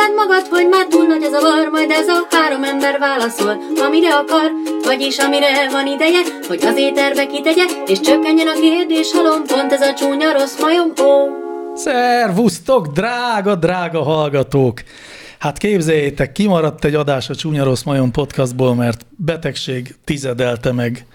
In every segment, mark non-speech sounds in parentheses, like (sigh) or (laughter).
érzed magad, hogy már túl nagy a zavar, majd ez a három ember válaszol, amire akar, vagyis amire van ideje, hogy az éterbe kitegye, és csökkenjen a kérdés halom, pont ez a csúnya rossz majom, ó. Szervusztok, drága, drága hallgatók! Hát képzeljétek, kimaradt egy adás a Csúnya Rossz Majom podcastból, mert betegség tizedelte meg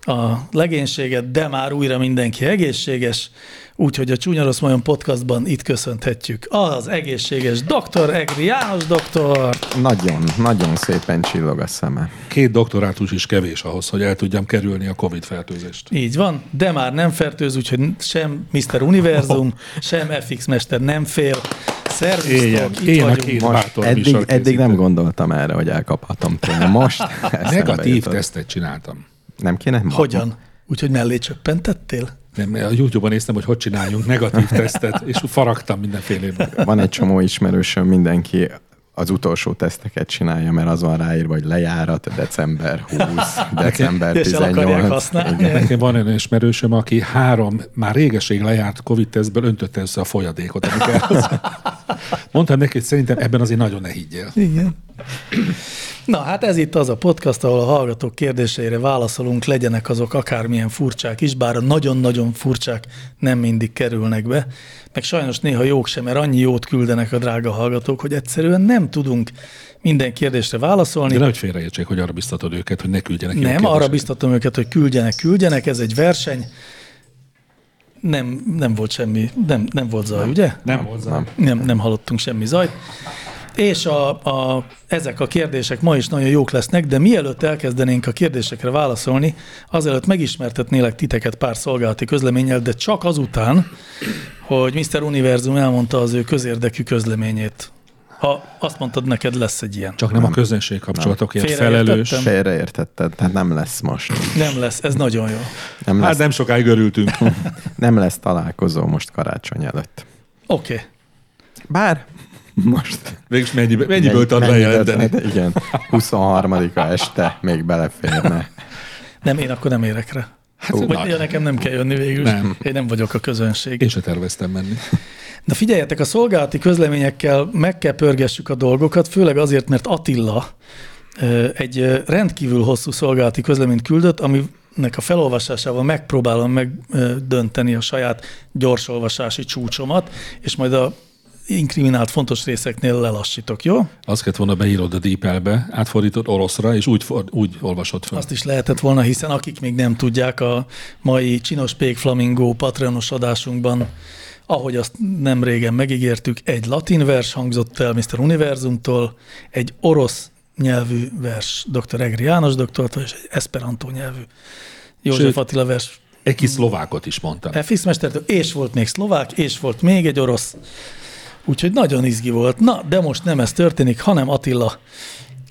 a legénységet, de már újra mindenki egészséges, úgyhogy a Csúnya Rossz Majom podcastban itt köszönhetjük az egészséges doktor Egri János doktor. Nagyon, nagyon szépen csillog a szeme. Két doktorátus is kevés ahhoz, hogy el tudjam kerülni a Covid fertőzést. Így van, de már nem fertőz, úgyhogy sem Mr. Univerzum, sem FX Mester nem fél. Éljen, Szervusztok, itt éljen a vagyunk. két Most eddig, eddig nem gondoltam erre, hogy elkaphatom tőle. Most (laughs) Negatív tesztet csináltam. Nem kéne? Hogyan? Úgyhogy mellé csöppentettél? Nem, a YouTube-on néztem, hogy hogy csináljunk negatív tesztet, és faragtam mindenféle. Van egy csomó ismerősöm, mindenki az utolsó teszteket csinálja, mert az van ráírva, hogy lejárat december 20, (laughs) december És el akarják 18. használni. Igen. Nekem van egy ismerősöm, aki három, már régeség lejárt Covid tesztből öntötte össze a folyadékot. Mondtam neki, hogy szerintem ebben azért nagyon ne higgyél. Igen. Na, hát ez itt az a podcast, ahol a hallgatók kérdéseire válaszolunk, legyenek azok akármilyen furcsák is, bár a nagyon-nagyon furcsák nem mindig kerülnek be, meg sajnos néha jók sem, mert annyi jót küldenek a drága hallgatók, hogy egyszerűen nem tudunk minden kérdésre válaszolni. De nehogy félreértsék, hogy arra biztatod őket, hogy ne küldjenek Nem, arra biztatom őket, hogy küldjenek, küldjenek, ez egy verseny. Nem, nem volt semmi, nem, nem volt zaj, ugye? Nem. Nem. nem, nem hallottunk semmi zajt. És a, a, ezek a kérdések ma is nagyon jók lesznek, de mielőtt elkezdenénk a kérdésekre válaszolni, azelőtt megismertetnélek titeket pár szolgálati közleménnyel, de csak azután, hogy Mr. Univerzum elmondta az ő közérdekű közleményét. Ha azt mondtad, neked lesz egy ilyen. Csak nem a közönség kapcsolatokért felelős. Félreértetted, tehát nem lesz most. Nem lesz, ez nagyon jó. Nem Hát lesz, nem sokáig örültünk. (laughs) nem lesz találkozó most karácsony előtt. Oké. Okay. Bár most Végülis mennyibe, mennyiből tud bejelenteni? Igen, 23-a este még beleférne. Nem, én akkor nem érek rá. Hát, na. ja, nekem nem kell jönni végül. Nem. Én nem vagyok a közönség. Én se terveztem menni. Na figyeljetek, a szolgálati közleményekkel meg kell pörgessük a dolgokat, főleg azért, mert Attila egy rendkívül hosszú szolgálati közleményt küldött, aminek a felolvasásával megpróbálom megdönteni a saját gyorsolvasási csúcsomat, és majd a inkriminált fontos részeknél lelassítok, jó? Azt kellett volna beírod a DeepL-be, átfordítod oroszra, és úgy, for, úgy olvasod fel. Azt is lehetett volna, hiszen akik még nem tudják, a mai Csinos Pék Flamingo Patreonos adásunkban, ahogy azt nem régen megígértük, egy latin vers hangzott el Mr. Univerzumtól, egy orosz nyelvű vers dr. Egri János doktortól, és egy esperanto nyelvű József Sőt, Attila vers Egy kis szlovákot is mondtam. FX mestertől, és volt még szlovák, és volt még egy orosz. Úgyhogy nagyon izgi volt. Na, de most nem ez történik, hanem Attila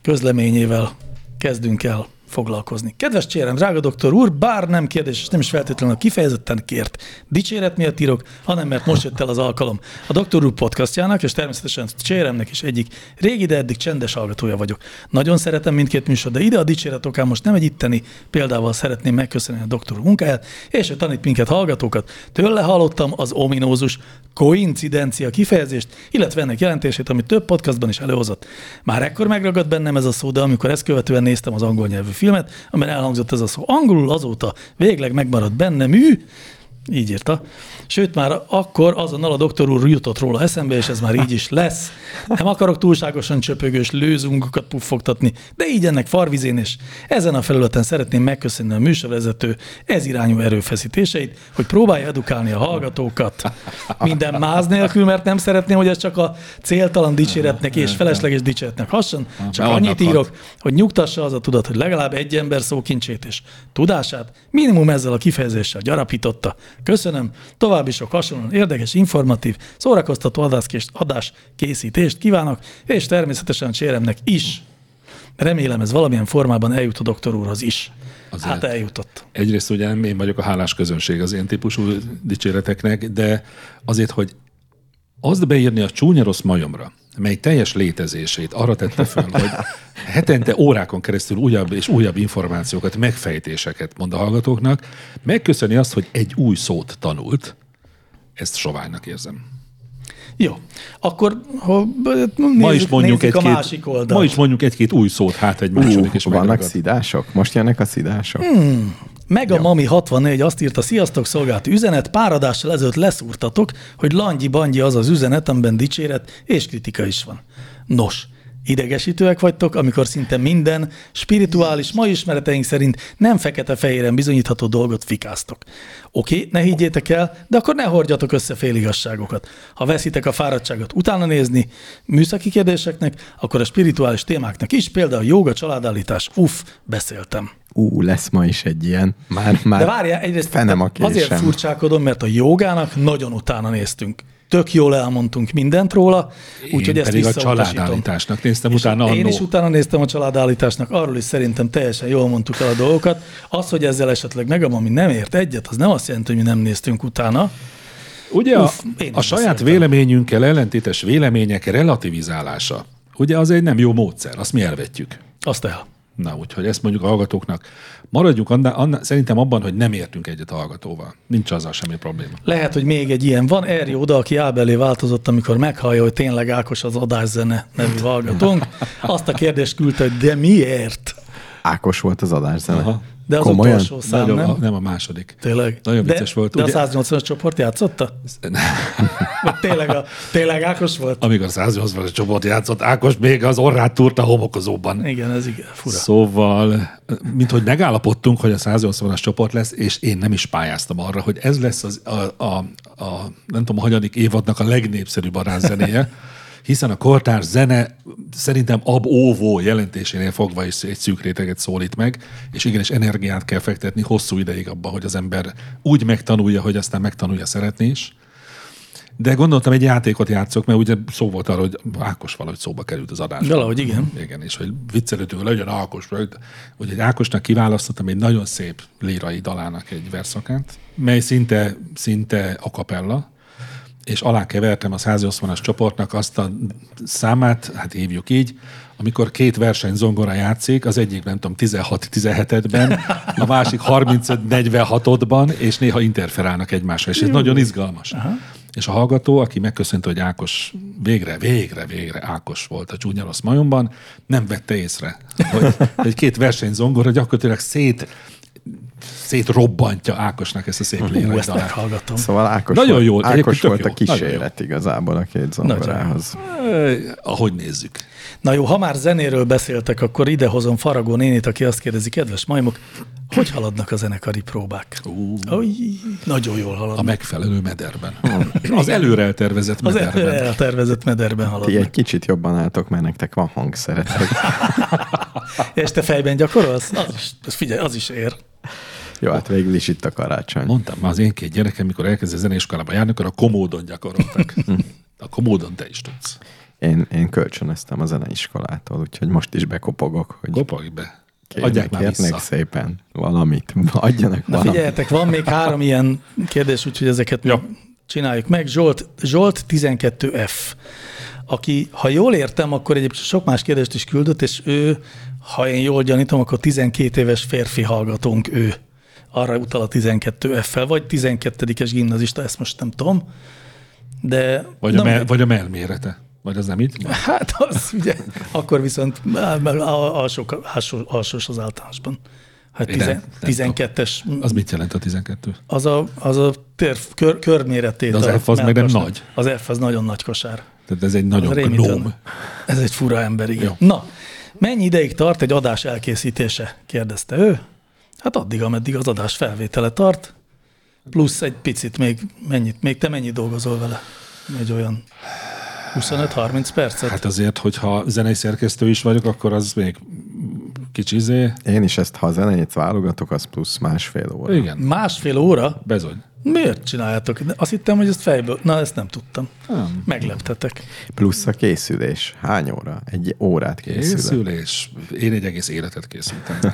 közleményével kezdünk el foglalkozni. Kedves Csérem, drága doktor úr, bár nem kérdés, és nem is feltétlenül kifejezetten kért dicséret miatt írok, hanem mert most jött el az alkalom. A Doktor úr podcastjának, és természetesen Cséremnek is egyik régi, de eddig csendes hallgatója vagyok. Nagyon szeretem mindkét műsor, de ide a dicséret okán most nem egy itteni példával szeretném megköszönni a doktor úr munkáját, és hogy tanít minket hallgatókat. Tőle hallottam az ominózus koincidencia kifejezést, illetve ennek jelentését, amit több podcastban is előhozott. Már ekkor megragad bennem ez a szó, de amikor ezt követően néztem az angol nyelvű filmet, amiben elhangzott ez a szó angolul, azóta végleg megmaradt bennem mű, így írta. Sőt, már akkor azonnal a doktor úr jutott róla eszembe, és ez már így is lesz. Nem akarok túlságosan csöpögős lőzungokat puffogtatni, de így ennek farvizén, és ezen a felületen szeretném megköszönni a műsorvezető ez irányú erőfeszítéseit, hogy próbálja edukálni a hallgatókat. Minden máz nélkül, mert nem szeretném, hogy ez csak a céltalan dicséretnek és felesleges dicséretnek hasson, csak annyit írok, hogy nyugtassa az a tudat, hogy legalább egy ember szókincsét és tudását minimum ezzel a kifejezéssel gyarapította. Köszönöm, további sok hasonlóan érdekes, informatív, szórakoztató adás készítést kívánok, és természetesen Cséremnek is. Remélem ez valamilyen formában eljut a doktor úrhoz is. Azért. Hát eljutott. Egyrészt ugye én vagyok a hálás közönség az ilyen típusú dicséreteknek, de azért, hogy azt beírni a csúnya rossz majomra, mely teljes létezését arra tette föl, hogy (laughs) hetente órákon keresztül újabb és újabb információkat, megfejtéseket mond a hallgatóknak, megköszöni azt, hogy egy új szót tanult, ezt soványnak érzem. Jó, akkor ha, nézzük, Ma is mondjuk egy-két, a másik oldalt. ma is mondjuk egy-két új szót, hát egy második Uh, is vannak megragad. szidások? Most jönnek a szidások? Hmm. Meg a Mami 64 azt írta, sziasztok, szolgálati üzenet, páradással ezelőtt leszúrtatok, hogy Langyi Bangyi az az üzenet, amiben dicséret és kritika is van. Nos, idegesítőek vagytok, amikor szinte minden spirituális, mai ismereteink szerint nem fekete-fehéren bizonyítható dolgot fikáztok. Oké, ne higgyétek el, de akkor ne hordjatok össze féligasságokat. Ha veszitek a fáradtságot utána nézni műszaki kérdéseknek, akkor a spirituális témáknak is, például joga, családállítás, uff, beszéltem. Ú, lesz ma is egy ilyen. Már, már De várjál, egyrészt fenem a késem. azért furcsálkodom, mert a jogának nagyon utána néztünk. Tök jól elmondtunk mindent róla, úgyhogy ezt pedig a családállításnak néztem És utána Én annó. is utána néztem a családállításnak, arról is szerintem teljesen jól mondtuk el a dolgokat. Az, hogy ezzel esetleg meg ami nem ért egyet, az nem azt jelenti, hogy mi nem néztünk utána. Ugye a, én is a saját véleményünkkel ellentétes vélemények relativizálása, ugye az egy nem jó módszer, azt mi elvetjük. Azt el. Na, úgyhogy ezt mondjuk a hallgatóknak. Maradjunk anna, anna, szerintem abban, hogy nem értünk egyet a hallgatóval. Nincs azzal semmi probléma. Lehet, hogy még egy ilyen van. Erri oda, aki ábelé változott, amikor meghallja, hogy tényleg Ákos az adászene nevű hallgatónk. Azt a kérdést küldte, hogy de miért? Ákos volt az adászene. Aha. De az Komolyan? utolsó szám, Nagyon, nem? a, nem a második. Tényleg. Nagyon de, vicces volt. De Ugye- a 180-as csoport játszotta? (laughs) Vagy tényleg, a, tényleg Ákos volt? Amikor a 180 csoport játszott, Ákos még az orrát túrt a homokozóban. Igen, ez igen, fura. Szóval, mint hogy megállapodtunk, hogy a 180-as csoport lesz, és én nem is pályáztam arra, hogy ez lesz az, a, a, a nem tudom, a hanyadik évadnak a legnépszerűbb arányzenéje, (laughs) hiszen a kortárs zene szerintem ab óvó jelentésénél fogva is egy szűk réteget szólít meg, és igenis energiát kell fektetni hosszú ideig abba, hogy az ember úgy megtanulja, hogy aztán megtanulja szeretni is. De gondoltam, egy játékot játszok, mert ugye szó volt arra, hogy Ákos valahogy szóba került az adásban. Valahogy igen. Igen, és hogy viccelődünk, hogy legyen Ákos. Úgyhogy Ákosnak kiválasztottam egy nagyon szép lírai dalának egy verszakát, mely szinte, szinte a kapella, és alá kevertem a 180-as csoportnak azt a számát, hát hívjuk így, amikor két verseny zongora játszik, az egyik nem tudom 16-17-ben, a másik 35-46-ban, és néha interferálnak egymásra, és ez nagyon izgalmas. Aha. És a hallgató, aki megköszönte, hogy Ákos végre, végre, végre Ákos volt a csúnya rossz majomban, nem vette észre, hogy, hogy két versenyzongora gyakorlatilag szét szétrobbantja Ákosnak ezt a szép lérai ezt meghallgatom. Szóval Ákos, Nagyon volt, jól, Ákos volt jó, a kísérlet igazából a két zongorához. Eh, Ahogy nézzük. Na jó, ha már zenéről beszéltek, akkor idehozom Faragó nénit, aki azt kérdezi, kedves majmok, hogy haladnak a zenekari próbák? Ú. Oly, nagyon jól A haladnak. megfelelő mederben. Az előre eltervezett Az mederben. eltervezett mederben Ti haladnak. egy kicsit jobban álltok, mert nektek van hangszeretek. (laughs) És te fejben gyakorolsz? Az is, az figyelj, az is ér. Jó, hát végül is itt a karácsony. Mondtam már az én két gyerekem, mikor elkezdett zeneiskolába járni, akkor a komódon gyakoroltak. (laughs) A komódon te is tudsz. Én, én kölcsönöztem a zeneiskolától, úgyhogy most is bekopogok, hogy Kopogj be. kérnek, Adják már kérnek vissza. szépen valamit. (laughs) Adjanak Na valamit. figyeljetek, van még három ilyen kérdés, úgyhogy ezeket Ja. csináljuk meg. Zsolt, Zsolt 12F, aki, ha jól értem, akkor egyébként sok más kérdést is küldött, és ő, ha én jól gyanítom, akkor 12 éves férfi hallgatónk ő. Arra utal a 12F-fel, vagy 12-es gimnazista, ezt most nem tudom. De Vagy, a, mell, vagy a melmérete. Vagy az nem így? van? (laughs) Hát az ugye, akkor viszont alsó, alsó, alsós az általánosban. Hát tizen, nem 12-es, Az mit jelent a 12? az a, az a tér, kör, körméretét. De az F az meg nem nagy. Az F az nagyon nagy kosár. Tehát ez egy nagyon gnóm. Ez egy fura ember, igen. Jó. Na, mennyi ideig tart egy adás elkészítése? kérdezte ő. Hát addig, ameddig az adás felvétele tart, plusz egy picit még mennyit, még te mennyit dolgozol vele? Egy olyan 25-30 percet? Hát azért, hogyha zenei szerkesztő is vagyok, akkor az még kicsi izé. Én is ezt, ha a zenét válogatok, az plusz másfél óra. Igen, Másfél óra? bezony. Miért csináljátok? Azt hittem, hogy ezt fejből... Na, ezt nem tudtam. Nem. Megleptetek. Plusz a készülés. Hány óra? Egy órát készül. Készülés. Én egy egész életet készültem. (laughs)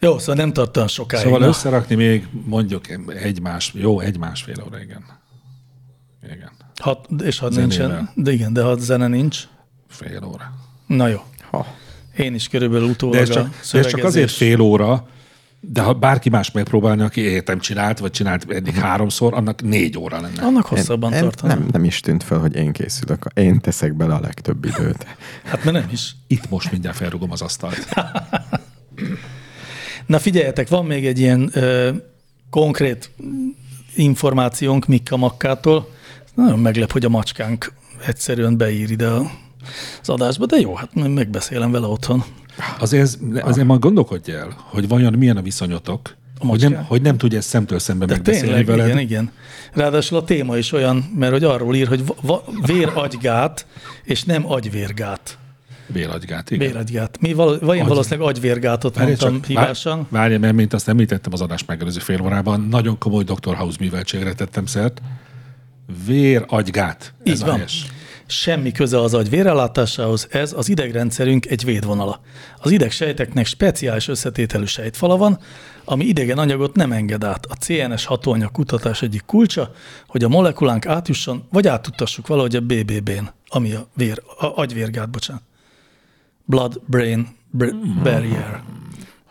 Jó, szóval nem tart olyan sokáig. Szóval Na, összerakni még mondjuk egy más, jó, egy másfél óra, igen. Igen, ha, és ha Zenével. nincsen, de igen, de ha zene nincs, fél óra. na jó. Ha. Én is körülbelül utólag De ez a csak, de ez csak azért fél óra, De ha bárki más megpróbálna, aki értem csinált, vagy csinált eddig háromszor, annak négy óra lenne. Annak hosszabban Én- tartana. nem, nem is tűnt fel, hogy én készülök. Én teszek bele a legtöbb időt. (laughs) Hát mert nem is. Itt most mindjárt felrugom az asztalt. (laughs) Na figyeljetek, van még egy ilyen ö, konkrét információnk Mikka Makkától. Nagyon meglep, hogy a macskánk egyszerűen beír ide a- az adásba, de jó, hát majd megbeszélem vele otthon. Azért, azért majd gondolkodj el, hogy vajon milyen a viszonyotok, A hogy nem, hogy nem tudja ezt szemtől szembe De megbeszélni tényleg, veled. igen, igen. Ráadásul a téma is olyan, mert hogy arról ír, hogy va- véragygát, és nem agyvérgát. Véragygát, igen. Véragygát. Mi val- vagy én Agy- valószínűleg agyvérgátot Várj mondtam csak, hibásan. vár- Várj, mert mint azt említettem az adás megelőző fél órában, nagyon komoly Dr. House műveltségre tettem szert. Véragygát. Ez Így van. helyes. Semmi köze az agy vérellátásához, ez az idegrendszerünk egy védvonala. Az idegsejteknek speciális összetételű sejtfala van, ami idegen anyagot nem enged át. A CNS hatóanyag kutatás egyik kulcsa, hogy a molekulánk átjusson, vagy átutassuk valahogy a BBB-n, ami a, vér, a agyvérgát, bocsánat. Blood-brain br- barrier,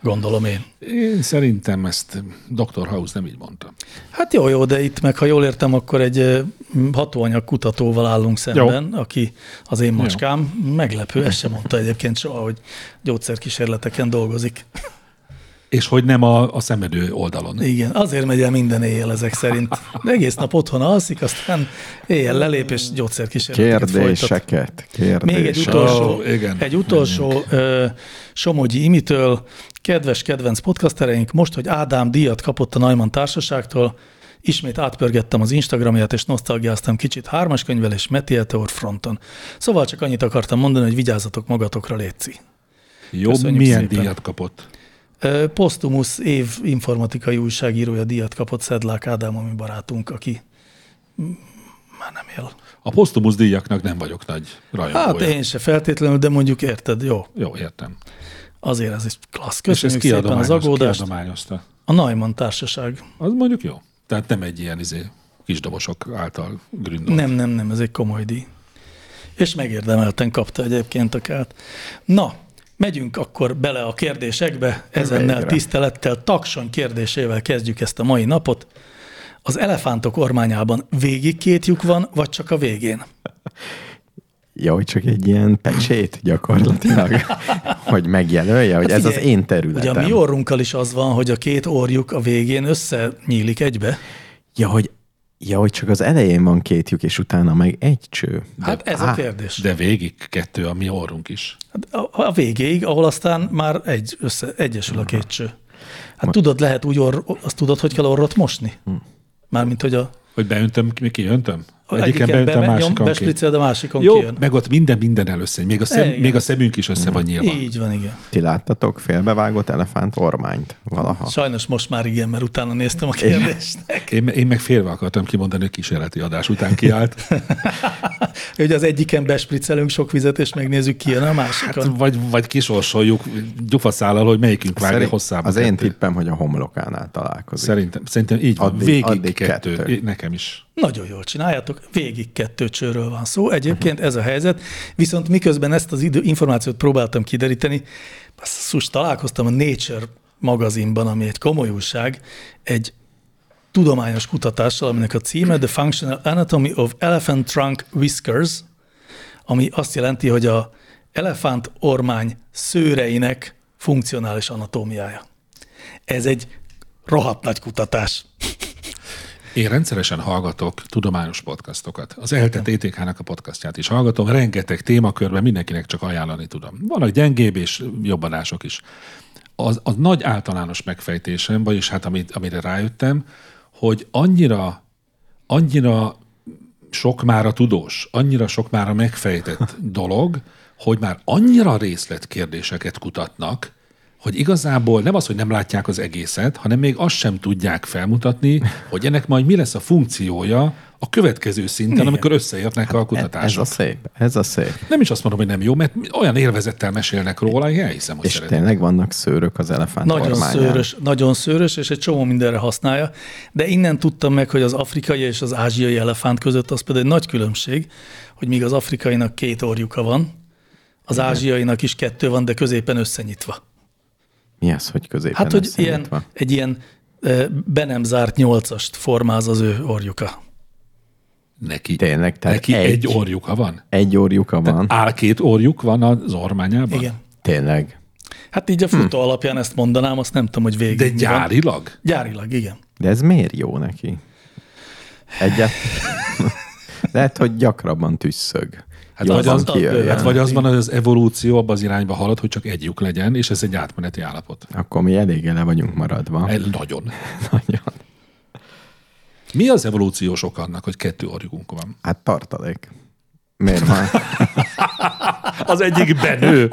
gondolom én. Én szerintem ezt Dr. House nem így mondta. Hát jó, jó, de itt meg, ha jól értem, akkor egy hatóanyag kutatóval állunk szemben, jó. aki az én macskám. Meglepő, ezt sem mondta egyébként soha, hogy gyógyszerkísérleteken dolgozik. És hogy nem a, a szemedő oldalon. Igen, azért megy el minden éjjel ezek szerint. De egész nap otthon alszik, aztán éjjel lelép és gyógyszerkísérleteket folytat. Kérdéseket, kérdéseket. Még egy utolsó, Ó, igen. egy utolsó ö, Somogyi Imitől, kedves kedvenc podcastereink, most, hogy Ádám díjat kapott a Neumann Társaságtól, ismét átpörgettem az Instagramját, és nosztalgiáztam kicsit hármas könyvel és Meteor fronton. Szóval csak annyit akartam mondani, hogy vigyázzatok magatokra, Léci. Jó, Köszönjük milyen szépen. díjat kapott? Postumus év informatikai újságírója díjat kapott Szedlák Ádám, ami barátunk, aki mm, már nem él. A posztumusz díjaknak nem vagyok nagy rajongója. Hát én se feltétlenül, de mondjuk érted, jó. Jó, értem. Azért ez egy klassz. És Köszönjük szépen az agódást. kiadományozta. A Neumann Társaság. Az mondjuk jó. Tehát nem egy ilyen izé, kisdobosok által gründolt. Nem, nem, nem, ez egy komoly díj. És megérdemelten kapta egyébként a kelt. Na, megyünk akkor bele a kérdésekbe, ezennel Végre. tisztelettel, takson kérdésével kezdjük ezt a mai napot. Az elefántok ormányában végig két lyuk van, vagy csak a végén? (laughs) Ja, hogy csak egy ilyen pecsét gyakorlatilag, (laughs) hogy megjelölje, hogy ez az Figyelj, én Ugye területem. a mi orrunkkal is az van, hogy a két orjuk a végén összenyílik egybe. Ja, hogy, ja, hogy csak az elején van két lyuk, és utána meg egy cső. Hát ez a kérdés. De végig kettő a mi orrunk is. Hát a, a végéig, ahol aztán már egy össze, egyesül a két cső. Hát tudod, lehet úgy, orr, azt tudod, hogy kell orrot mosni? Mármint, hogy a Hogy beöntöm, mi kiöntöm? Egyiken egyiken beöntöm, be, nyom, másikon bespriccel, de másikon Jó, kijön. meg ott minden minden először. Még a, szem, Igen. még a szemünk is össze van nyilván. Így van, igen. Ti láttatok félbevágott elefánt ormányt valaha? Sajnos most már igen, mert utána néztem a kérdésnek. Én, én meg félve akartam kimondani, hogy kísérleti adás után kiállt. (laughs) Hogy az egyiken bespriccelünk sok vizet, és megnézzük, ki jön a másikon. Hát, vagy, vagy kisorsoljuk gyufaszállal, hogy melyikünk vágja hosszába. az én kettő. tippem, hogy a homlokánál találkozik. Szerintem, szerintem így van. Addig- Végig addig kettő. kettő. Nekem is. Nagyon jól csináljátok, végig kettő csőről van szó. Egyébként ez a helyzet, viszont miközben ezt az idő, információt próbáltam kideríteni, basszus, találkoztam a Nature magazinban, ami egy komoly újság, egy tudományos kutatással, aminek a címe The Functional Anatomy of Elephant Trunk Whiskers, ami azt jelenti, hogy a elefánt ormány szőreinek funkcionális anatómiája. Ez egy rohadt nagy kutatás. Én rendszeresen hallgatok tudományos podcastokat. Az ELTE TTK-nak a podcastját is hallgatom, rengeteg témakörben mindenkinek csak ajánlani tudom. Vannak gyengébb és jobb adások is. Az, az nagy általános megfejtésem, vagyis hát amit, amire rájöttem, hogy annyira, annyira sok már a tudós, annyira sok már a megfejtett dolog, hogy már annyira részletkérdéseket kutatnak, hogy igazából nem az, hogy nem látják az egészet, hanem még azt sem tudják felmutatni, (laughs) hogy ennek majd mi lesz a funkciója a következő szinten, Igen. amikor összeérnek a Ez kutatások. a szép, ez a szép. Nem is azt mondom, hogy nem jó, mert olyan élvezettel mesélnek róla, hogy elhiszem, hogy És szeretem. tényleg vannak szőrök az elefánt Nagyon ormányán. szőrös, nagyon szőrös, és egy csomó mindenre használja. De innen tudtam meg, hogy az afrikai és az ázsiai elefánt között az például egy nagy különbség, hogy míg az afrikainak két orjuka van, az ázsiainak is kettő van, de középen összenyitva. Mi az, hogy középen Hát, hogy ilyen, összenyitva? egy ilyen be nem zárt nyolcast formáz az ő orjuka. Neki, Tényleg, tehát neki egy, egy- orjuka van. Egy orjuka van. Áll két orjuk van az ormányában? Igen. Tényleg. Hát így a futó alapján ezt mondanám, azt nem tudom, hogy végig. De mi van. gyárilag? Gyárilag, igen. De ez miért jó neki? Egyet. (laughs) Lehet, hogy gyakrabban tüsszög. Hát Jobban vagy az-. Hát vagy az van, hogy az evolúció abban az irányba halad, hogy csak egy lyuk legyen, és ez egy átmeneti állapot. Akkor mi eléggé le vagyunk maradva. El, nagyon. (laughs) Nagyon. Mi az evolúciós ok annak, hogy kettő orjukunk van? Hát tartalék. Miért van? (laughs) Az egyik benő.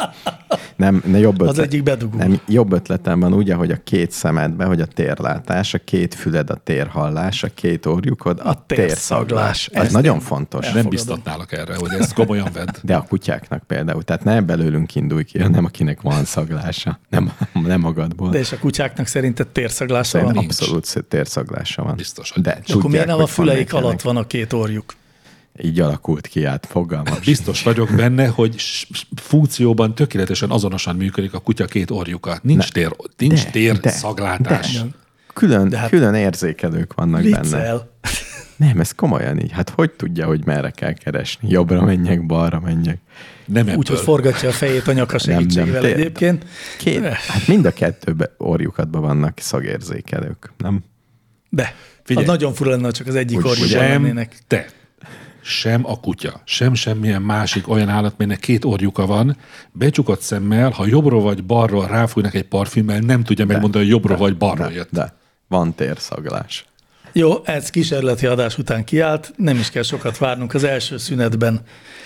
Nem, ne jobb ötlet, Az egyik bedugó. Nem, jobb ötletem van ugye, hogy a két szemedbe, hogy a térlátás, a két füled a térhallás, a két orjukod a, A térszaglás. Ez nagyon fontos. Nem Elfogadom. biztatnálak erre, hogy ezt komolyan vedd. De a kutyáknak például. Tehát ne belőlünk indulj ki, hanem akinek van szaglása. Nem, nem magadból. De és a kutyáknak szerinted térszaglása van? Szerintem nincs. abszolút térszaglása van. Biztos, hogy De nincs. Akkor miért nem a füleik vannak alatt van a két orjuk? Így alakult ki át, fogalmam. Biztos vagyok benne, hogy funkcióban tökéletesen azonosan működik a kutya két orjuka. Nincs tér, nincs de, tér de, szaglátás. de. Külön, De hát- külön érzékelők vannak benne. Viccel. (laughs) Nem, ez komolyan így. Hát hogy tudja, hogy merre kell keresni? Jobbra menjek, balra menjek. Nem Úgy, hogy forgatja a fejét a nyaka segítségével tényleg. egyébként. Két, hát mind a kettőben orjukatban vannak szagérzékelők, nem? De. Figyelj. Az nagyon fura lenne, ha csak az egyik orjukban lennének. te, sem a kutya, sem semmilyen másik olyan állat, melynek két orjuka van, becsukott szemmel, ha jobbról vagy balról ráfújnak egy parfümmel, nem tudja megmondani, hogy jobbról vagy balról jött. De van térszaglás. Jó, ez kísérleti adás után kiállt, nem is kell sokat várnunk, az első szünetben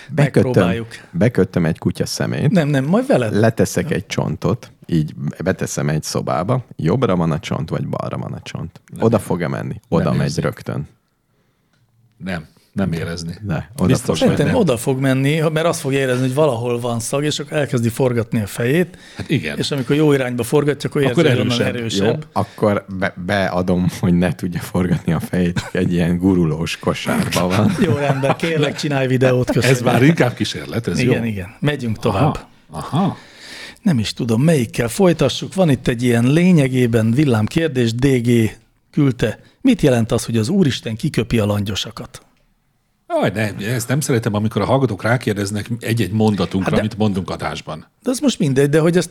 Bekötöm, megpróbáljuk. bekötöm egy kutya szemét, Nem, nem, majd veled. leteszek egy csontot, így beteszem egy szobába, jobbra van a csont, vagy balra van a csont. Oda fog-e menni? Oda Nem megy érzik. rögtön. Nem, nem érezni. De, oda Biztos, Szerintem nem. oda fog menni, mert azt fog érezni, hogy valahol van szag, és akkor elkezdi forgatni a fejét, Hát igen. és amikor jó irányba forgatja, akkor, Akkor érzi, hogy onnan erősebb. erősebb. Jó, akkor be, beadom, hogy ne tudja forgatni a fejét, egy ilyen gurulós kosárba van. (laughs) Jó, rendben, kérlek, csinálj videót, köszönöm. Ez már inkább kísérlet, ez Igen, jó. igen. Megyünk tovább. Aha. Aha. Nem is tudom, melyikkel folytassuk. Van itt egy ilyen lényegében villám kérdés, DG küldte. Mit jelent az, hogy az Úristen kiköpi a langyosakat? Aj, ne, ezt nem szeretem, amikor a hallgatók rákérdeznek egy-egy mondatunkra, Hát de- amit mondunk adásban. De az most mindegy, de hogy ezt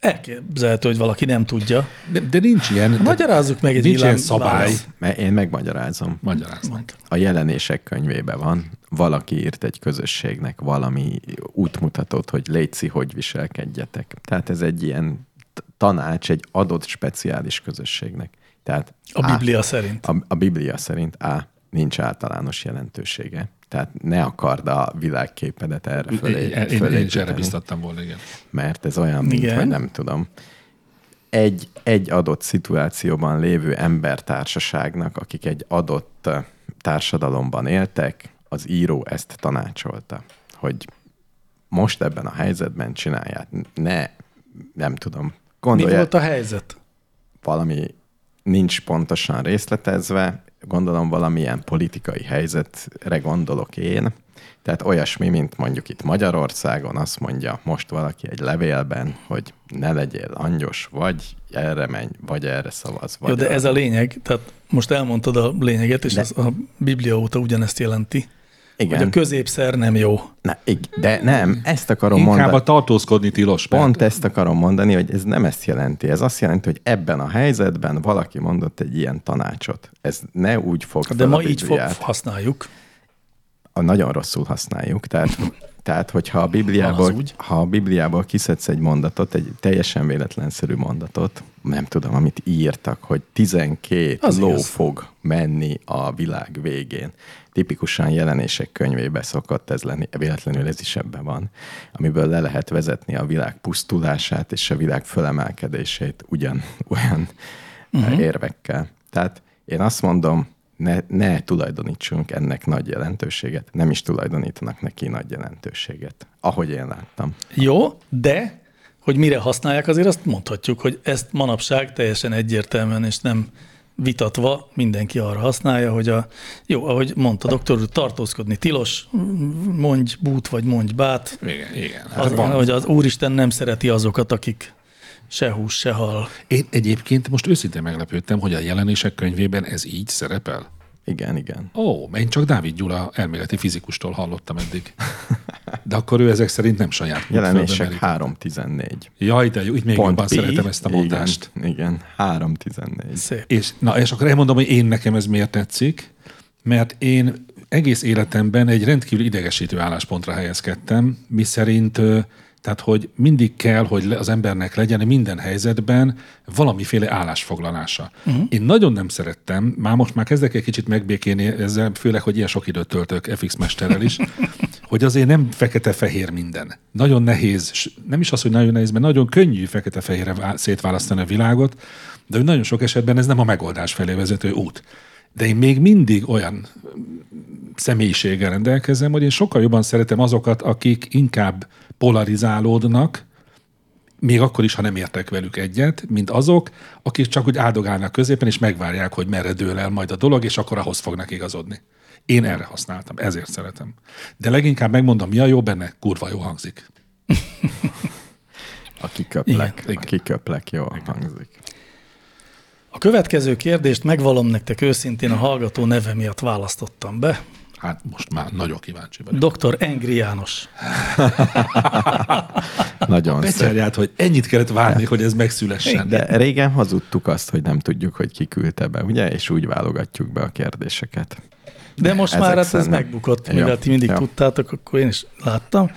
elképzelhető, hogy valaki nem tudja. De, de nincs ilyen. de Magyarázzuk meg egy Nincs ilyen szabály. Mert én megmagyarázom. Magyarázd. Mondd. A jelenések könyvébe van, valaki írt egy közösségnek valami útmutatót, hogy létszi, hogy viselkedjetek. Tehát ez egy ilyen tanács egy adott speciális közösségnek. Tehát A Biblia szerint. A, a Biblia szerint A. Nincs általános jelentősége. Tehát ne akard a világképedet erre fölé, Én, én, én is erre biztattam volna, igen. mert ez olyan, mint, Igen. hogy nem tudom. Egy, egy adott szituációban lévő embertársaságnak, akik egy adott ö, társadalomban éltek, az író ezt tanácsolta, hogy most ebben a helyzetben csinálják. Ne, nem tudom. Mi Gondolja, volt a helyzet? valami nincs pontosan részletezve, gondolom valamilyen politikai helyzetre gondolok én. Tehát olyasmi, mint mondjuk itt Magyarországon azt mondja most valaki egy levélben, hogy ne legyél angyos, vagy erre menj, vagy erre szavaz. Vagy Jó, de ez a lényeg, tehát most elmondtad a lényeget, és De- ez a Biblia óta ugyanezt jelenti. Igen, Hogy a középszer nem jó. Na, de nem, ezt akarom Inkább mondani. a tartózkodni tilos. Pont ezt akarom mondani, hogy ez nem ezt jelenti. Ez azt jelenti, hogy ebben a helyzetben valaki mondott egy ilyen tanácsot. Ez ne úgy fog De ma így fog, használjuk. a nagyon rosszul használjuk. Tehát, tehát hogyha a Bibliából, ha a Bibliából kiszedsz egy mondatot, egy teljesen véletlenszerű mondatot, nem tudom, amit írtak, hogy 12 Az ló igaz. fog menni a világ végén. Tipikusan jelenések könyvébe szokott ez lenni, véletlenül ez is ebben van, amiből le lehet vezetni a világ pusztulását és a világ fölemelkedését ugyan (laughs) olyan uh-huh. érvekkel. Tehát én azt mondom, ne, ne tulajdonítsunk ennek nagy jelentőséget, nem is tulajdonítanak neki nagy jelentőséget, ahogy én láttam. Jó, de hogy mire használják, azért azt mondhatjuk, hogy ezt manapság teljesen egyértelműen és nem vitatva mindenki arra használja, hogy a, jó, ahogy mondta doktor, úr, tartózkodni tilos, mondj bút vagy mondj bát, Igen, igen. Hát az, van. hogy az Úristen nem szereti azokat, akik se hús, se hal. Én egyébként most őszintén meglepődtem, hogy a jelenések könyvében ez így szerepel. Igen, igen. Ó, én csak Dávid Gyula elméleti fizikustól hallottam eddig. De akkor ő ezek szerint nem saját Jelenések földbe 3.14. Jaj, de jó, így még jobban P. szeretem ezt a mondást. Igen, igen 3.14. Szép. És, na, és akkor elmondom, hogy én nekem ez miért tetszik, mert én egész életemben egy rendkívül idegesítő álláspontra helyezkedtem, mi szerint, tehát, hogy mindig kell, hogy az embernek legyen minden helyzetben valamiféle állásfoglalása. Uh-huh. Én nagyon nem szerettem, már most már kezdek egy kicsit megbékélni ezzel, főleg, hogy ilyen sok időt töltök FX mesterrel is, (laughs) hogy azért nem fekete-fehér minden. Nagyon nehéz, nem is az, hogy nagyon nehéz, mert nagyon könnyű fekete-fehérre vá- szétválasztani a világot, de hogy nagyon sok esetben ez nem a megoldás felé vezető út. De én még mindig olyan személyiséggel rendelkezem, hogy én sokkal jobban szeretem azokat, akik inkább polarizálódnak, még akkor is, ha nem értek velük egyet, mint azok, akik csak úgy áldogálnak középen, és megvárják, hogy merre dől el majd a dolog, és akkor ahhoz fognak igazodni. Én erre használtam, ezért szeretem. De leginkább megmondom, mi a jó benne, kurva jó hangzik. (laughs) A kiköplek, Igen, a kiköplek jól hangzik. A következő kérdést megvalom nektek őszintén a hallgató neve miatt választottam be. Hát most már nagyon kíváncsi vagyok. Dr. Engri János. (laughs) Nagyon szép. Becsárját, hogy ennyit kellett várni, hogy ez megszülessen. De régen hazudtuk azt, hogy nem tudjuk, hogy ki küldte be, ugye? És úgy válogatjuk be a kérdéseket. De most Ezek már hát ez megbukott, Jó, mivel ti mindig jó. tudtátok, akkor én is láttam.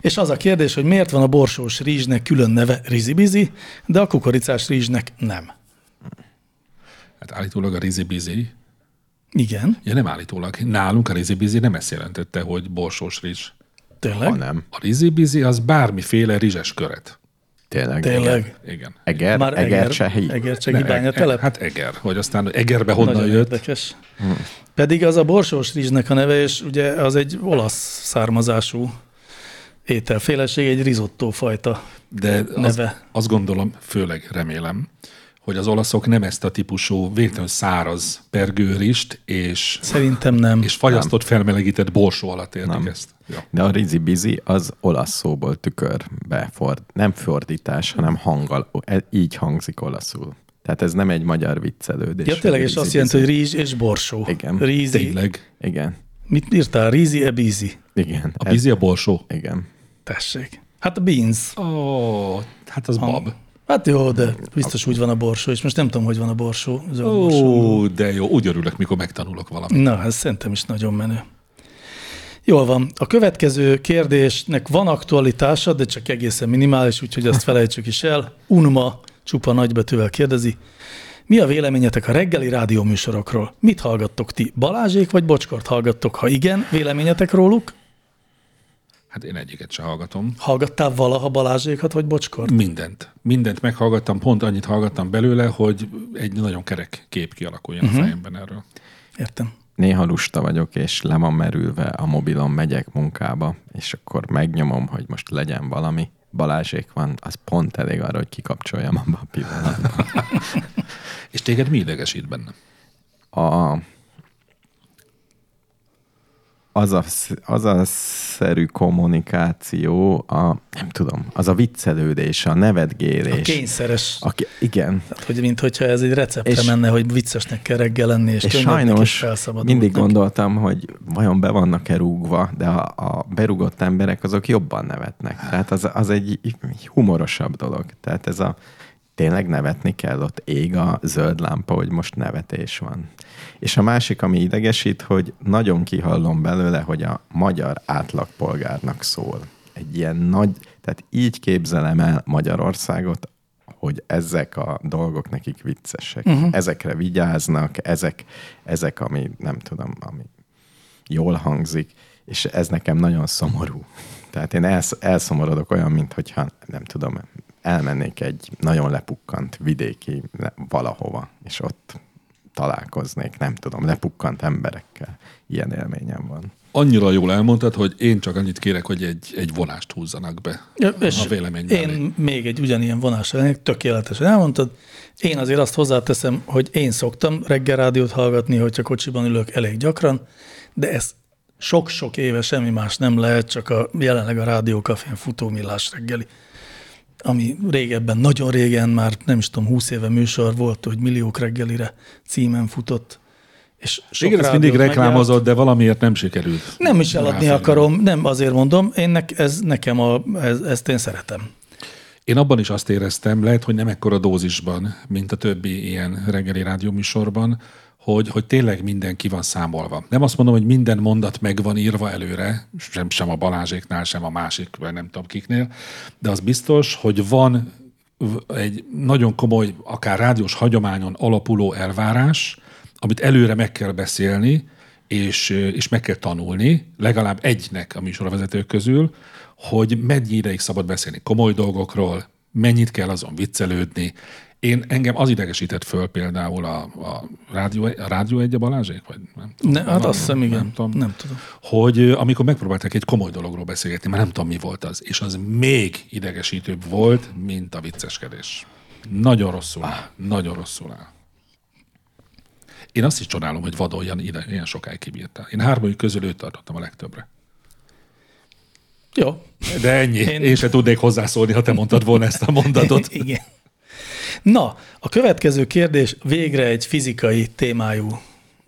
És az a kérdés, hogy miért van a borsós rizsnek külön neve rizibizi, de a kukoricás rizsnek nem. Hát állítólag a rizi-bizi, Igen, ja nem állítólag, nálunk a rizi-bizi nem ezt jelentette, hogy borsós rizs. tényleg. Ha nem, A rizi-bizi az bármiféle rizses köret. tényleg. Tényleg. Igen. Eger, Már Eger, Eger, Egercsehi. Egercsehi Ne, bányatelep? e- Hát Eger, hogy aztán Egerbe honnan Nagyon jött. érdekes. Pedig az a borsós rizsnek a neve, és ugye az egy olasz származású ételféleség, egy risotto fajta. De az, neve. azt gondolom, főleg remélem, hogy az olaszok nem ezt a típusú véletlenül száraz pergőrist és, Szerintem nem. és fagyasztott felmelegített borsó alatt értik Nem. ezt. Ja. De a rizi bizi az olasz szóból tükörbe ford, nem fordítás, hanem hangal, e- így hangzik olaszul. Tehát ez nem egy magyar viccelődés. Ja, tényleg, és azt rizi jelenti, hogy bizi. rizs és borsó. Igen. Rízi. Tényleg. Igen, Mit írtál? Rízi e bízi? igen. A bizi a borsó. Igen. Tessék. Hát a beans. Ó, hát az bab. Hát jó, de biztos úgy van a borsó, és most nem tudom, hogy van a borsó. zöld borsó. Ó, de jó, úgy örülök, mikor megtanulok valamit. Na, ez szerintem is nagyon menő. Jól van. A következő kérdésnek van aktualitása, de csak egészen minimális, úgyhogy azt felejtsük is el. Unma csupa nagybetűvel kérdezi. Mi a véleményetek a reggeli rádióműsorokról? Mit hallgattok ti? Balázsék vagy Bocskort hallgattok? Ha igen, véleményetek róluk? Hát én egyiket se hallgatom. Hallgattál valaha Balázsékat vagy Bocskort? Mindent. Mindent meghallgattam, pont annyit hallgattam belőle, hogy egy nagyon kerek kép kialakuljon uh-huh. a fejemben erről. Értem. Néha lusta vagyok, és le van merülve a mobilon, megyek munkába, és akkor megnyomom, hogy most legyen valami. Balázsék van, az pont elég arra, hogy kikapcsoljam abba a pillanatban. (laughs) És téged mi idegesít benne? a, az a, az a szerű kommunikáció, a, nem tudom, az a viccelődés, a A nevetgélés. kényszeres. Aki, igen, Tehát, hogy mint hogyha ez egy receptre És- menne, hogy viccesnek kell reggel lenni, és, és sajnos és mindig gondoltam, hogy vajon be vannak-e rúgva, de a, a berúgott emberek azok jobban nevetnek. Tehát az, az egy humorosabb dolog. Tehát ez a tényleg nevetni kell, ott ég a zöld lámpa, hogy most nevetés van. És a másik, ami idegesít, hogy nagyon kihallom belőle, hogy a magyar átlagpolgárnak szól. Egy ilyen nagy, tehát így képzelem el Magyarországot, hogy ezek a dolgok nekik viccesek. Uh-huh. Ezekre vigyáznak, ezek, ezek, ami nem tudom, ami jól hangzik, és ez nekem nagyon szomorú. Tehát én elsz, elszomorodok olyan, mintha nem tudom, elmennék egy nagyon lepukkant vidéki valahova, és ott találkoznék, nem tudom, lepukkant emberekkel. Ilyen élményem van. Annyira jól elmondtad, hogy én csak annyit kérek, hogy egy, egy vonást húzzanak be Ja, és a vélemény mellé. én még egy ugyanilyen vonás lennék, tökéletesen elmondtad. Én azért azt hozzáteszem, hogy én szoktam reggel rádiót hallgatni, hogyha kocsiban ülök elég gyakran, de ez sok-sok éve semmi más nem lehet, csak a jelenleg a rádiókafén futó millás reggeli. Ami régebben, nagyon régen, már nem is tudom, 20 éve műsor volt, hogy Milliók reggelire címen futott. És sok Igen, ezt mindig reklámozott, de valamiért nem sikerült. Nem is eladni Ráfelé. akarom, nem azért mondom, én nek, ez nekem a, ez, ezt én szeretem. Én abban is azt éreztem, lehet, hogy nem ekkora dózisban, mint a többi ilyen reggeli rádióműsorban, hogy, hogy tényleg minden ki van számolva. Nem azt mondom, hogy minden mondat meg van írva előre, sem, sem a Balázséknál, sem a másik, vagy nem tudom kiknél, de az biztos, hogy van egy nagyon komoly, akár rádiós hagyományon alapuló elvárás, amit előre meg kell beszélni, és, és meg kell tanulni, legalább egynek a műsorvezetők közül, hogy mennyi ideig szabad beszélni komoly dolgokról, mennyit kell azon viccelődni. Én engem az idegesített föl például a, a rádió, a rádió egy a Balázsék? Vagy nem tudom, Ne, hát azt hiszem, igen. Nem tudom, Nem tudom. hogy amikor megpróbálták egy komoly dologról beszélgetni, már nem tudom, mi volt az, és az még idegesítőbb volt, mint a vicceskedés. Nagyon rosszul áll. Nagyon rosszul áll. Én azt is csodálom, hogy Vadon ilyen, ide, ilyen sokáig kibírta. Én hármai közül őt tartottam a legtöbbre. Jó. De ennyi. Én, Én- sem tudnék hozzászólni, ha te mondtad volna ezt a mondatot. (laughs) Igen. Na, a következő kérdés végre egy fizikai témájú,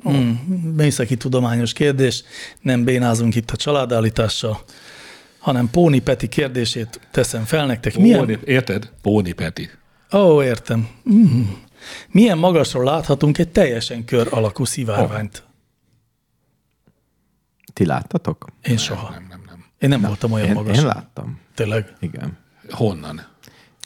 mm, műszaki tudományos kérdés. Nem bénázunk itt a családállítással, hanem Póni Peti kérdését teszem fel nektek. Milyen, Póni, érted? Póni Peti. Ó, értem. Mm. Milyen magasról láthatunk egy teljesen kör alakú szivárványt? Ti láttatok? Én soha. Nem, nem, nem. Én nem voltam olyan Én, magas. én láttam. Tényleg. Igen. Honnan?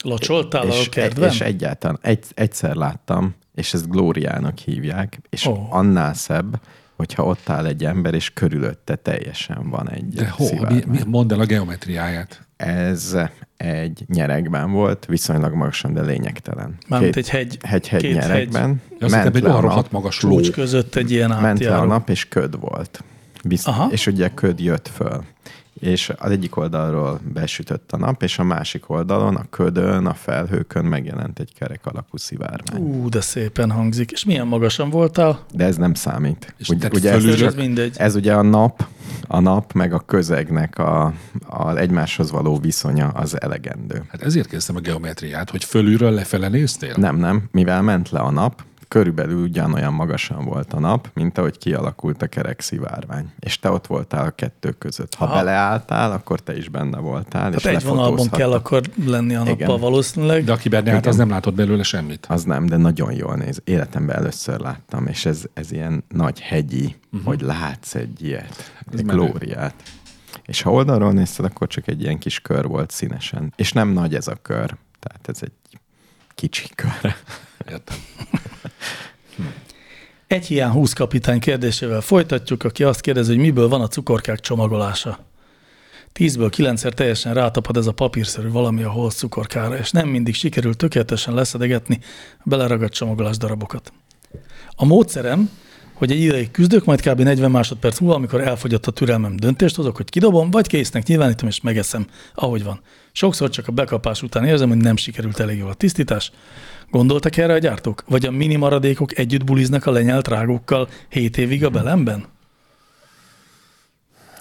Locsoltál a és, kertben? és egyáltalán egy, egyszer láttam, és ezt Glóriának hívják, és oh. annál szebb, hogyha ott áll egy ember, és körülötte teljesen van egy De hol? Mi, mi, mondd el a geometriáját. Ez egy nyerekben volt, viszonylag magasan, de lényegtelen. Mármint egy hegy- Hegy-hegy két nyerekben. Azt hittem, egy le a olyan nap, rohadt magas ló. Között egy ilyen ment le a átjáró. nap, és köd volt. Bizt- Aha. és ugye köd jött föl. És az egyik oldalról besütött a nap, és a másik oldalon, a ködön, a felhőkön megjelent egy kerek alakú szivárvány. Ú, de szépen hangzik. És milyen magasan voltál? De ez nem számít. És Ugy, ugye ez, fölülről- Ez mindegy. ez ugye a nap, a nap meg a közegnek a, a egymáshoz való viszonya az elegendő. Hát ezért kezdtem a geometriát, hogy fölülről lefele néztél? Nem, nem, mivel ment le a nap, körülbelül ugyanolyan magasan volt a nap, mint ahogy kialakult a kerek szivárvány. És te ott voltál a kettő között. Ha Aha. beleálltál, akkor te is benne voltál. és Tehát egy vonalban kell akkor lenni a nappal Igen. valószínűleg. De aki benne állt, az nem látott belőle semmit. Az nem, de nagyon jól néz. Életemben először láttam, és ez, ez ilyen nagy hegyi, uh-huh. hogy látsz egy ilyet, Ez egy glóriát. És ha oldalról nézted, akkor csak egy ilyen kis kör volt színesen. És nem nagy ez a kör, tehát ez egy kicsi kör. Értem. (laughs) Egy hiány 20 kapitány kérdésével folytatjuk, aki azt kérdezi, hogy miből van a cukorkák csomagolása. Tízből kilencszer teljesen rátapad ez a papírszerű valami a holsz cukorkára, és nem mindig sikerül tökéletesen leszedegetni a beleragadt csomagolás darabokat. A módszerem, hogy egy ideig küzdök, majd kb. 40 másodperc múlva, amikor elfogyott a türelmem, döntést hozok, hogy kidobom, vagy késznek nyilvánítom, és megeszem, ahogy van. Sokszor csak a bekapás után érzem, hogy nem sikerült elég jól a tisztítás. Gondoltak erre a gyártók? Vagy a mini maradékok együtt buliznak a lenyelt rágókkal 7 évig a belemben?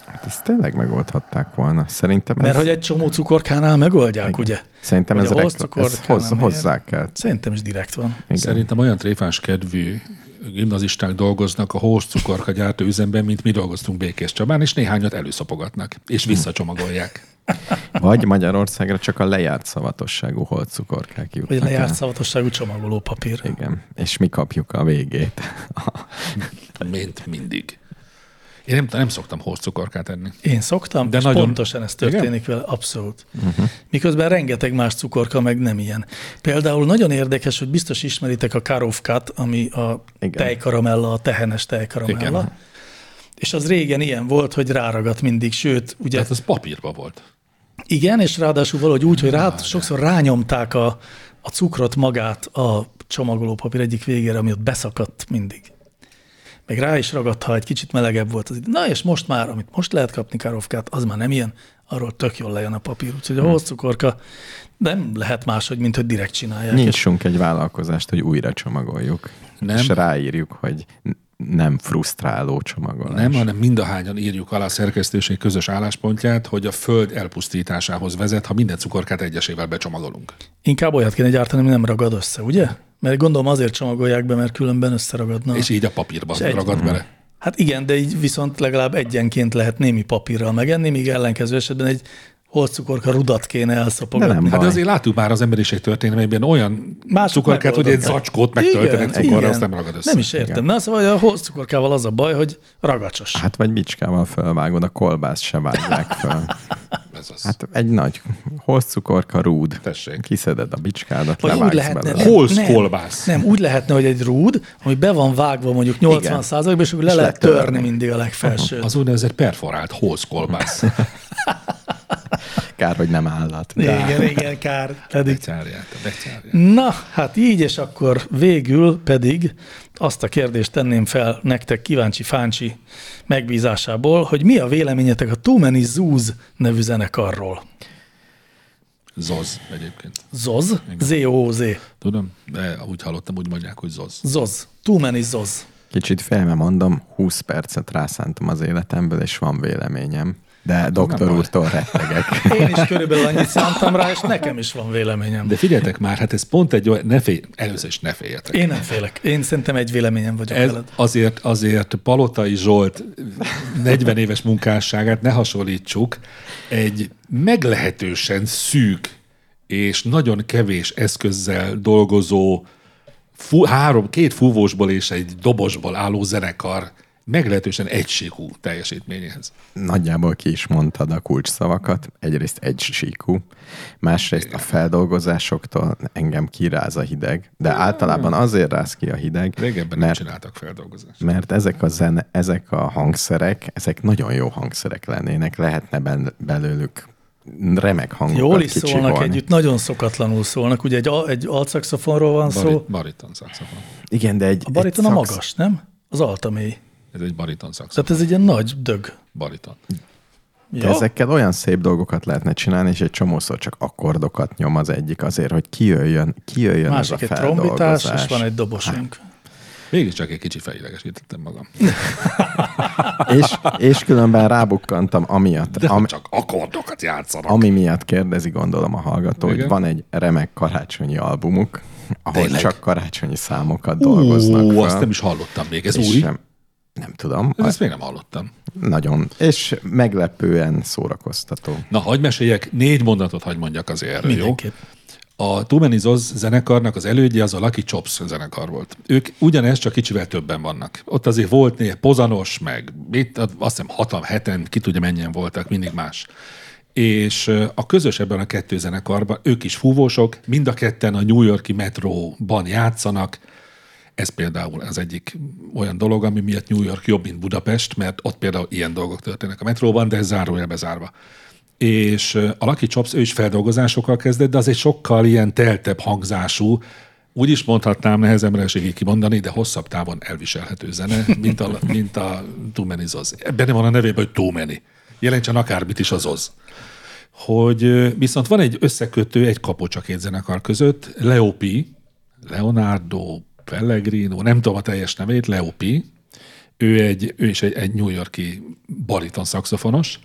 Hát ezt tényleg megoldhatták volna. Szerintem Mert ez, hogy egy csomó cukorkánál megoldják, ugye? szerintem hogy ez, holszcukor ez hoz, hozzá kell. Szerintem is direkt van. Igen. Szerintem olyan tréfás kedvű gimnazisták dolgoznak a hós cukorka gyártó üzemben, mint mi dolgoztunk Békés Csabán, és néhányat előszapogatnak, és visszacsomagolják. Vagy Magyarországra csak a lejárt szavatosságú holcukorkák jutnak Vagy lejárt el. szavatosságú csomagoló papír. Igen, és mi kapjuk a végét. Mint mindig. Én nem, nem szoktam hós cukorkát enni. Én szoktam, De és nagyon- pontosan ez történik vele, abszolút. Uh-huh. Miközben rengeteg más cukorka meg nem ilyen. Például nagyon érdekes, hogy biztos ismeritek a karovkát, ami a Igen. tejkaramella, a tehenes tejkaramella. Igen. És az régen ilyen volt, hogy ráragadt mindig, sőt, ugye Tehát az papírba volt. igen, és ráadásul valahogy úgy, hogy rá, sokszor rányomták a, a cukrot magát a csomagolópapír egyik végére, ami ott beszakadt mindig. Meg rá is ragadt, ha egy kicsit melegebb volt az idő. Na és most már, amit most lehet kapni karovkát, az már nem ilyen, arról tök jól lejön a papír. Úgyhogy a Hmm. hosszcukorka nem lehet máshogy, mint hogy direkt csinálják. És Nyissunk egy vállalkozást, hogy újra csomagoljuk. Nem. És ráírjuk, hogy nem frusztráló csomagolás. Nem, hanem mindahányan írjuk alá a szerkesztőség közös álláspontját, hogy a föld elpusztításához vezet, ha minden cukorkát egyesével becsomagolunk. Inkább olyat kéne gyártani, ami nem ragad össze, ugye? Mert gondolom azért csomagolják be, mert különben összeragadna. És így a papírban egy- ragad bele. Hát igen, de így viszont legalább egyenként lehet némi papírral megenni, míg ellenkező esetben egy holcukorka rudat kéne elszapogatni. De nem Hát Baj. azért láttuk már az emberiség történelmében olyan Mások cukorkát, hogy egy zacskót megtöltenek Igen, cukorra, igen. azt nem ragad össze. Nem is értem. Na, szóval a holcukorkával az a baj, hogy ragacsos. Hát vagy bicskával fölvágod, a kolbászt se vágják föl. (laughs) Ez az. Hát egy nagy hosszcukorka rúd. Tessék. Kiszeded a bicskádat, Vagy úgy lehetne, nem, Holsz kolbász. Nem, úgy lehetne, hogy egy rúd, ami be van vágva mondjuk 80 százalékban, és akkor le És lehet törni mindig a legfelsőt. Az úgynevezett perforált holszkolbász. (laughs) Kár, hogy nem állat. Igen, igen, kár. Pedig Becsárját, becsárját. Na, hát így, és akkor végül pedig azt a kérdést tenném fel nektek kíváncsi fáncsi megbízásából, hogy mi a véleményetek a Too Many Zoos nevű zenekarról? Zoz egyébként. Zoz? Z-O-Z. Tudom, de úgy hallottam, úgy mondják, hogy Zoz. Zoz. Too Many Zoz. Kicsit félve mondom, 20 percet rászántam az életemből, és van véleményem. De doktor baj. úrtól rettegek. (laughs) Én is körülbelül annyit szántam rá, és nekem is van véleményem. De figyeljetek már, hát ez pont egy olyan, ne félj, először is ne féljetek. Én nem félek. Én szerintem egy véleményem vagyok Ez veled. azért, azért Palotai Zsolt 40 éves munkásságát ne hasonlítsuk egy meglehetősen szűk és nagyon kevés eszközzel dolgozó fú, három, két fúvósból és egy dobosból álló zenekar meglehetősen egységú teljesítményéhez. Nagyjából ki is mondtad a kulcsszavakat. Egyrészt egy síkú, másrészt a feldolgozásoktól engem kiráz a hideg, de általában azért ráz ki a hideg, Régebben nem mert, csináltak feldolgozást. mert ezek a, zene, ezek a hangszerek, ezek nagyon jó hangszerek lennének, lehetne ben- belőlük remek hangokat Jól is szólnak kicsiholni. együtt, nagyon szokatlanul szólnak. Ugye egy, egy altszaxofonról van szó. Bari, bariton szaxofon. Igen, de egy, A bariton a egy szax- magas, nem? Az alta mély. Ez egy bariton szaxofon. Tehát ez egy ilyen nagy dög. Bariton. De ezekkel olyan szép dolgokat lehetne csinálni, és egy csomószor csak akkordokat nyom az egyik azért, hogy kijöjjön, kijöjjön Másik ez egy a trombitás, feldolgozás. és van egy dobosunk. Mégiscsak egy kicsit felidegesítettem magam. (laughs) És, és különben rábukkantam amiatt, De am, am, csak akkordokat játszanak. ami miatt kérdezi, gondolom a hallgató, Igen. hogy van egy remek karácsonyi albumuk, ahol Tényleg? csak karácsonyi számokat dolgoznak Ó, azt nem is hallottam még. Ez és új? sem- Nem tudom, Ezt még nem hallottam. nagyon. És meglepően szórakoztató. Na, hagyd meséljek, négy mondatot hagy mondjak azért erről, jó? Mindenképp. A Too Many Zoz zenekarnak az elődje az a Lucky Chops zenekar volt. Ők ugyanez, csak kicsivel többen vannak. Ott azért volt néha pozanos, meg mit, azt hiszem hatan, heten, ki tudja mennyien voltak, mindig más. És a közös ebben a kettő zenekarban, ők is fúvósok, mind a ketten a New Yorki metróban játszanak, ez például az egyik olyan dolog, ami miatt New York jobb, mint Budapest, mert ott például ilyen dolgok történnek a metróban, de ez zárója bezárva. És a Lucky Chops, ő is feldolgozásokkal kezdett, de az egy sokkal ilyen teltebb hangzású, úgy is mondhatnám, nehezemre esik kimondani, de hosszabb távon elviselhető zene, mint a, mint a Too Many Zoz. Benne van a nevében, hogy Too Many. Jelentsen akármit is az Oz hogy viszont van egy összekötő, egy kapocs a két zenekar között, Leopi, Leonardo Pellegrino, nem tudom a teljes nevét, Leopi, ő, egy, ő is egy, egy New Yorki bariton szaxofonos,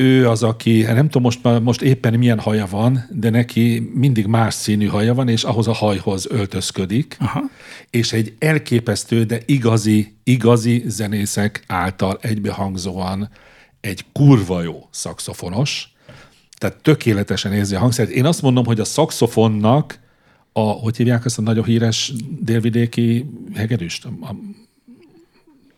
ő az, aki, nem tudom most, most éppen milyen haja van, de neki mindig más színű haja van, és ahhoz a hajhoz öltözködik, Aha. és egy elképesztő, de igazi, igazi zenészek által egybehangzóan egy kurva jó szaxofonos, tehát tökéletesen érzi a hangszert. Én azt mondom, hogy a szaxofonnak a, hogy hívják ezt a nagyon híres délvidéki hegedűst? A,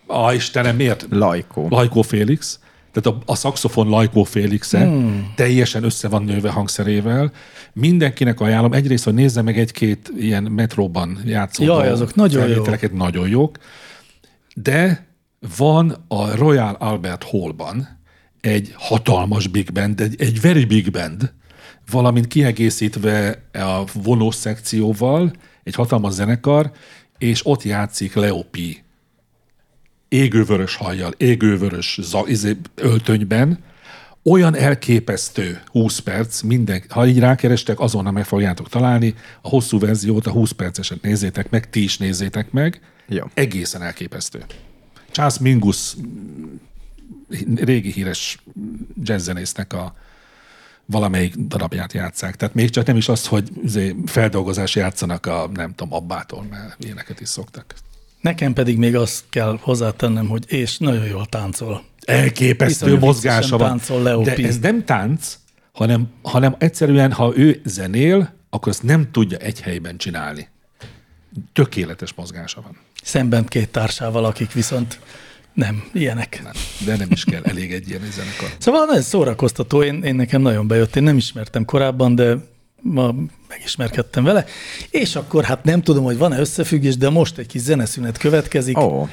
a, a Istenem, miért? Lajkó. Lajkó Félix. Tehát a, a szaxofon Lajkó Félixe hmm. teljesen össze van nőve hangszerével. Mindenkinek ajánlom egyrészt, hogy nézze meg egy-két ilyen metróban játszó Jaj, azok nagyon jók. nagyon jók. De van a Royal Albert Hallban egy hatalmas big band, egy, egy very big band, valamint kiegészítve a vonós szekcióval, egy hatalmas zenekar, és ott játszik Leopi égővörös hajjal, égővörös za, izé, öltönyben, olyan elképesztő 20 perc, minden, ha így rákerestek, azonnal meg fogjátok találni, a hosszú verziót, a 20 perceset nézzétek meg, ti is nézzétek meg, Jó. Egészen elképesztő. Charles Mingus régi híres jazzzenésznek a valamelyik darabját játszák. Tehát még csak nem is azt, hogy izé feldolgozás játszanak a, nem tudom, abbától, mert ilyeneket is szoktak. Nekem pedig még azt kell hozzátennem, hogy és nagyon jól táncol. Elképesztő Iszonyú mozgása van. táncol Leo De P. ez nem tánc, hanem, hanem egyszerűen, ha ő zenél, akkor azt nem tudja egy helyben csinálni. Tökéletes mozgása van. Szemben két társával, akik viszont nem ilyenek. Nem. De nem is kell elég egy ilyen zenekar. Szóval ez szórakoztató, én, én nekem nagyon bejött, én nem ismertem korábban, de ma megismerkedtem vele. És akkor hát nem tudom, hogy van-e összefüggés, de most egy kis zeneszünet következik, oh.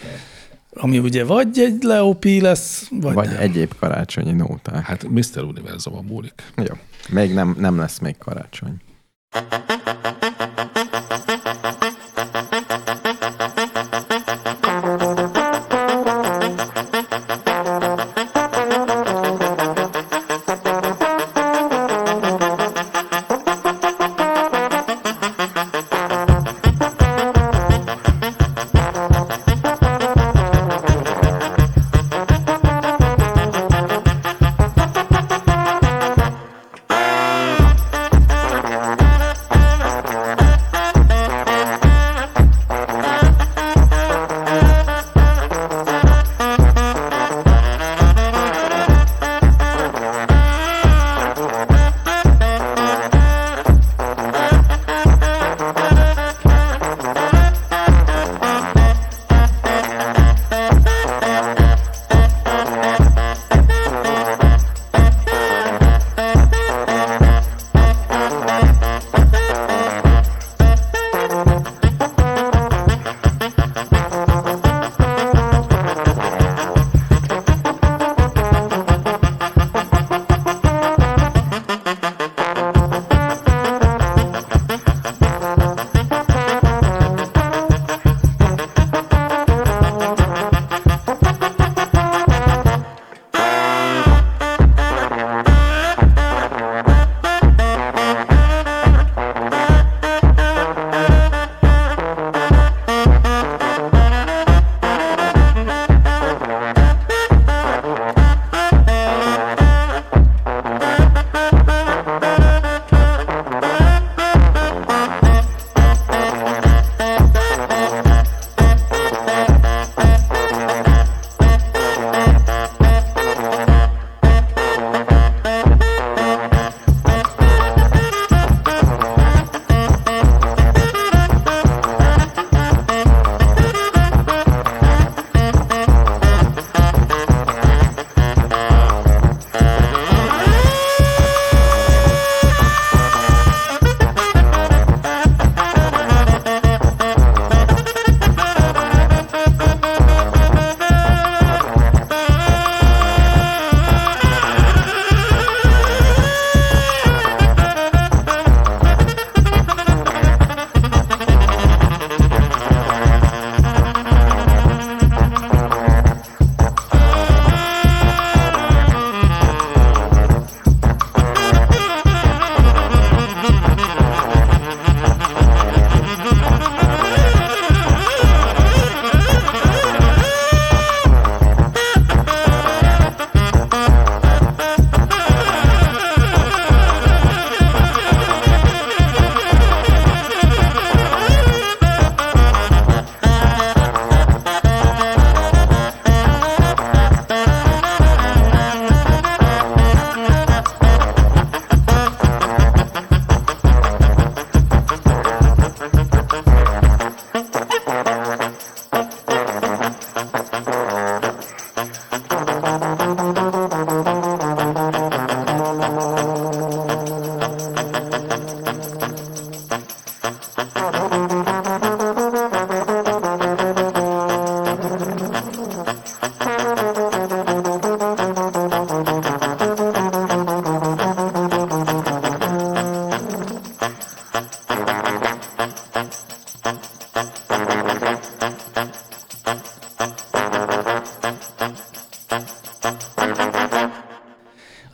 ami ugye vagy egy Leopi lesz, vagy, vagy nem. egyéb karácsonyi nóták. Hát Mr. Univerzumon múlik. Jó. Még nem, nem lesz még karácsony.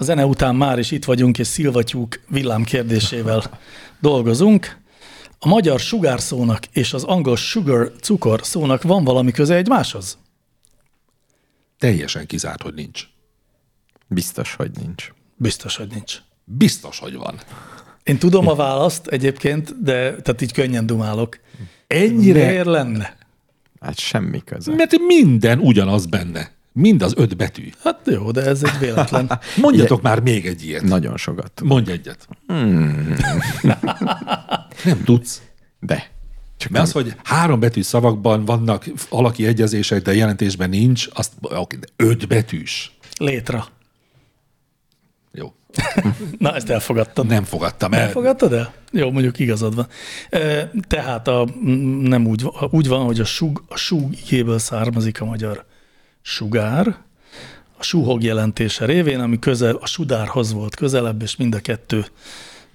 Zene után már is itt vagyunk, és szilvatyúk villám kérdésével dolgozunk. A magyar sugár szónak és az angol sugar cukor szónak van valami köze egymáshoz? Teljesen kizárt, hogy nincs. Biztos, hogy nincs. Biztos, hogy nincs. Biztos, hogy van. Én tudom a választ egyébként, de tehát így könnyen dumálok. Ennyire? Miért lenne? Hát semmi köze. Mert minden ugyanaz benne. Mind az öt betű. Hát jó, de ez egy véletlen. (laughs) Mondjatok már még egy ilyet. Nagyon sokat. Mondj egyet. Hmm. (laughs) Nem tudsz. De. Csak Mert az, hogy három betű szavakban vannak alaki egyezések, de jelentésben nincs, azt öt betűs. Létra. Jó. (laughs) Na, ezt elfogadtad. Nem fogadtam el. Elfogadtad el? Jó, mondjuk igazad van. Tehát a, nem úgy, van- úgy van, hogy a sug, a sug igéből származik a magyar sugár, a suhog jelentése révén, ami közel, a sudárhoz volt közelebb, és mind a kettő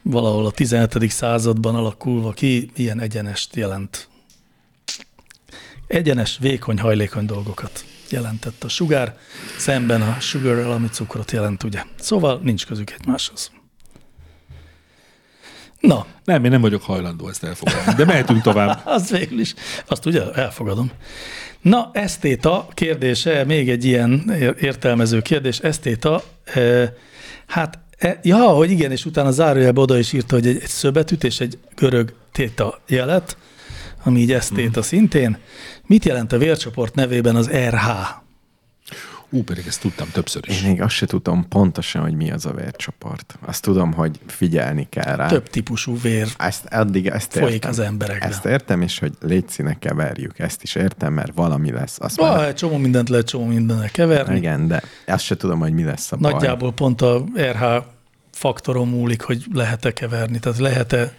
valahol a 17. században alakulva ki, ilyen egyenest jelent. Egyenes, vékony, hajlékony dolgokat jelentett a sugár, szemben a sugarrel, ami cukrot jelent, ugye. Szóval nincs közük egymáshoz. Na, Nem, én nem vagyok hajlandó ezt elfogadni. De mehetünk tovább. (laughs) az végül is, azt ugye elfogadom. Na, esztéta kérdése, még egy ilyen ér- értelmező kérdés, esztéta, e, hát, ja, hogy igen, és utána zárójelbe oda is írta, hogy egy, egy szöbetűt és egy görög téta jelet, ami így esztéta szintén. Mit jelent a vércsoport nevében az RH? Ú, pedig ezt tudtam többször is. Én még azt se tudom pontosan, hogy mi az a vércsoport. Azt tudom, hogy figyelni kell rá. Több típusú vér Ezt, addig ezt folyik értem. az emberekben. Ezt értem, és hogy létszíne keverjük. Ezt is értem, mert valami lesz. Azt majd, egy csomó mindent lehet csomó mindennel keverni. igen, de azt se tudom, hogy mi lesz a baj. Nagyjából pont a RH faktoron múlik, hogy lehet-e keverni. Tehát lehet-e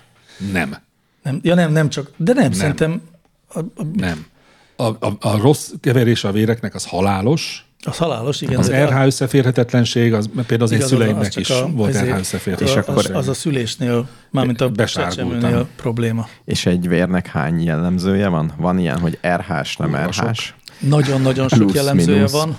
Nem. Nem, ja nem, nem csak, de nem, nem. szerintem a, a, Nem. A, a, a rossz keverés a véreknek az halálos, az halálos, igen. az RH összeférhetetlenség, az például az én van, szüleimnek az is a- volt RH az, összeférhetetlenség. az, az a szülésnél, mármint a csecsemőnél probléma. És egy vérnek hány jellemzője van? Van ilyen, hogy RH-s, nem. RH-s? Nagyon-nagyon sok Plusz, jellemzője mínusz. van.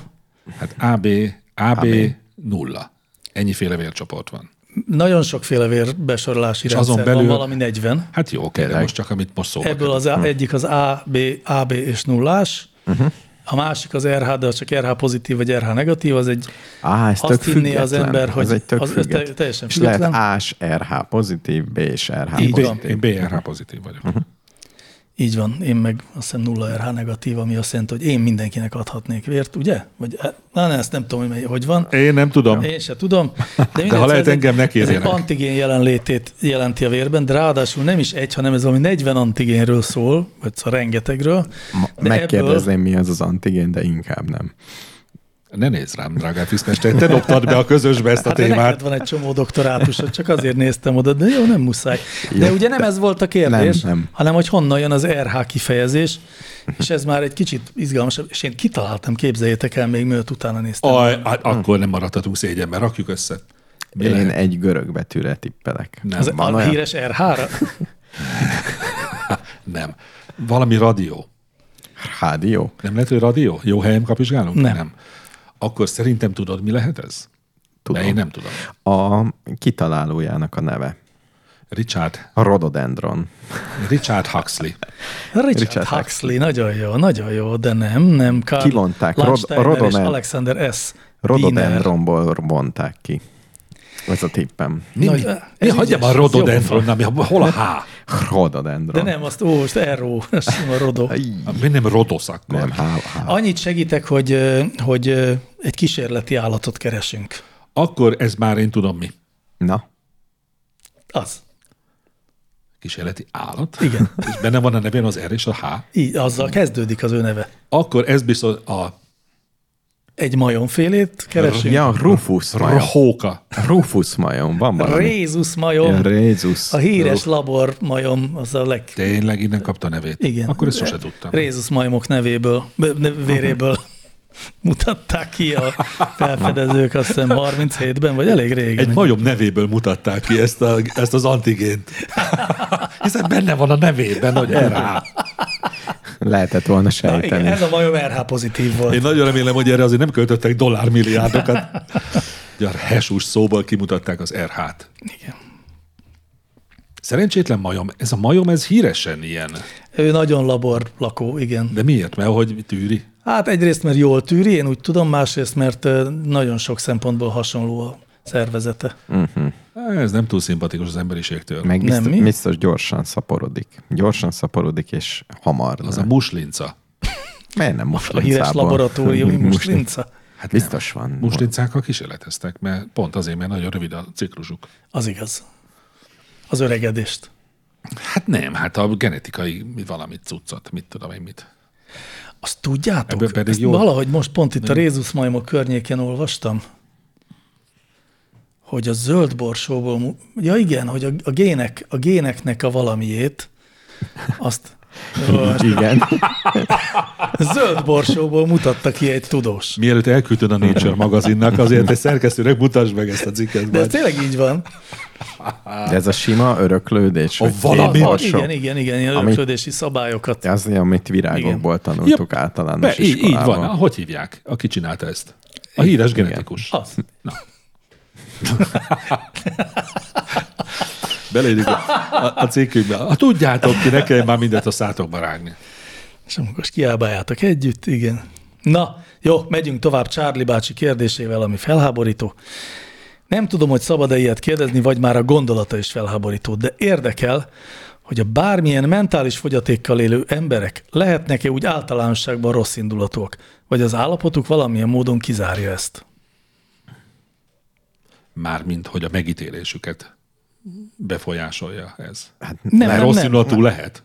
Hát AB, AB, AB. nulla. Ennyiféle vércsoport van. Nagyon sokféle vérbesorolási És rendszer azon van, belül- valami 40. Hát jó, oké, de most csak amit most szóba Ebből az A, egyik az A, B, AB és nullás, uh-huh. A másik az RH, de az csak RH pozitív vagy RH negatív, az egy Á, ez Azt tök hinné az ember, hogy ez egy tök az- ez független. te- teljesen És lehet független. A-s RH pozitív, B-s RH Így B, van. pozitív. én BRH pozitív vagyok. Uh-huh. Így van, én meg azt hiszem nulla RH negatív, ami azt jelenti, hogy én mindenkinek adhatnék vért, ugye? Vagy, na, ne, ezt nem tudom, hogy hogy van. Én nem tudom. Én se tudom. De, mindegy, ha lehet, ez egy- engem ne Ez egy kérjenek. antigén jelenlétét jelenti a vérben, de ráadásul nem is egy, hanem ez valami 40 antigénről szól, vagy szóval rengetegről. Ma- De Megkérdezném, mi az az antigén, de inkább nem. Ne nézz rám, drágán Fiszmester, te dobtad be a közösbe ezt a Hát témát. neked van egy csomó doktorátusod, csak azért néztem oda, de jó, nem muszáj. De Jó, ugye nem ez volt a kérdés, Nem, nem. hanem hogy honnan jön az RH kifejezés, és ez már egy kicsit izgalmasabb, és én kitaláltam, képzeljétek el, még mielőtt utána néztem. Aj, hát akkor nem maradhatunk szégyenben, rakjuk össze. Mi Én lehet? egy görög betűre tippelek. Nem. Az van a olyan? híres RH-ra? (laughs) Nem. Valami radió. Rádió? Nem lehet, hogy radió? Jó helyen kapizsgálunk? Nem. nem. Akkor szerintem tudod, mi lehet ez? Tudom. De én nem tudom. A kitalálójának a neve. Richard, A rhododendron. Richard Huxley. Richard, Richard Huxley, nagyon jó, nagyon jó, de nem, nem. Karl Kivonták, Rod- Rodonen- Alexander S. Wiener. Rhododendronból bonták ki. Ez a tippem. Mi, Nagy- mi, ügyes, a rododendron, ami, hol a H? (laughs) Rhododendron. De nem, azt, ó, most erro, ez a rodó. Aj, Mi nem rodosz akkor? Nem, há, há. Annyit segítek, hogy, hogy egy kísérleti állatot keresünk. Akkor ez már én tudom mi. Na, Az. Kísérleti állat. Igen. És benne van a nevén az R és a H. Így, azzal kezdődik az ő neve. Akkor ez biztos a Egy majomfélét keresünk. ja, Rufus majom. Róka. Rufus majom, van valami. Rézus majom. Ja, Rézus. A híres labor majom, az a leg... Tényleg innen kapta a nevét? Igen. Akkor ezt sose tudtam. Rézus majmok nevéből, véréből (laughs) mutatták ki a felfedezők, azt hiszem 37-ben, vagy elég régen. Egy majom nevéből mutatták ki ezt, a, ezt az antigént. (laughs) Hiszen benne van a nevében, hogy RH. Lehetett volna Na, sejteni. igen, ez a majom RH pozitív volt. Én nagyon remélem, hogy erre azért nem költöttek dollármilliárdokat. Ugye a hesus szóból kimutatták az RH-t. Igen. Szerencsétlen majom. Ez a majom, ez híresen ilyen. Ő nagyon labor lakó, igen. De miért? Mert hogy tűri? Hát egyrészt, mert jól tűri, én úgy tudom, másrészt, mert nagyon sok szempontból hasonló a szervezete. Ez nem túl szimpatikus az emberiségtől. Meg Nem, biztos, mi? biztos gyorsan szaporodik. Gyorsan szaporodik, és hamar. Az a muslinca. Miért nem A muslincából? híres laboratóriumi (laughs) Muslin- muslinca. Hát Biztos van. Muslincákkal kísérleteztek, mert pont azért, mert nagyon rövid a ciklusuk. Az igaz. Az öregedést. Hát nem, hát a genetikai valamit cuccot, mit tudom én mit. Azt tudjátok? Ebből pedig Ezt jó. Valahogy most pont itt a Rézus majmok környékén olvastam, hogy a zöld borsóból, ja igen, hogy a, a, gének, a géneknek a valamiét, azt Igen. (laughs) zöld borsóból mutatta ki egy tudós. Mielőtt elküldted a Nature magazinnak, azért egy szerkesztőnek mutasd meg ezt a cikket. De ez tényleg így van. De ez a sima öröklődés. A valami- borsó. igen, igen, igen, ilyen Amit- öröklődési szabályokat. Az, amit virágokból tanultuk Ja, általános Be, így, így iskolában. van. Hogy hívják, aki csinálta ezt? A híres Igen. genetikus. Az. Na. (laughs) Beleírjuk a, a, a. Ha tudjátok ki, ne kell már mindent a szátokba rágni. És akkor most kiábáljátok együtt, igen. Na, jó, megyünk tovább Charlie bácsi kérdésével, ami felháborító. Nem tudom, hogy szabad-e ilyet kérdezni, vagy már a gondolata is felháborító, de érdekel, hogy a bármilyen mentális fogyatékkal élő emberek lehetnek-e úgy általánosságban rossz indulatúak, vagy az állapotuk valamilyen módon kizárja ezt. Mármint, hogy a megítélésüket befolyásolja ez. Hát Nem, Mert nem, rossz indulatú lehet?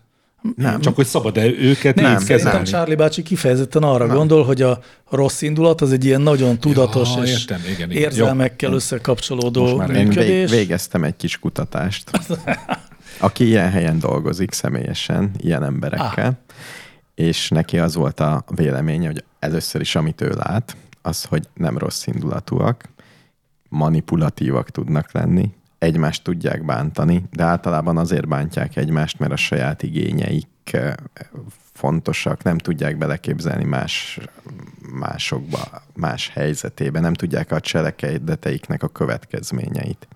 Nem. Csak hogy szabad-e őket Nem, nem szerintem? Charlie bácsi kifejezetten arra nem. gondol, hogy a rossz indulat az egy ilyen nagyon tudatos Ja, és értem, igen, igen. érzelmekkel összekapcsolódó Most már Én működés. végeztem egy kis kutatást. (laughs) Aki ilyen helyen dolgozik személyesen, ilyen emberekkel, Ah. és neki az volt a véleménye, hogy először is, amit ő lát, az, hogy nem rossz indulatúak, manipulatívak tudnak lenni, egymást tudják bántani, de általában azért bántják egymást, mert a saját igényeik eh, fontosak, nem tudják beleképzelni más, másokba, más helyzetébe, nem tudják a cselekedeteiknek a következményeit.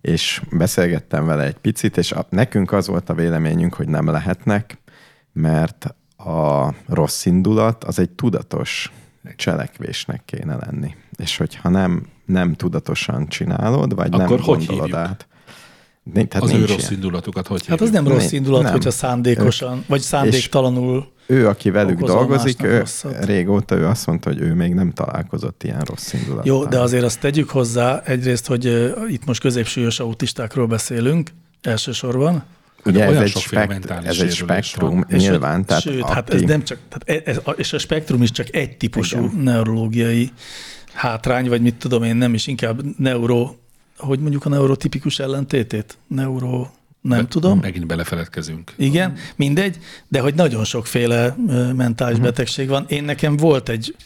És beszélgettem vele egy picit, és a, nekünk az volt a véleményünk, hogy nem lehetnek, mert a rossz indulat az egy tudatos cselekvésnek kéne lenni. És hogyha nem, nem tudatosan csinálod, vagy Akkor nem hogy gondolod hívjuk? át. Tehát Az ő rossz ilyen. indulatukat hogy Hát az nem rossz indulat, nem. hogyha szándékosan, vagy szándéktalanul. Ő, aki velük dolgozik, ő, rosszat. régóta ő azt mondta, hogy ő még nem találkozott ilyen rossz indulattal. Jó, de azért azt tegyük hozzá egyrészt, hogy itt most középsúlyos autistákról beszélünk elsősorban. Ugye ez olyan egy, sokféle spekt, mentális ez egy spektrum, van. És nyilván. hogy, tehát sőt, aki, hát ez nem csak, tehát ez, és a spektrum is csak egy típusú. Igen. neurológiai hátrány, vagy mit tudom én, nem is inkább neuro, hogy mondjuk a neurotipikus ellentétét? Neuro, nem Be- tudom. Megint belefeledkezünk. Igen, mindegy, de hogy nagyon sokféle mentális Mhm. betegség van. Én nekem volt egy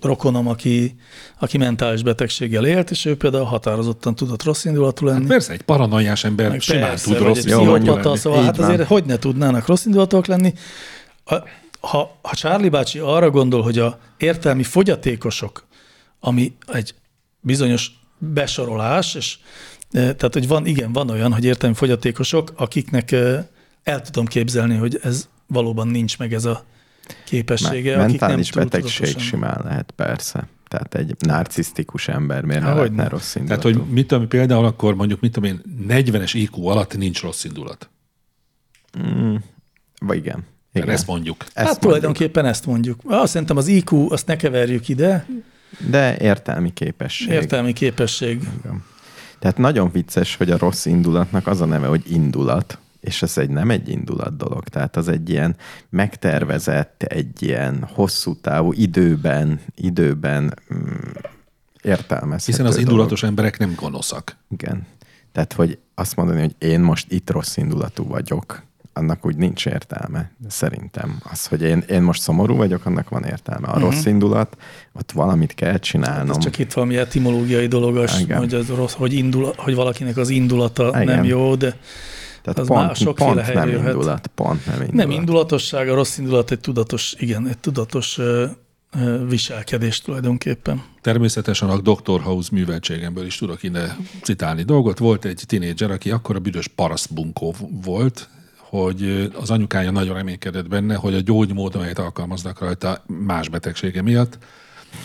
rokonom, aki, aki mentális betegséggel élt, és ő például határozottan tudott rossz indulatú lenni. Hát persze, egy paranoiás ember meg simán persze, tud rossz indulatú szóval Így hát van. azért hogy ne tudnának rossz indulatúak lenni. Ha, ha Charlie bácsi arra gondol, hogy a értelmi fogyatékosok, ami egy bizonyos besorolás, és e, tehát, hogy van, igen, van olyan, hogy értelmi fogyatékosok, akiknek e, el tudom képzelni, hogy ez valóban nincs meg ez a képessége. akik mentális túl betegség tudatosan- simán lehet, persze. Tehát egy narcisztikus ember miért ne Há, lehetne rossz Tehát, indulatú? hogy mit tudom, például akkor mondjuk, mit tudom én, 40-es IQ alatt nincs rossz indulat. Vagy igen. Igen. igen. Ezt mondjuk. Ezt Hát mondjuk. tulajdonképpen ezt mondjuk. Azt szerintem az IQ, azt ne keverjük ide, De értelmi képesség. értelmi képesség. Tehát nagyon vicces, hogy a rossz indulatnak az a neve, hogy indulat, és ez egy nem egy indulat dolog, tehát az egy ilyen megtervezett, egy ilyen hosszú távú időben, időben mm, értelmezhető Hiszen az dolog. indulatos emberek nem gonoszak. Igen. Tehát, hogy azt mondani, hogy én most itt rossz indulatú vagyok, annak úgy nincs értelme, szerintem. Az, hogy én, én most szomorú vagyok, annak van értelme. A rossz indulat, ott valamit kell csinálnom. Ez csak itt valami etimológiai dolog, az, Igen. hogy, az rossz, hogy, indul, hogy valakinek az indulata Igen. nem jó, de Tehát az már pont, sokféle pont nem jöhet. indulat, pont nem indulat. nem indulatosság, a rossz indulat egy tudatos, igen, egy tudatos ö, ö, viselkedés tulajdonképpen. Természetesen a Dr. House műveltségemből is tudok ide citálni dolgot. Volt egy tinédzser, aki akkor a büdös parasztbunkó volt, hogy az anyukája nagyon reménykedett benne, hogy a gyógymód, amelyet alkalmaznak rajta más betegsége miatt,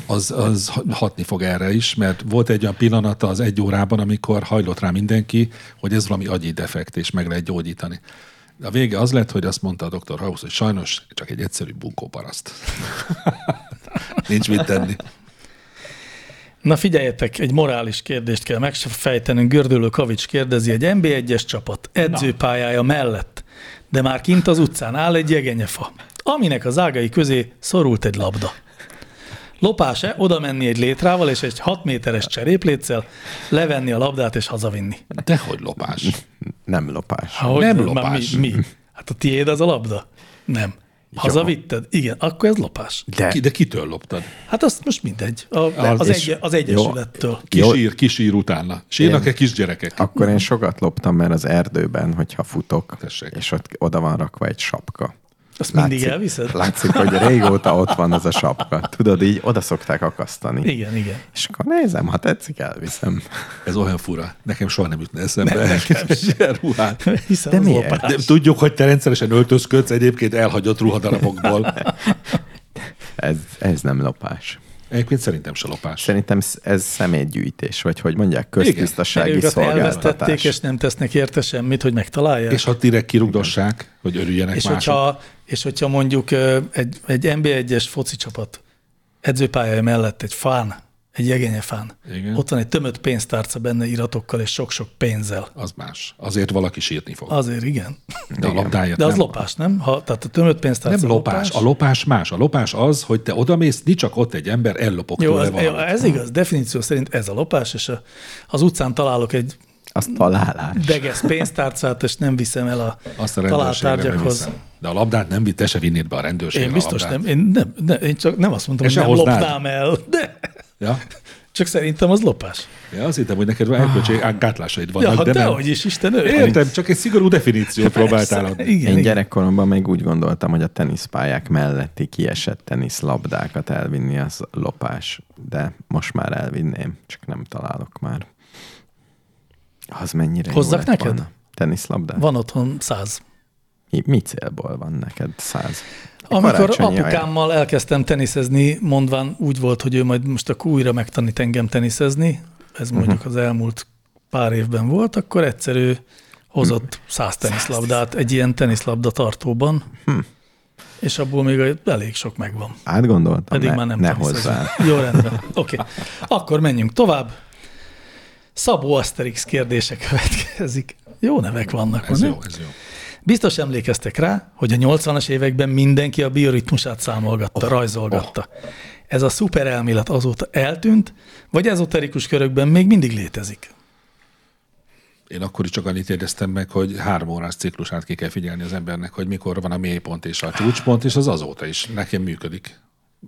az, az hatni fog erre is, mert volt egy olyan pillanata az egy órában, amikor hajlott rá mindenki, hogy ez valami agyi defekt, és meg lehet gyógyítani. A vége az lett, hogy azt mondta a Dr. House, hogy sajnos csak egy egyszerű bunkóparaszt. (laughs) Nincs mit tenni. Na figyeljetek, egy morális kérdést kell megfejtenünk. Gördülő Kavics kérdezi, egy NB1-es csapat edzőpályája mellett, de már kint az utcán áll egy jegenyefa, aminek az ágai közé szorult egy labda. Lopás-e oda menni egy létrával és egy 6 méteres cserépléccel, levenni a labdát és hazavinni? Dehogy lopás. Nem lopás. Ahogy Nem lopás. Mi, mi? Hát a tiéd az a labda? Nem. Hazavitted? Igen, akkor ez lopás. De Ki, de kitől loptad? Hát azt most mindegy. A, az, az, egy, az egyesülettől. Kisír, kisír utána. Sírnak-e kisgyerekek? akkor én sokat loptam, mert az erdőben, hogyha futok, Tessék. és ott oda van rakva egy sapka. Azt mindig elviszed? Látszik, hogy régóta ott van az a sapka. Tudod, így oda szokták akasztani. Igen, igen. És akkor nézem, ha tetszik, elviszem. Ez olyan fura. Nekem soha nem jutna eszembe. elkezdeni (laughs) ilyen ruhát. Hiszen De miért? De tudjuk, hogy te rendszeresen öltözködsz egyébként elhagyott ruhadarabokból. (laughs) Ez, ez nem lopás. Egyébként szerintem se lopás. Szerintem sz- ez személygyűjtés, vagy hogy mondják, köztisztasági elvesztették, szolgáltatás. és nem tesznek érte semmit, hogy megtalálják. És ha direkt kirugdossák, hogy örüljenek és, mások. hogyha, és hogyha mondjuk egy, egy NB1-es foci csapat edzőpályája mellett egy fán, egy jegenye fán, Igen. ott van egy tömött pénztárca benne iratokkal és sok-sok pénzzel. Az más. Azért valaki sírni fog. Azért igen. De a labdáért De az nem. lopás, nem? Ha, tehát a tömött pénztárca Nem lopás. A lopás más. A lopás az, hogy te odamész, nincs csak ott egy ember, ellopok Jó, tőle az, ez igaz, definíció szerint ez a lopás, és a, az utcán találok egy Az találás. degesz pénztárcát, és nem viszem el a Azt a talált tárgyakhoz. De a labdát nem, te se vinnéd be a rendőrségre Én biztos nem, én, nem, nem, én csak nem azt mondtam, És hogy nem hoznád? lopnám el, de Ja? (laughs) csak szerintem az lopás. ja, azt hittem, hogy neked erkölcsi gátlásaid vannak, Ja, de nem. dehogy is, Isten ő. Értem, csak egy szigorú definíciót (laughs) próbáltál adni. Igen, Én igen. gyerekkoromban még úgy gondoltam, hogy a teniszpályák melletti kiesett teniszlabdákat elvinni az lopás, de most már elvinném, csak nem találok már. Az mennyire jó Hozzak lett neked? volna. Teniszlabdát? Van otthon száz. Mi, mi célból van neked száz? Amikor apukámmal elkezdtem teniszezni, mondván úgy volt, hogy ő majd most akkor újra megtanít engem teniszezni, ez Mhm. mondjuk az elmúlt pár évben volt, akkor egyszerű hozott száz teniszlabdát egy ilyen teniszlabda tartóban, Hm. és abból még elég sok megvan. Átgondoltam, Pedig ne, már nem ne hozzá. Jó, rendben. Oké. Okay. Akkor menjünk tovább. Szabó Asterix kérdése következik. Jó nevek vannak. Ez van, jó, nem? ez jó. Biztos emlékeztek rá, hogy a 80-as években mindenki a bioritmusát számolgatta, oh, rajzolgatta. Oh. Ez a szuper elmélet azóta eltűnt, vagy ezoterikus körökben még mindig létezik? Én akkor is csak annyit éreztem meg, hogy három órás ciklusát ki kell figyelni az embernek, hogy mikor van a mélypont és a csúcspont, és az azóta is nekem működik.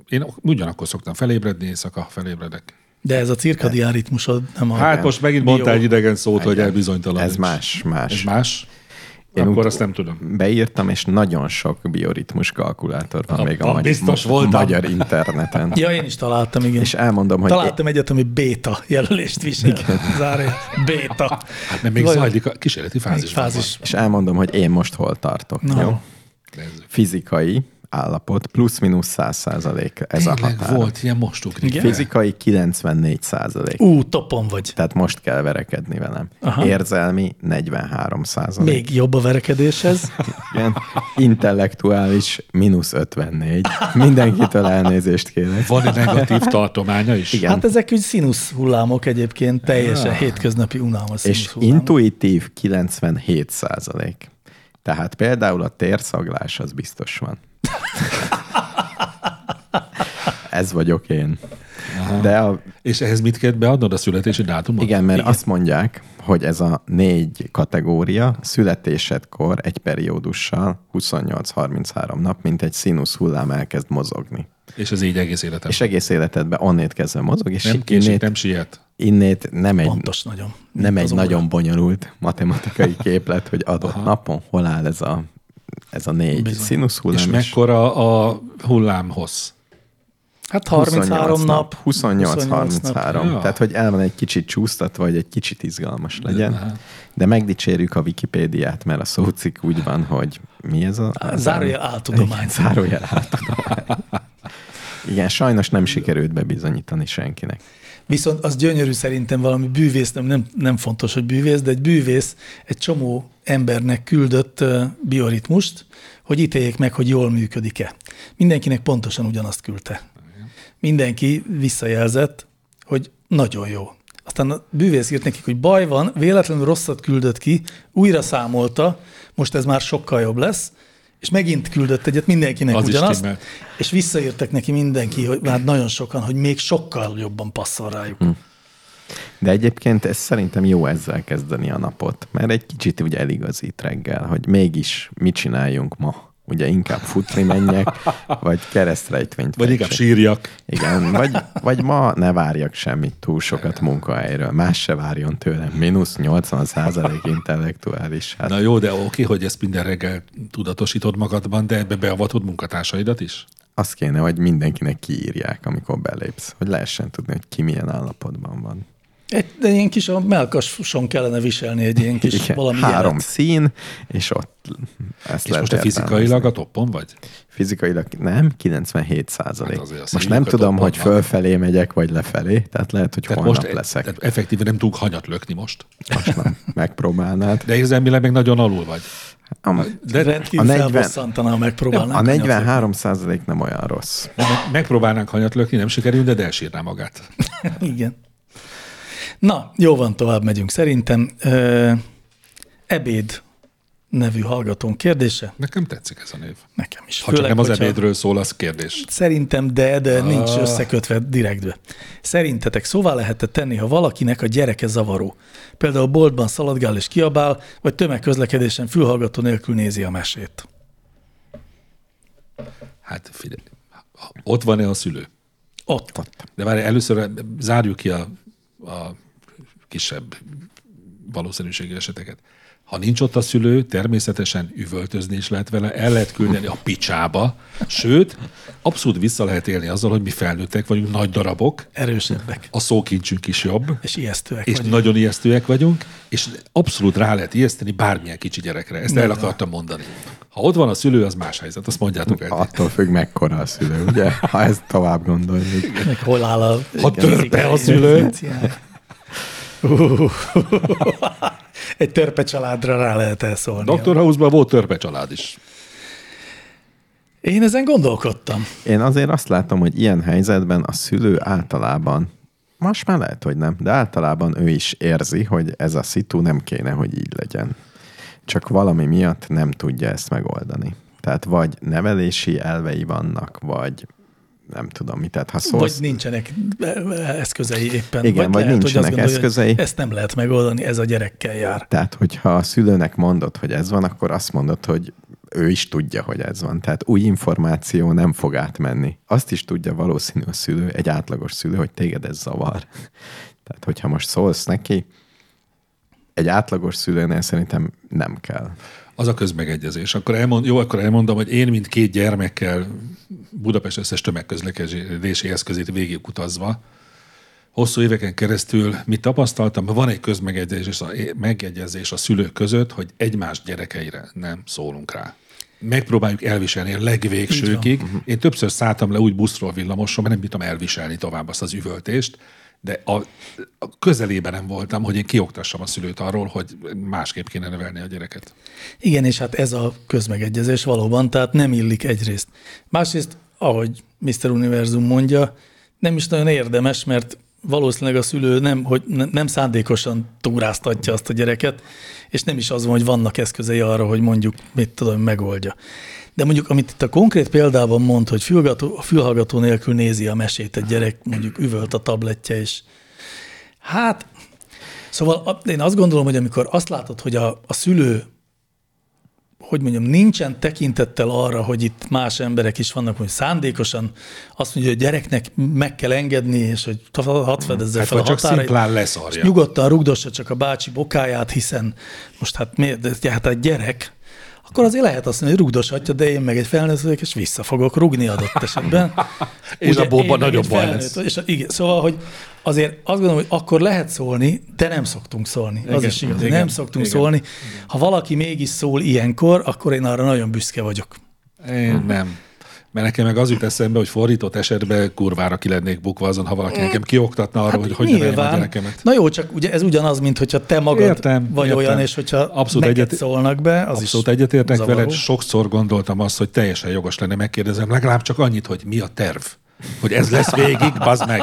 Én ugyanakkor szoktam felébredni, éjszaka felébredek. De ez a cirkadián ritmusod nem a... Hát most megint mondtál egy idegen szót, hogy elbizonytalan. Ez más, más. Ez más? Én Akkor úgy- azt nem tudom. Beírtam, és nagyon sok bioritmus kalkulátor van még a magy- biztos ma- voltam. magyar interneten. Ja, én is találtam, igen. És elmondom, hogy Találtam egyet, ami béta jelölést visel. Zárja. Béta. Hát mert még Vajon- zajlik a kísérleti fázisban. Fázis. és elmondom, hogy én most hol tartok. Na. Jó? Nézzük. Fizikai állapot, plusz-minusz 100 százalék. Ez a Tényleg határ. volt, ilyen most ugrik. Igen? Fizikai 94 százalék. Ú, topon vagy. Tehát most kell verekedni velem. Aha. Érzelmi 43 százalék. Még jobb a verekedéshez. (laughs) Igen. Intellektuális mínusz 54. Mindenkitől elnézést kérek. Van egy negatív tartománya is? Igen. Hát ezek úgy színusz hullámok egyébként, teljesen hétköznapi unalmas És hullámok. intuitív 97 százalék. Tehát például a térszaglás az biztos van. Ez vagyok én. De a, És ehhez mit kell beadnod a születési dátumot? igen, mert Igen. azt mondják, hogy ez a négy kategória születésedkor egy periódussal 28-33 nap, mint egy színusz hullám elkezd mozogni. És ez így egész életed. És egész életedben onnét kezdve mozog, és nem késik, innét, nem siet. innét nem egy, Pontos nagyon. nem egy nagyon bonyolult matematikai képlet, hogy adott Aha. napon hol áll ez a, ez a négy Bizony. színusz hullám. És mekkora a hullám hossz? Hát 33 nap. 28-33. Ja. Tehát, hogy el van egy kicsit csúsztatva, vagy egy kicsit izgalmas legyen. De megdicsérjük a Wikipédiát, mert a szócik úgy van, hogy mi ez a... Zárójel áltudomány. Zárójel áltudomány. Igen, sajnos nem sikerült bebizonyítani senkinek. Viszont az gyönyörű szerintem valami bűvész, nem, nem, nem fontos, hogy bűvész, de egy bűvész egy csomó embernek küldött bioritmust, hogy ítéljék meg, hogy jól működik-e. Mindenkinek pontosan ugyanazt küldte. Mindenki visszajelzett, hogy nagyon jó. Aztán a bűvész írt nekik, hogy baj van, véletlenül rosszat küldött ki, újra számolta, most ez már sokkal jobb lesz, és megint küldött egyet mindenkinek Az ugyanazt, és visszaírtak neki mindenki, hogy már nagyon sokan, hogy még sokkal jobban passzol rájuk. Hm. De egyébként ez szerintem jó ezzel kezdeni a napot, mert egy kicsit ugye eligazít reggel, hogy mégis mit csináljunk ma. Ugye inkább futni menjek, (laughs) vagy keresztrejtvényt Vagy inkább sírjak. Igen, vagy, (laughs) vagy ma ne várjak semmit túl sokat munkahelyről. Más se várjon tőlem. Mínusz 80 százalék intellektuális. Hát Na jó, de oké, hogy ezt minden reggel tudatosítod magadban, de ebbe beavatod munkatársaidat is? azt kéne, hogy mindenkinek kiírják, amikor belépsz, hogy lehessen tudni, hogy ki milyen állapotban van. Egy, de ilyen kis a melkason kellene viselni egy ilyen kis Igen, valami három jelet. szín, és ott ezt És lehet most te fizikailag értelmezni. a toppon vagy? Fizikailag nem, 97 százalék. Hát most nem tudom, hogy van. fölfelé megyek, vagy lefelé, tehát lehet, hogy Tehát holnap most leszek. Tehát effektíve nem tudok hanyat lökni most. Most nem megpróbálnád. De érzelmileg meg nagyon alul vagy. A, De rendkívül A 40 felbosszantana, ha megpróbálnánk. a anyat 43 százalék nem olyan rossz. Me- Megpróbálnánk hanyat lökni, nem sikerül, de elsírná magát. (laughs) Igen. Na, jó van, tovább megyünk. Szerintem ö, ebéd nevű hallgatón kérdése. Nekem tetszik ez a név. Nekem is. Ha csak nem az ebédről szól, az kérdés. Szerintem de, de nincs Ah. összekötve direktbe. Szerintetek szóvá lehetett tenni, ha valakinek a gyereke zavaró? Például boltban szaladgál és kiabál, vagy tömegközlekedésen fülhallgató nélkül nézi a mesét. Hát figyelj, ott van-e a szülő? Ott. De várj, először zárjuk ki a, a kisebb valószínűségi eseteket. Ha nincs ott a szülő, természetesen üvöltözni is lehet vele, el lehet küldeni a picsába, sőt, abszolút vissza lehet élni azzal, hogy mi felnőttek vagyunk, nagy darabok, Erősebbek. a szókincsünk is jobb, És ijesztőek és vagyunk. nagyon ijesztőek vagyunk, és abszolút rá lehet ijeszteni bármilyen kicsi gyerekre. Ezt el Nagyon. akartam mondani. Ha ott van a szülő, az más helyzet, azt mondjátok el. Attól függ, mekkora a szülő, ugye? Ha ezt tovább gondoljuk. Meg hol áll a... Ha törpe a szülő. Uh, (laughs) Egy törpe családra rá lehet elszólni. Dr. House-ban volt törpe család is. Én ezen gondolkodtam. Én azért azt látom, hogy ilyen helyzetben a szülő általában, most már lehet, hogy nem, de általában ő is érzi, hogy ez a szitu nem kéne, hogy így legyen. Csak valami miatt nem tudja ezt megoldani. Tehát vagy nevelési elvei vannak, vagy nem tudom mit. Tehát ha Vagy szólsz, nincsenek eszközei éppen. Igen, vagy lehet, hogy nincsenek azt gondolja, hogy eszközei. Ezt nem lehet megoldani, ez a gyerekkel jár. Tehát, hogyha a szülőnek mondod, hogy ez van, akkor azt mondod, hogy ő is tudja, hogy ez van. Tehát új információ nem fog átmenni. Azt is tudja valószínű a szülő, egy átlagos szülő, hogy téged ez zavar. (laughs) Tehát, hogyha most szólsz neki, egy átlagos szülőnél szerintem nem kell. Az a közmegegyezés. Akkor elmond, jó, akkor elmondom, hogy én, mint két gyermekkel Budapest összes tömegközlekedési eszközét végig utazva, hosszú éveken keresztül mit tapasztaltam, van egy közmegegyezés a, megegyezés a szülők között, hogy egymás gyerekeire nem szólunk rá. Megpróbáljuk elviselni a legvégsőkig. Én többször szálltam le úgy buszról, villamoson, mert nem bírtam elviselni tovább azt az üvöltést, de a, a közelében nem voltam, hogy én kioktassam a szülőt arról, hogy másképp kéne nevelni a gyereket. Igen, és hát ez a közmegegyezés valóban, tehát nem illik egyrészt. Másrészt, ahogy Mr. Univerzum mondja, nem is nagyon érdemes, mert valószínűleg a szülő nem, hogy ne- nem szándékosan túráztatja azt a gyereket, és nem is az van, hogy vannak eszközei arra, hogy mondjuk, mit tudom, megoldja. De mondjuk, amit itt a konkrét példában mond, hogy fülhallgató, a fülhallgató nélkül nézi a mesét egy gyerek, mondjuk üvölt a tabletje, és hát, szóval a- én azt gondolom, hogy amikor azt látod, hogy a, a szülő hogy mondjam, nincsen tekintettel arra, hogy itt más emberek is vannak, hogy szándékosan azt mondja, hogy a gyereknek meg kell engedni, és hogy hadd fedezze Hát fel a csak határait. szimplán és leszarja. nyugodtan rugdossa csak a bácsi bokáját, hiszen most hát, miért, de hát egy gyerek, akkor azért lehet azt mondani, hogy rugdoshatja, de én meg egy felnőtt vagyok, és vissza fogok rugni adott esetben. (laughs) És Ugye abból nagyobb baj lesz. vagyok, És igen, szóval, hogy azért azt gondolom, hogy akkor lehet szólni, de nem szoktunk szólni. Az Igen, is igaz, igen, nem szoktunk igen. szólni. Ha valaki mégis szól ilyenkor, akkor én arra nagyon büszke vagyok. Én nem. Mert nekem meg az jut eszembe, hogy fordított esetben kurvára ki lennék bukva azon, ha valaki engem kioktatna arra, hogy hogy neveljem a gyerekemet. Na jó, csak ugye ez ugyanaz, mint hogyha te magad Értem, vagy értem. olyan, és hogyha Abszolút neked egyet- szólnak be, az Abszolút is egyetértek zavaró. veled, sokszor gondoltam azt, hogy teljesen jogos lenne megkérdezem, legalább csak annyit, hogy mi a terv. Hogy ez lesz végig, bazd meg.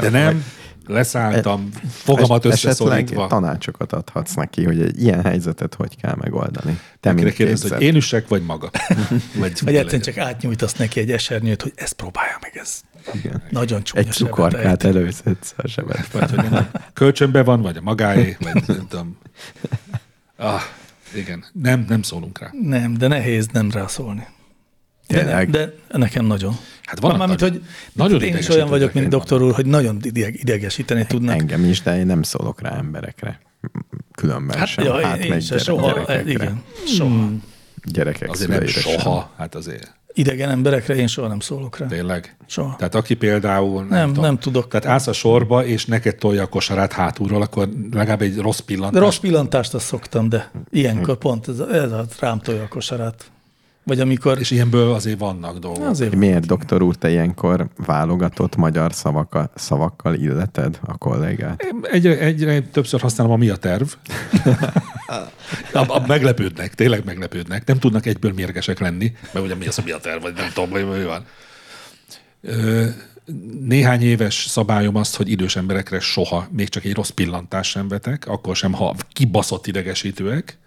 De nem, leszálltam, fogamat Es- összeszorítva. tanácsokat adhatsz neki, hogy egy ilyen helyzetet hogy kell megoldani. Te Akire mint kérdezed, hogy én üssek, vagy maga? (laughs) Vagy, Vagy egyszerűen csak átnyújtasz neki egy esernyőt, hogy ezt próbálja meg, ez Igen. nagyon csúnya Egy cukorkát előszedsz a sebet. vagy hogy nem, kölcsönbe van, vagy a magáé, vagy nem tudom. (laughs) Ah, igen, nem, nem szólunk rá. Nem, de nehéz nem rászólni. De, Tényleg? de nekem nagyon. Hát vannak Mármint, hogy nagyon én is olyan vagyok, mint doktor úr, hogy nagyon ideg, idegesíteni tudnak. Engem is, de én nem szólok rá emberekre. Különben Hát, sem. ja, hát én, én soha, gyerekekre. igen, soha. Gyerekek Azért nem szüleire sem. soha, hát azért Idegen emberekre én soha nem szólok rá. tényleg. Soha. Tehát aki például... Nem, Nem, tudom, nem tudok. Tehát állsz a sorba, és neked tolja a kosarát hátulról, akkor legalább egy rossz De pillantást. rossz pillantást azt szoktam, de ilyenkor pont ez, a- ez a rám tolja a kosarát. Vagy amikor... És ilyenből azért vannak dolgok. Azért Miért, doktor úr, te ilyenkor válogatott magyar szavakkal, szavakkal illeted a kollégát? Egyre, egyre többször használom a mi a terv. (laughs) a, a, meglepődnek, tényleg meglepődnek. Nem tudnak egyből mérgesek lenni, mert ugye mi az a mi a terv, vagy nem tudom, hogy mi van. Ö, néhány éves szabályom azt, hogy idős emberekre soha, még csak egy rossz pillantást sem vetek, akkor sem, ha kibaszott idegesítőek.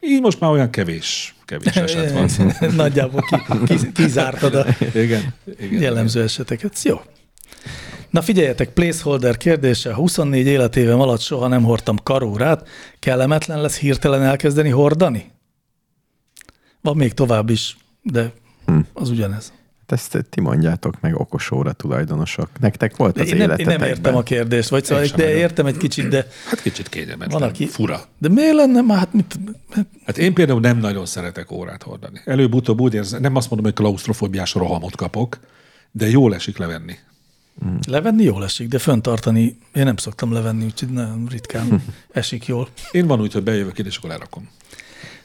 Így most már olyan kevés, kevés (laughs) eset van. (laughs) Nagyjából ki, ki, kizártad a (laughs) Igen, igen. jellemző eseteket. Jó. Na figyeljetek, placeholder kérdése. 24 életévem alatt soha nem hordtam karórát. Kellemetlen lesz hirtelen elkezdeni hordani? Van még tovább is, de az ugyanez. Hát Ezt ti mondjátok meg okos óra tulajdonosok. Nektek volt De az én, nem, én nem életetekben. értem a kérdést, vagy szóval, de nagyon. értem egy kicsit, de Hát kicsit kényelmetlen, van, aki... fura. De miért lenne már? Hát mit, Hát én például nem nagyon szeretek órát hordani. Előbb-utóbb úgy érzem, nem azt mondom, hogy klaustrofóbiás rohamot kapok, de jól esik levenni. levenni jól esik, de föntartani én nem szoktam levenni, úgyhogy nagyon ritkán (laughs) esik jól. Én van úgy, hogy bejövök ide, és akkor lerakom.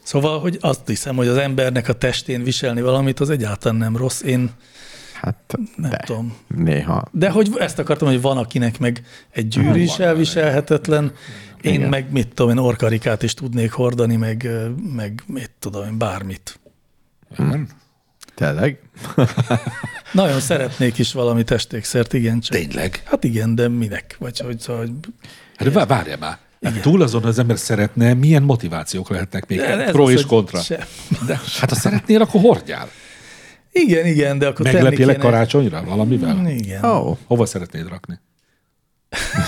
Szóval, hogy azt hiszem, hogy az embernek a testén viselni valamit, az egyáltalán nem rossz. Én Hát nem de. tudom. Néha. De hogy ezt akartam, hogy van, akinek meg egy gyűrű is elviselhetetlen, én Igen. meg mit tudom, én orkarikát is tudnék hordani, meg, meg mit tudom én, bármit. Hmm. Tényleg? (laughs) Nagyon szeretnék is valami testékszert, igen, csak. Tényleg? Hát igen, de minek? Vagy hogy, szóval, hogy Hát vá- várjál már. Hát túl azon az ember szeretne, milyen motivációk lehetnek még? Pro és kontra. Se. De, hát ha szeretnél, akkor hordjál. Igen, igen, de akkor Meglepjelek kéne- karácsonyra valamivel? Igen. Ó, oh, Hova szeretnéd rakni?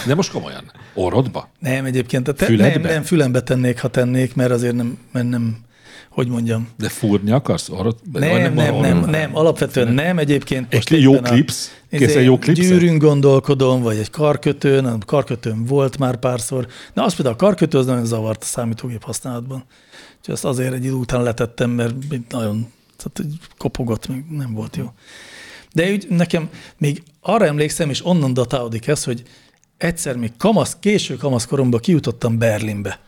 De most komolyan. Orrodba? Nem, egyébként a te, Füledbe? nem, nem fülembe tennék, ha tennék, mert azért nem, mert nem hogy mondjam. De fúrni akarsz? Orrod? Nem, nem, nem, nem, alapvetően nem, egyébként. Egy most jó éppen a- klipsz? izé, Kész egy jó klipszet? Gyűrűn gondolkodom, vagy egy karkötőn, a karkötőm volt már párszor. Na, az például a karkötő az nagyon zavart a számítógép használatban. Úgyhogy azt azért egy idő után letettem, mert nagyon tehát kopogott, még nem volt jó. De úgy nekem még arra emlékszem, és onnan datálódik ez, hogy egyszer még kamasz, késő kamaszkoromban kijutottam Berlinbe.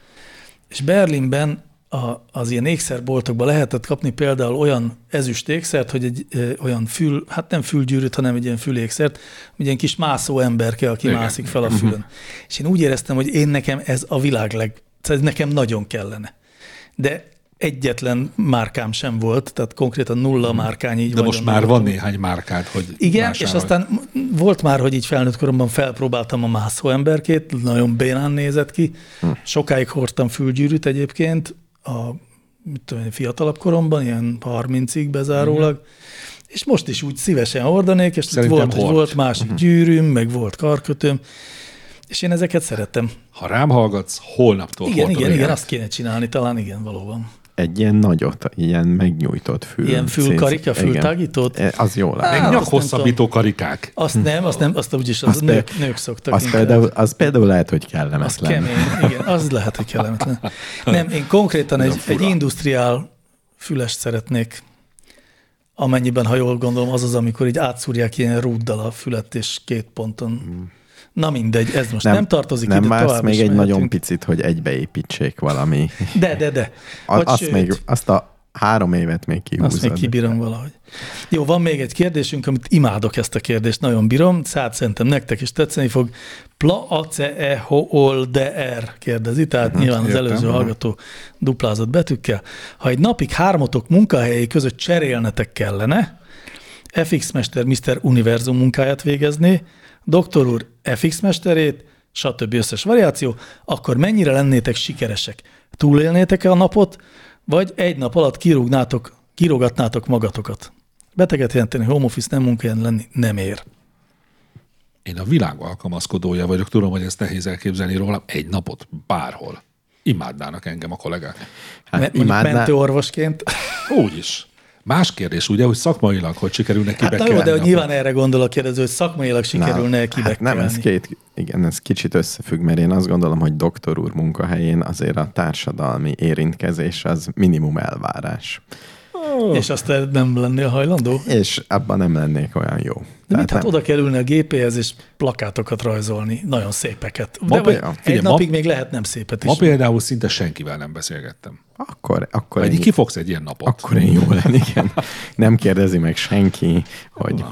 És Berlinben a, az ilyen ékszerboltokban lehetett kapni például olyan ezüst ékszert, hogy egy ö, olyan fül, hát nem fülgyűrűt, hanem egy ilyen fülékszert, egy ilyen kis mászó emberke, aki Igen. mászik fel a fülön. És én úgy éreztem, hogy én nekem ez a világ leg, ez nekem nagyon kellene. De egyetlen márkám sem volt, tehát konkrétan nulla márkány így De most már nem van néhány márkád, hogy Igen, és vásárolj. aztán volt már, hogy így felnőtt koromban felpróbáltam a mászó emberkét, nagyon bénán nézett ki. Sokáig hordtam fülgyűrűt egyébként, a mit tudom, én, fiatalabb koromban, ilyen 30-ig bezárólag, és most is úgy szívesen hordanék, és volt, hord. volt másik gyűrűm, meg volt karkötőm, és én ezeket szerettem. Ha rám hallgatsz, holnaptól Igen, igen, igen, azt kéne csinálni, talán igen, valóban. Egy ilyen nagyot, ilyen megnyújtott fül. Ilyen fülkarika, fültágítót? E, Az jó lenne. Meg nyakhosszabbító karikák. Azt nem, azt nem, azt úgyis az Azt nők, pe- nők szoktak. Az inkább. például, az például lehet, hogy Az kellemetlen. kemény, igen, az lehet, hogy kellemetlen. Nem, én konkrétan egy, egy industriál fülest szeretnék, amennyiben, ha jól gondolom, az az, amikor így átszúrják ilyen rúddal a fület, és két ponton. Na mindegy, ez most nem, nem tartozik nem ide, vársz tovább még egy nagyon picit, hogy egybeépítsék valami. De, de, de. A, Vagy azt, sőt, még, azt a három évet még kihúzod. Azt még kibírom valahogy. Jó, van még egy kérdésünk, amit imádok ezt a kérdést, nagyon bírom, szállt szerintem nektek is tetszeni fog. Pla ace e hol de r kérdezi, tehát uh-huh, nyilván az értem. előző hallgató duplázott betűkkel. Ha egy napig hármatok munkahelyei között cserélnetek kellene, FX Mester Mr. Univerzum munkáját végezni, doktor úr FX Mesterét, stb. összes variáció, akkor mennyire lennétek sikeresek? Túlélnétek-e a napot, vagy egy nap alatt kirúgnátok, kirogatnátok magatokat? Beteget jelenteni, home office nem munkahelyen lenni nem ér. Én a világ alkalmazkodója vagyok, tudom, hogy ezt nehéz elképzelni rólam. Egy napot bárhol. Imádnának engem a kollégák. Hát, Mondjuk imádná, mentőorvosként. Úgy is. Más kérdés, ugye, hogy szakmailag hogy sikerülne Hát na jó, kibekelni. de hogy a- nyilván erre gondol a kérdező, hogy szakmailag sikerülne hát kibekelni. nem, ez két, igen, ez kicsit összefügg, mert én azt gondolom, hogy doktor úr munkahelyén azért a társadalmi érintkezés az minimum elvárás. És azt nem lennél hajlandó? És abban nem lennék olyan jó. De mit, hát nem. oda kell ülni a gépéhez, és plakátokat rajzolni, nagyon szépeket. De Ma vagy például- egy ma- napig még lehet nem szépet is. Ma például szinte senkivel nem beszélgettem. Akkor, akkor, Vagy én, kifogsz egy ilyen napot. akkor én jó lennék. Igen. Nem kérdezi meg senki, hogy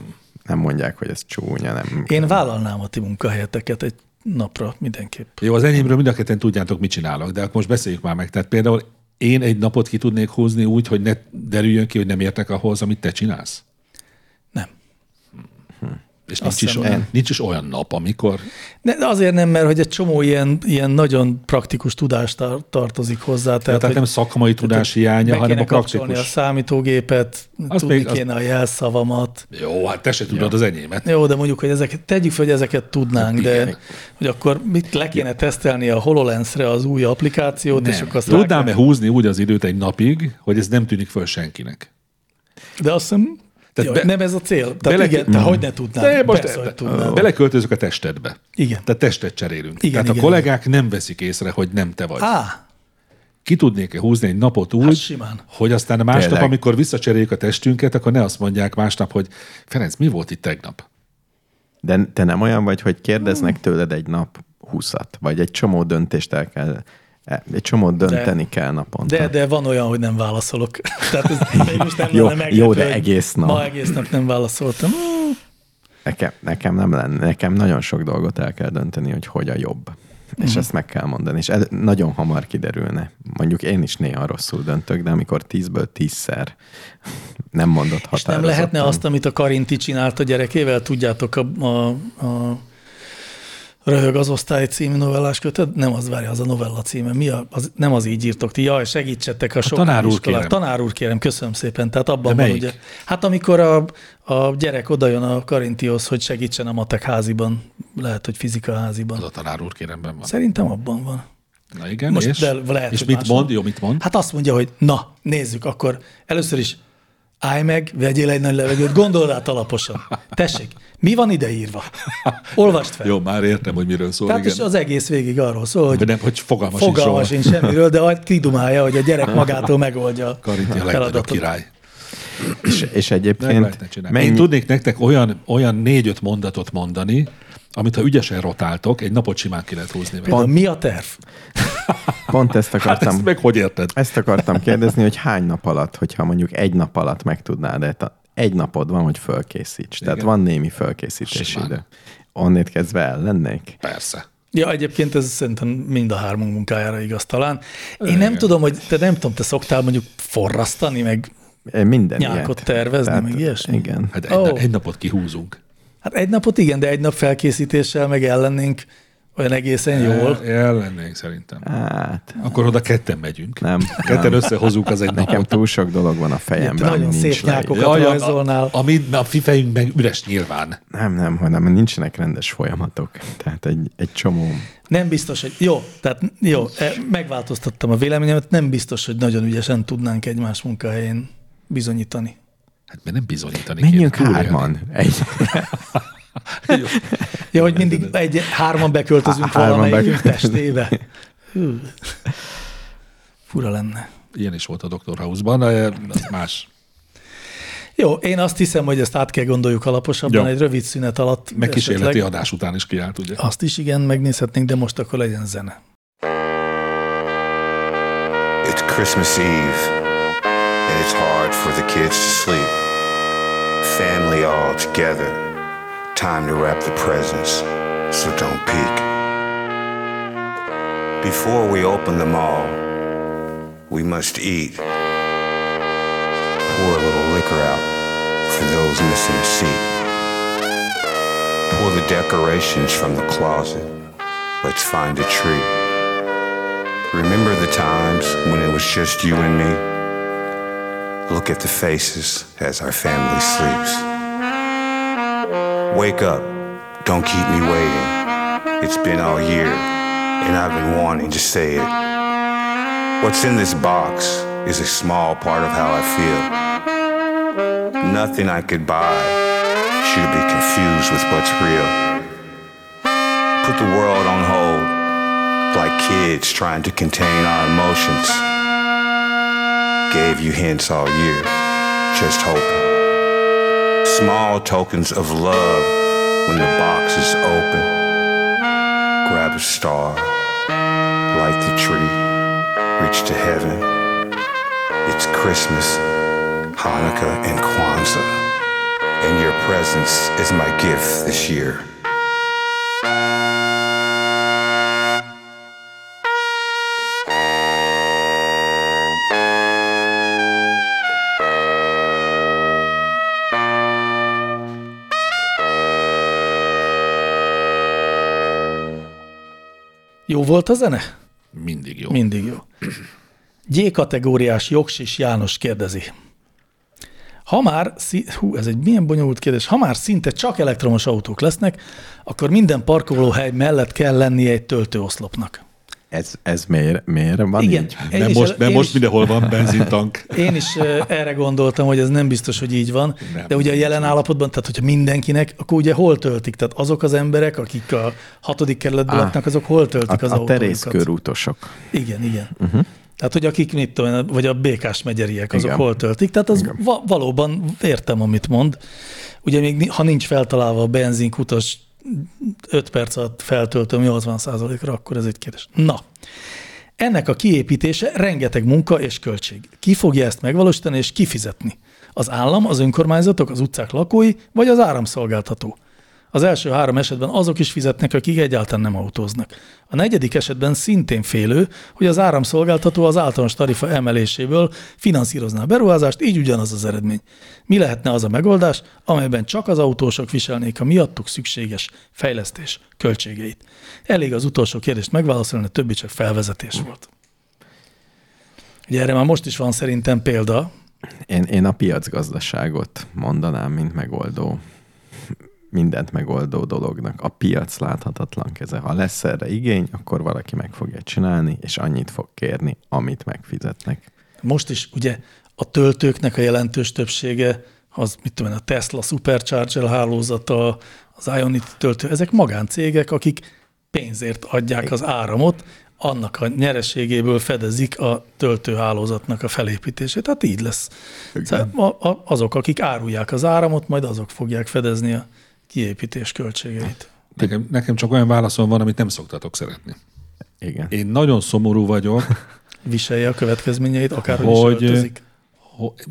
nem mondják, hogy ez csúnya. Nem. Én vállalnám a ti munkahelyeteket egy napra mindenképp. Jó, az enyémről mind a ketten tudjátok, mit csinálok, de akkor most beszéljük már meg. Tehát például én egy napot ki tudnék húzni úgy, hogy ne derüljön ki, hogy nem értek ahhoz, amit te csinálsz. És Azt nincs is, olyan, nincs is olyan nap, amikor De de azért nem, mert hogy egy csomó ilyen, ilyen nagyon praktikus tudás tar- tartozik hozzá. tehát, Tehát, tehát nem hogy szakmai tudás hiánya, hanem a kapcsolni a praktikus. számítógépet, Az tudni még- az- kéne a jelszavamat. Jó, hát te se tudod az enyémet. Jó, de mondjuk, hogy ezeket, tegyük fel, hogy ezeket tudnánk, de Igen. hogy akkor mit le kéne tesztelni a HoloLens-re az új applikációt, és Nem. akkor azt Tudnám-e húzni úgy az időt egy napig, hogy ez nem tűnik föl senkinek? De azt hiszem, Tehát jó, be- nem ez a cél. Tehát bele- igen, te hogy ne tudnád? De most Persze, hogy tudnád. beleköltözök a testedbe. Igen. Tehát testet cserélünk. Igen, Tehát igen, a kollégák nem veszik észre, hogy nem te vagy. Á, Ki tudnék-e húzni egy napot úgy, Hát simán. hogy aztán másnap, Tényleg. amikor visszacseréljük a testünket, akkor ne azt mondják másnap, hogy Ferenc, mi volt itt tegnap? De te nem olyan vagy, hogy kérdeznek tőled egy nap húszat, vagy egy csomó döntést el kell, egy csomó dönteni kell naponta. de, de van olyan, hogy nem válaszolok. (laughs) Tehát ez mégis nem Jó, lenne meglepő, jó, de egész nap. Ma egész nap nem válaszoltam. Nekem, nekem nem lenne, nekem nagyon sok dolgot el kell dönteni, hogy hogy a jobb. És Mhm. ezt meg kell mondani. És ez nagyon hamar kiderülne. Mondjuk én is néha rosszul döntök, de amikor tízből tízszer (laughs) nem mondott És határozottan. nem lehetne azt, amit a Karinti csinált a gyerekével, tudjátok, a, a, a Röhög az osztály című novellás kötet? Nem az, várja, az a novella címe. Mi a, az, nem az így írtok ti. Jaj, segítsetek a sok tanár úr kérem. Tanár úr kérem, köszönöm szépen. Tehát abban De van, melyik? ugye, hát amikor a, a gyerek odajön a Karintihoz, hogy segítsen a matek háziban, lehet, hogy fizika háziban. Az a tanár úr kéremben van. Szerintem abban van. Na igen, Most és, de lehet, és mit mond? Jó, mit mond? Hát azt mondja, hogy na, nézzük, akkor először is állj meg, vegyél egy nagy levegőt, gondold át alaposan. Tessék, mi van ide írva? Olvast fel. Jó, már értem, hogy miről szól. Tehát és igen. az egész végig arról szól, hogy De nem, hogy fogalma, fogalma sincs sincs semmiről, de majd kidumálja, hogy a gyerek magától megoldja a Karinti a legnagyobb feladatot. király. És, és egyébként csinálni. mennyi, Én tudnék nektek olyan, olyan négy-öt mondatot mondani, amit ha ügyesen rotáltok, egy napot simán ki lehet húzni. Például mi a terv? pont ezt Hát akartam, ezt meg hogy érted? ezt akartam kérdezni, hogy hány nap alatt, hogyha mondjuk egy nap alatt meg tudnád, de egy napod van, hogy fölkészíts. Tehát Igen. van némi fölkészítési Simán. idő. Onnét kezdve el lennék. Persze. Ja, egyébként ez szerintem mind a hármunk munkájára igaz talán. Én nem tudom, hogy te nem tudom, te szoktál mondjuk forrasztani, meg Minden Nyákot ilyet. tervezni, meg ilyesmi? Igen. Hát egy, oh. egy napot kihúzunk. Hát egy napot igen, de egy nap felkészítéssel meg ellennénk Olyan egészen jól. El lennénk szerintem. Hát, Akkor oda ketten megyünk. nem. Ketten nem. összehozunk az egy Nekem napot. túl sok dolog van a fejemben, nagyon nincs szép nyákokat Jaj, a, rajzolnál. a, a, mi, a mi fejünk meg üres nyilván. Nem, nem, hanem nincsenek rendes folyamatok. Tehát egy, egy csomó... Nem biztos, hogy jó, tehát jó, e, megváltoztattam a véleményemet, nem biztos, hogy nagyon ügyesen tudnánk egymás munkahelyén bizonyítani. Hát mert nem bizonyítani Menjünk kéne, hárman. Egy, (laughs) Jó. Ja, hogy mindig egy, hárman beköltözünk Hárman valamelyikünk bekö- testébe. (laughs) Hű. Fura lenne. Ilyen is volt a Dr. House-ban, de az más. Jó, én azt hiszem, hogy ezt át kell gondoljuk alaposabban Jó. egy rövid szünet alatt. Meg kísérleti esetleg. adás után is kiállt, ugye? Azt is igen, megnézhetnénk, de most akkor legyen zene. It's Christmas Eve, and it's hard for the kids to sleep. Family all together, time to wrap the presents, so don't peek. Before we open them all, we must eat. Pour a little liquor out for those missing a seat. Pull the decorations from the closet. Let's find a tree. Remember the times when it was just you and me? Look at the faces as our family sleeps. Wake up, don't keep me waiting. It's been all year, and I've been wanting to say it. What's in this box is a small part of how I feel. Nothing I could buy should be confused with what's real. Put the world on hold like kids trying to contain our emotions. Gave you hints all year, just hoping. Small tokens of love when the box is open. Grab a star, light the tree, reach to heaven. It's Christmas, Hanukkah, and Kwanzaa. And your presence is my gift this year. Jó volt a zene? Mindig jó. Mindig jó. G-kategóriás Jogsis János kérdezi. Ha már, hú, ez egy milyen bonyolult kérdés, ha már szinte csak elektromos autók lesznek, akkor minden parkolóhely mellett kell lennie egy töltőoszlopnak. Ez, ez miért, miért van Igen. így? Én Mert is most, mert én most is- mindenhol van benzintank. (laughs) Én is erre gondoltam, hogy ez nem biztos, hogy így van, Nem. de ugye a jelen állapotban, tehát hogyha mindenkinek, akkor ugye hol töltik? Tehát azok az emberek, akik a hatodik kerületben Á, laknak, azok hol töltik az A, a autójukat? terészkörútosok. Igen, igen. Uh-huh. Tehát, hogy akik, mit tudom, én, vagy a békás megyeriek, azok Igen. hol töltik. Tehát az va- valóban értem, amit mond. Ugye még ha nincs feltalálva a benzinkutas 5 perc alatt feltöltöm 80%-ra, akkor ez egy kérdés. Na, ennek a kiépítése rengeteg munka és költség. Ki fogja ezt megvalósítani és kifizetni? Az állam, az önkormányzatok, az utcák lakói, vagy az áramszolgáltató? Az első három esetben azok is fizetnek, akik egyáltalán nem autóznak. A negyedik esetben szintén félő, hogy az áramszolgáltató az általános tarifa emeléséből finanszírozná a beruházást, így ugyanaz az eredmény. Mi lehetne az a megoldás, amelyben csak az autósok viselnék a miattuk szükséges fejlesztés költségeit? Elég az utolsó kérdést megválaszolni, a többi csak felvezetés volt. Ugye erre már most is van szerintem példa, Én, én a piacgazdaságot mondanám, mint megoldó, mindent megoldó dolognak. A piac láthatatlan keze. Ha lesz erre igény, akkor valaki meg fogja csinálni, és annyit fog kérni, amit megfizetnek. Most is ugye a töltőknek a jelentős többsége, az mit tudom a Tesla Supercharger hálózata, az Ionity töltő, ezek magáncégek, akik pénzért adják az áramot, annak a nyereségéből fedezik a töltőhálózatnak a felépítését. Tehát így lesz. Szóval azok, akik árulják az áramot, majd azok fogják fedezni a kiépítés költségeit. Nekem, nekem csak olyan válaszom van, amit nem szoktatok szeretni. Igen. Én nagyon szomorú vagyok, Viselje a következményeit, is Hogy- öltözik.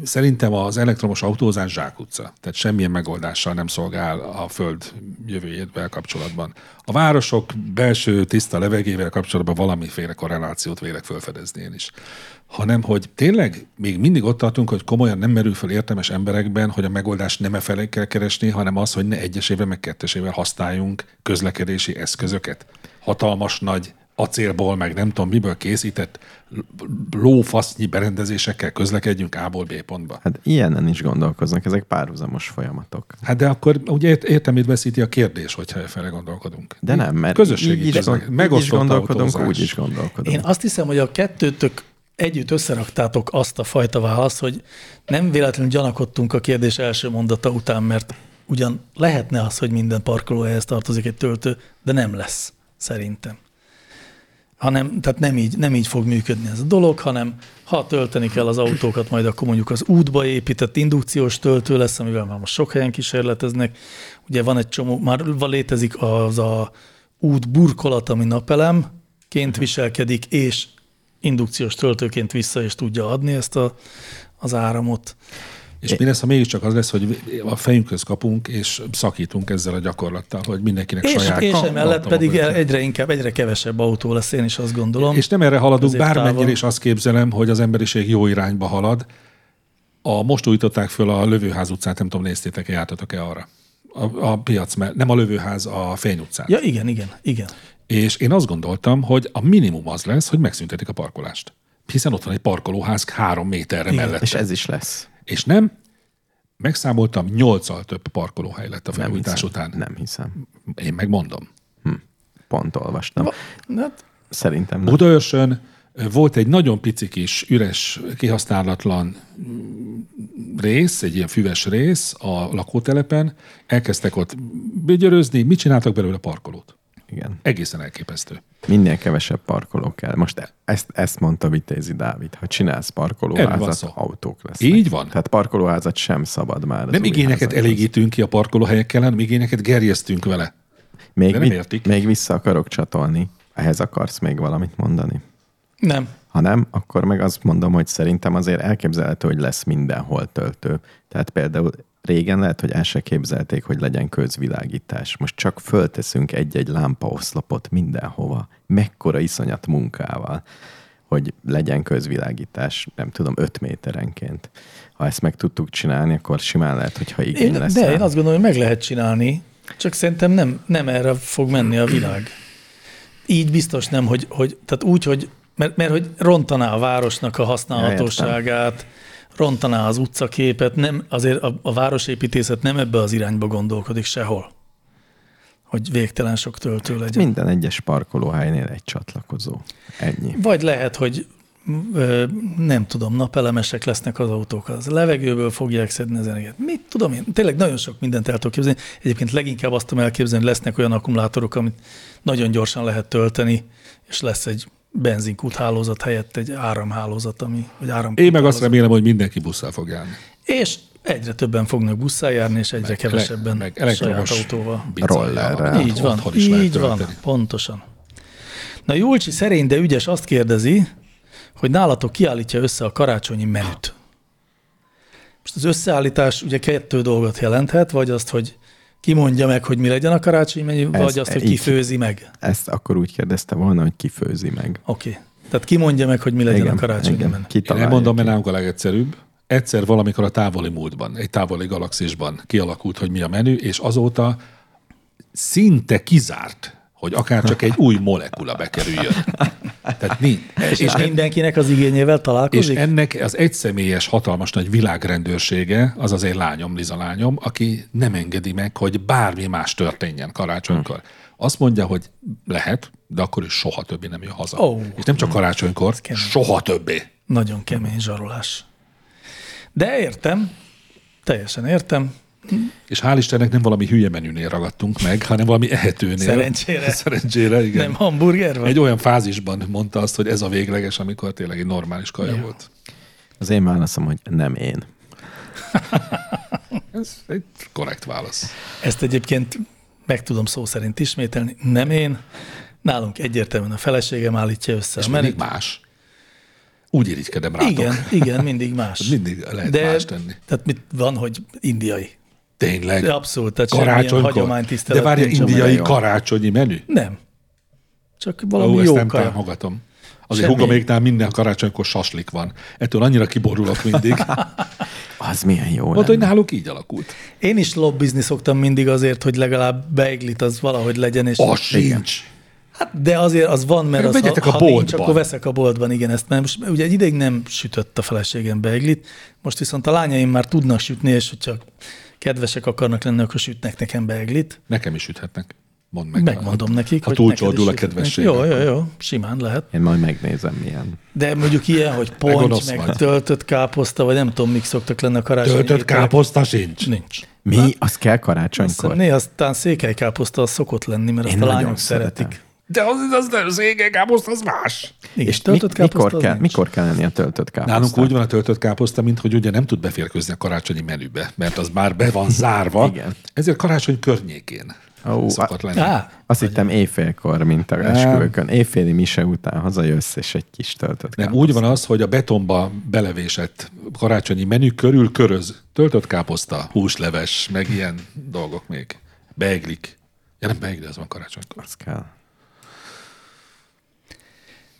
Szerintem az elektromos autózás zsákutca. Tehát semmilyen megoldással nem szolgál a föld jövőjével kapcsolatban. A városok belső tiszta levegével kapcsolatban valamiféle korrelációt vélek felfedezni én is. Hanem, hogy tényleg még mindig ott tartunk, hogy komolyan nem merül fel értelmes emberekben, hogy a megoldást nem e felé kell keresni, hanem az, hogy ne egyesével, meg kettesével használjunk közlekedési eszközöket. Hatalmas nagy acélból, meg nem tudom miből készített lófasznyi berendezésekkel közlekedjünk A-ból B pontba. Hát ilyenen is gondolkoznak, ezek párhuzamos folyamatok. Hát de akkor ugye ért, értelmét veszíti a kérdés, hogyha fele gondolkodunk. De nem, mert Közösségi így is, közlek- gond, így is gondolkodunk, autózás. úgy is gondolkodunk. Én azt hiszem, hogy a kettőtök együtt összeraktátok azt a fajta választ, hogy nem véletlenül gyanakodtunk a kérdés első mondata után, mert ugyan lehetne az, hogy minden parkolóhelyhez tartozik egy töltő, de nem lesz, szerintem. Hanem, tehát nem így, nem így fog működni ez a dolog, hanem ha tölteni kell az autókat, majd akkor mondjuk az útba épített indukciós töltő lesz, amivel már most sok helyen kísérleteznek. Ugye van egy csomó, már létezik az a út burkolat, ami napelemként viselkedik, és indukciós töltőként vissza is tudja adni ezt a, az áramot. És mi lesz, ha mégiscsak az lesz, hogy a fejünkhöz kapunk, és szakítunk ezzel a gyakorlattal, hogy mindenkinek És, saját és emellett pedig autója. egyre inkább, egyre kevesebb autó lesz, én is azt gondolom. És nem erre haladunk, bármennyire is azt képzelem, hogy az emberiség jó irányba halad. A, most újították föl a Lövőház utcát, nem tudom, néztétek-e, jártatok-e arra? A, a piac, mert nem a Lövőház, a Fény utcát. Ja, igen, igen, igen. És én azt gondoltam, hogy a minimum az lesz, hogy megszüntetik a parkolást. Hiszen ott van egy parkolóház három méterre Igen. mellett. És ez is lesz. És nem, megszámoltam, nyolccal több parkolóhely lett a Nem felújítás hiszem. után. Nem hiszem. Én megmondom. Pont olvastam. Hát, Szerintem nem. Budaörsön volt egy nagyon pici kis, üres, kihasználatlan mm, rész, egy ilyen füves rész a lakótelepen, elkezdtek ott bügyörözni, mit csináltak belőle parkolót? Igen. Egészen elképesztő. Minél kevesebb parkoló kell. Most ezt, ezt mondta Vitézi Dávid, ha csinálsz parkolóházat, autók lesznek. Így van. Tehát parkolóházat sem szabad már. Nem igényeket elégítünk ki a parkolóhelyekkel, hanem igényeket gerjesztünk vele. Még, de nem vi- értik. még vissza akarok csatolni. Ehhez akarsz még valamit mondani? nem. Ha nem, akkor meg azt mondom, hogy szerintem azért elképzelhető, hogy lesz mindenhol töltő. Tehát például régen lehet, hogy el se képzelték, hogy legyen közvilágítás. Most csak fölteszünk egy-egy lámpaoszlopot mindenhova. Mekkora iszonyat munkával, hogy legyen közvilágítás, nem tudom, 5 méterenként. Ha ezt meg tudtuk csinálni, akkor simán lehet, hogyha igény Én, lesz. de rá. én azt gondolom, hogy meg lehet csinálni, csak szerintem nem, nem erre fog menni a világ. Így biztos nem, hogy, hogy tehát úgy, hogy mert, mert hogy rontaná a városnak a használhatóságát, rontaná az utcaképet, nem, azért a, a városépítészet nem ebbe az irányba gondolkodik sehol, hogy végtelen sok töltő legyen. Minden egyes parkolóhelynél egy csatlakozó. Ennyi. Vagy lehet, hogy nem tudom, napelemesek lesznek az autók, az levegőből fogják szedni az energiát. Mit tudom én? Tényleg nagyon sok mindent el tudok képzelni. Egyébként leginkább azt tudom elképzelni, hogy lesznek olyan akkumulátorok, amit nagyon gyorsan lehet tölteni, és lesz egy benzinkút hálózat helyett egy áramhálózat, ami, vagy áramkút Én meg azt remélem, hogy mindenki busszal fog járni. És egyre többen fognak busszal járni, és egyre kevesebben meg saját elektromos autóval. bicajjal, Rollerrel. Így van, is így van, pontosan. Na Julcsi szerény, de ügyes azt kérdezi, hogy nálatok kiállítja össze a karácsonyi menüt. Most az összeállítás ugye kettő dolgot jelenthet, vagy azt, hogy ki mondja meg, hogy mi legyen a karácsonyi menü, Ez- vagy azt, hogy ki főzi meg. Ezt akkor úgy kérdezte volna, hogy ki főzi meg. Oké. Okay. Tehát ki mondja meg, hogy mi legyen a karácsonyi menü. Én elmondom, mert nálunk a legegyszerűbb. Egyszer valamikor a távoli múltban, egy távoli galaxisban kialakult, hogy mi a menü, és azóta szinte kizárt, hogy akár csak egy új molekula bekerüljön. Tehát nincs. És, és mindenkinek az igényével És találkozik? ennek az egyszemélyes, hatalmas nagy világrendőrsége, az az én lányom, Liza lányom, aki nem engedi meg, hogy bármi más történjen karácsonykor. Azt mondja, hogy lehet, de akkor is soha többé nem jön haza. Ó. És nem csak karácsonykor, kemény. soha többé. Nagyon kemény zsarolás. De értem, teljesen értem. És hál' Istennek nem valami hülye menünél ragadtunk meg, hanem valami ehetőnél. Szerencsére. (laughs) Szerencsére, igen. Nem hamburger van? Egy olyan fázisban mondta azt, hogy ez a végleges, amikor tényleg egy normális kaja volt. Az én válaszom, hogy nem én. (laughs) Ez egy korrekt válasz. Ezt egyébként meg tudom szó szerint ismételni. Nem én. Nálunk egyértelműen a feleségem állítja össze És a mindig menüt. más. Úgy irigykedem rátok. Igen, igen, mindig más. (laughs) Mindig lehet De, más tenni. Tehát mit van, hogy indiai. Tényleg. De abszolút, tehát Karácsonykor. hagyománytisztelet De várja, indiai karácsonyi menü? Nem. Csak Ó, valami ezt jó nem kaja. támogatom. Azért Semmi. hugoméknál minden karácsonykor saslik van. Ettől annyira kiborulok mindig. (laughs) Az milyen jó Mondta, hogy náluk így alakult. Én is lobbizni szoktam mindig azért, hogy legalább beiglit az valahogy legyen. És Az sincs. Hát, de azért az van, mert az, ha, Vegyetek a ha nincs, akkor veszek a boltban, igen, ezt nem. Most Ugye egy ideig nem sütött a feleségem beiglit, most viszont a lányaim már tudnak sütni, és hogyha kedvesek akarnak lenni, akkor sütnek nekem beiglit. Nekem is üthetnek. Mondd meg. Megmondom nekik, Ha hogy túlcsordul a kedvesség. Jó, jó, jó, simán lehet. Én majd megnézem, milyen. De mondjuk ilyen, hogy ponty, meg, vagy. töltött káposzta, vagy nem tudom, mik szoktak lenni a karácsonyi Töltött ételek. káposzta sincs. Nincs. Mi? Az kell Aztán karácsonykor? néha aztán székelykáposzta az szokott lenni, mert azt a lányok szeretik. De az, az nem székely káposzta, az más. Igen, És mi, töltött káposzta mikor, az kell, nincs. mikor kell lenni a töltött káposzta? Nálunk úgy van a töltött káposzta, mint hogy ugye nem tud beférkőzni a karácsonyi menübe, mert az már be van zárva. (laughs) Igen. Ezért karácsony környékén Ó, szokott lenni. Á, Azt hittem éjfélkor, mint a esküvőkön. Éjféli mise után hazajössz, és egy kis töltött Nem, úgy van az, hogy a betonba belevésett karácsonyi menü körül köröz töltött káposzta, húsleves, meg ilyen dolgok még. Beiglik. Ja, nem beigli, az van karácsonykor. Az kell.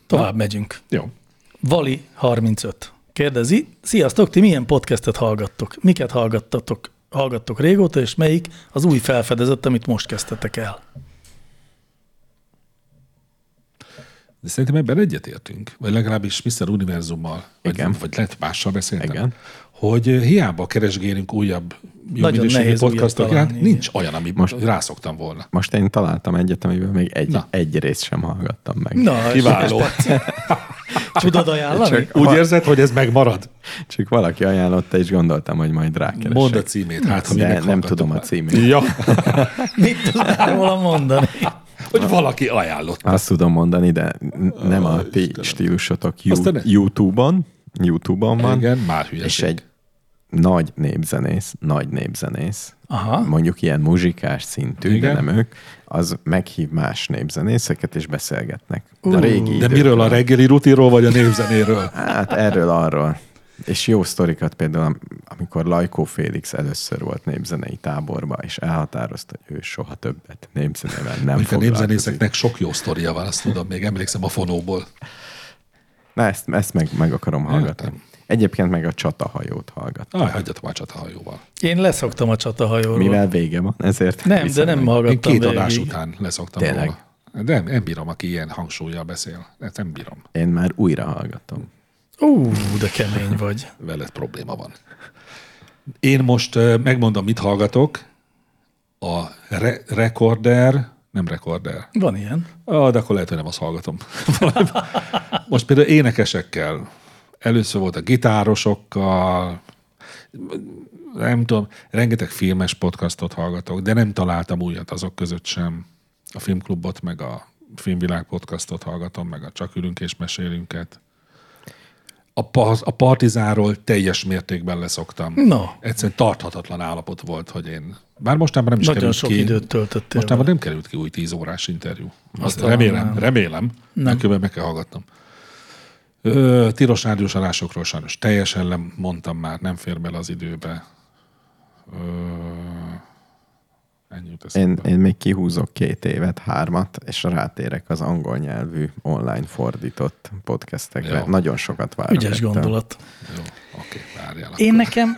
Tovább megyünk. Jó. Vali 35. Kérdezi, sziasztok, ti milyen podcastet hallgattok? Miket hallgattatok, hallgattok régóta, és melyik az új felfedezett, amit most kezdtetek el? De szerintem ebben egyetértünk, vagy legalábbis Mr. Univerzummal, vagy, Igen. vagy lehet mással beszéltem, Igen. Hogy hiába keresgélünk újabb, jó Nagyon minőségű nehéz podcastok, újat találni, nincs olyan, amit most rászoktam volna. Most én találtam egyet, amiből még egy, Na. egy részt sem hallgattam meg. Na, Kiváló. Tudod ajánlani? Csak- Úgy érzed, hogy ez megmarad? Csak valaki ajánlotta, és gondoltam, hogy majd rákeresek. Mondd a címét, hát ha De nem tudom a már. címét. Ja, (laughs) Mit tudnál róla mondani? hogy valaki ajánlott. Azt tudom mondani, de nem a ti stílusotok You- YouTube-on, YouTube-on van, Igen, már hülyeség. és egy nagy népzenész, nagy népzenész, Aha. mondjuk ilyen muzsikás szintű, Igen. de nem ők, az meghív más népzenészeket, és beszélgetnek. A Ú, régi De időkről. miről a reggeli rutiról, vagy a népzenéről? (laughs) Hát erről, arról. És jó sztorikat például, am- amikor Lajkó Félix először volt népzenei táborba, és elhatározta, hogy ő soha többet népzenével nem Mondjuk a népzenészeknek sok jó sztoria van, azt tudom, még emlékszem a fonóból. Na ezt, ezt meg, meg akarom hallgatni. Értem. Egyébként meg a csatahajót hallgat. Aj, hagyjatok már csatahajóval. Én leszoktam a csatahajóról. Mivel vége van, ezért Nem, de nem meg. Én hallgattam két végig. adás után leszoktam Tényleg? róla. De nem, nem bírom, aki ilyen hangsúlyjal beszél. Ezt nem bírom. Én már újra hallgatom. Ú, de kemény vagy. (laughs) Veled probléma van. Én most megmondom, mit hallgatok. A re- recorder, nem recorder. Van ilyen. Ah, de akkor lehet, hogy nem azt hallgatom. (laughs) Most például énekesekkel. Először volt a gitárosokkal, nem tudom, rengeteg filmes podcastot hallgatok, de nem találtam újat azok között sem. A filmklubot, meg a filmvilág podcastot hallgatom, meg a Csak ülünk és mesélünket. A, pa- a Partizánról teljes mértékben leszoktam. No. Egyszerűen tarthatatlan állapot volt, hogy én... Bár mostában nem is Nagyon került sok ki. időt töltöttél. Mostában vele. nem került ki új 10 órás interjú. Azt remélem, nem. remélem. Nem. Különben meg kell hallgatnom. Ö, tilos rádiós adásokról sajnos teljesen nem mondtam már, nem fér bele az időbe. Ö, Én, én még kihúzok két évet, hármat, és rátérek az angol nyelvű online fordított podcastekre. Jó. Nagyon sokat várok. Ügyes ettől. gondolat. Jó, oké, várjál. Én nekem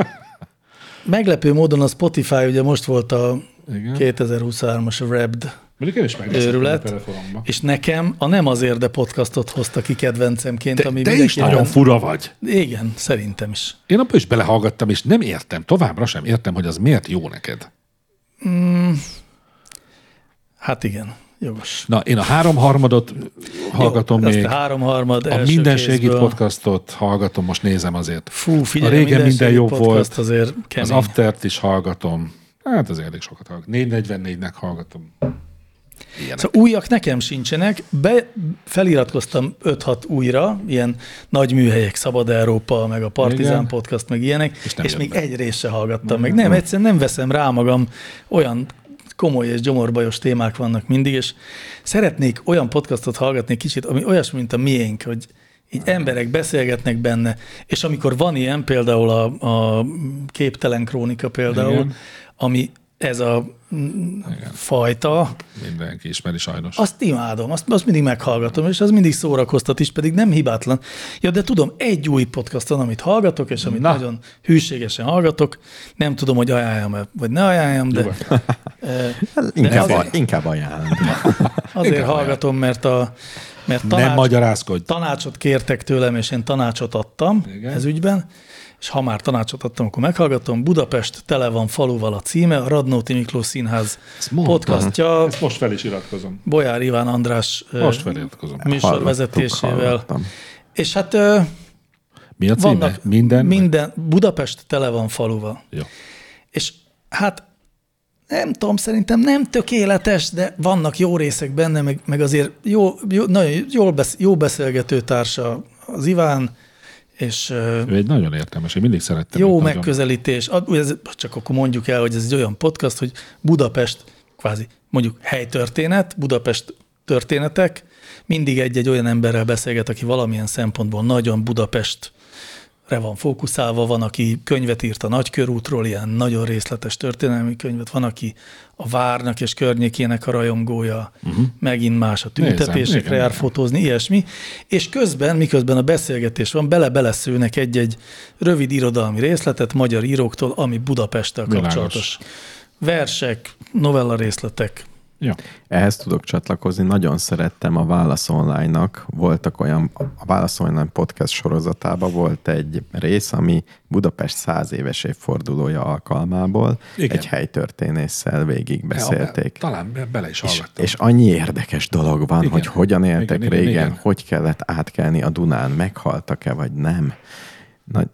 (laughs) meglepő módon a Spotify ugye most volt a Igen. 2023-as Wrapped, Mondjuk én is Őrület. és nekem a Nem azért, de podcastot hozta ki kedvencemként, Te, ami te is nagyon fura vagy. Igen, szerintem is. Én abban is belehallgattam, és nem értem, továbbra sem értem, hogy az miért jó neked. Hát igen, jogos. Na, én a háromharmadot hallgatom Jó, még. a háromharmad A első minden segít kézből. podcastot hallgatom, most nézem azért. Fú, figyelj, a régen minden, jobb volt. azért kemény. Az Aftert is hallgatom. Hát azért elég sokat hallgatom. 444-nek hallgatom. Ilyenek. Szóval újak nekem sincsenek, be, feliratkoztam 5-6 újra, ilyen nagy műhelyek, Szabad Európa, meg a Partizán Igen. Podcast, meg ilyenek, És és, még be. egy részt se hallgattam meg. Nem, egyszerűen nem veszem rá magam, olyan komoly és gyomorbajos témák vannak mindig, és szeretnék olyan podcastot hallgatni kicsit, ami olyasmi, mint a miénk, hogy így emberek beszélgetnek benne, és amikor van ilyen, például a, a képtelen krónika például. Igen. ami ez a mm, fajta, Mindenki ismeri sajnos. azt imádom, azt, azt mindig meghallgatom, és az mindig szórakoztat is, pedig nem hibátlan. Ja, de tudom, egy új podcast van, amit hallgatok, és amit Na. Na. nagyon hűségesen hallgatok. Nem tudom, hogy ajánljam-e, vagy ne ajánljam, de Nyugodtan. (laughs) Inkább, (laughs) azért- inkább ajánlom. azért Inkább hallgatom, mert a mert Nem tanács, magyarázkodj. tanácsot kértek tőlem, és én tanácsot adtam Igen. Igen. ez ügyben, és ha már tanácsot adtam, akkor meghallgatom. Budapest tele van faluval a címe, a Radnóti Miklós Színház Ezt podcastja, Ezt most fel is iratkozom. Bolyár Iván András Most feliratkozom. műsor Hallottuk, vezetésével. hallottam. És hát Mi a címe? vannak Minden? minden, Budapest tele van faluval. Jó. És hát nem tudom, szerintem nem tökéletes, de vannak jó részek benne, meg, meg azért jó, jó, nagyon jól besz, jó beszélgető társa az Iván, és Ő egy nagyon értelmes, én mindig szerettem. jó nagyon. megközelítés. A- Ez, csak akkor mondjuk el, hogy ez egy olyan podcast, hogy Budapest, kvázi mondjuk helytörténet, Budapest történetek, mindig egy-egy olyan emberrel beszélget, aki valamilyen szempontból nagyon Budapest van fókuszálva, van, aki könyvet írt a Nagykörútról, ilyen nagyon részletes történelmi könyvet, van, aki a várnak és környékének a rajongója, uh-huh. megint más a tüntetésekre jár igen. fotózni, ilyesmi, és közben, miközben a beszélgetés van, bele-beleszőnek egy-egy rövid irodalmi részletet magyar íróktól, ami Budapesttel Világos. kapcsolatos. Versek, novella részletek. Ja. Ehhez tudok csatlakozni, nagyon szerettem a Válasz Online-nak, voltak olyan, a Válasz Online podcast sorozatában volt egy rész, ami Budapest száz éves évfordulója alkalmából Igen. egy helytörténésszel végig beszélték. Ja, talán be- bele is És, hallgattam. és annyi érdekes dolog van, Igen. hogy hogyan éltek Igen, igen, igen, régen, igen. hogy kellett átkelni a Dunán, meghaltak-e vagy nem, Nagy,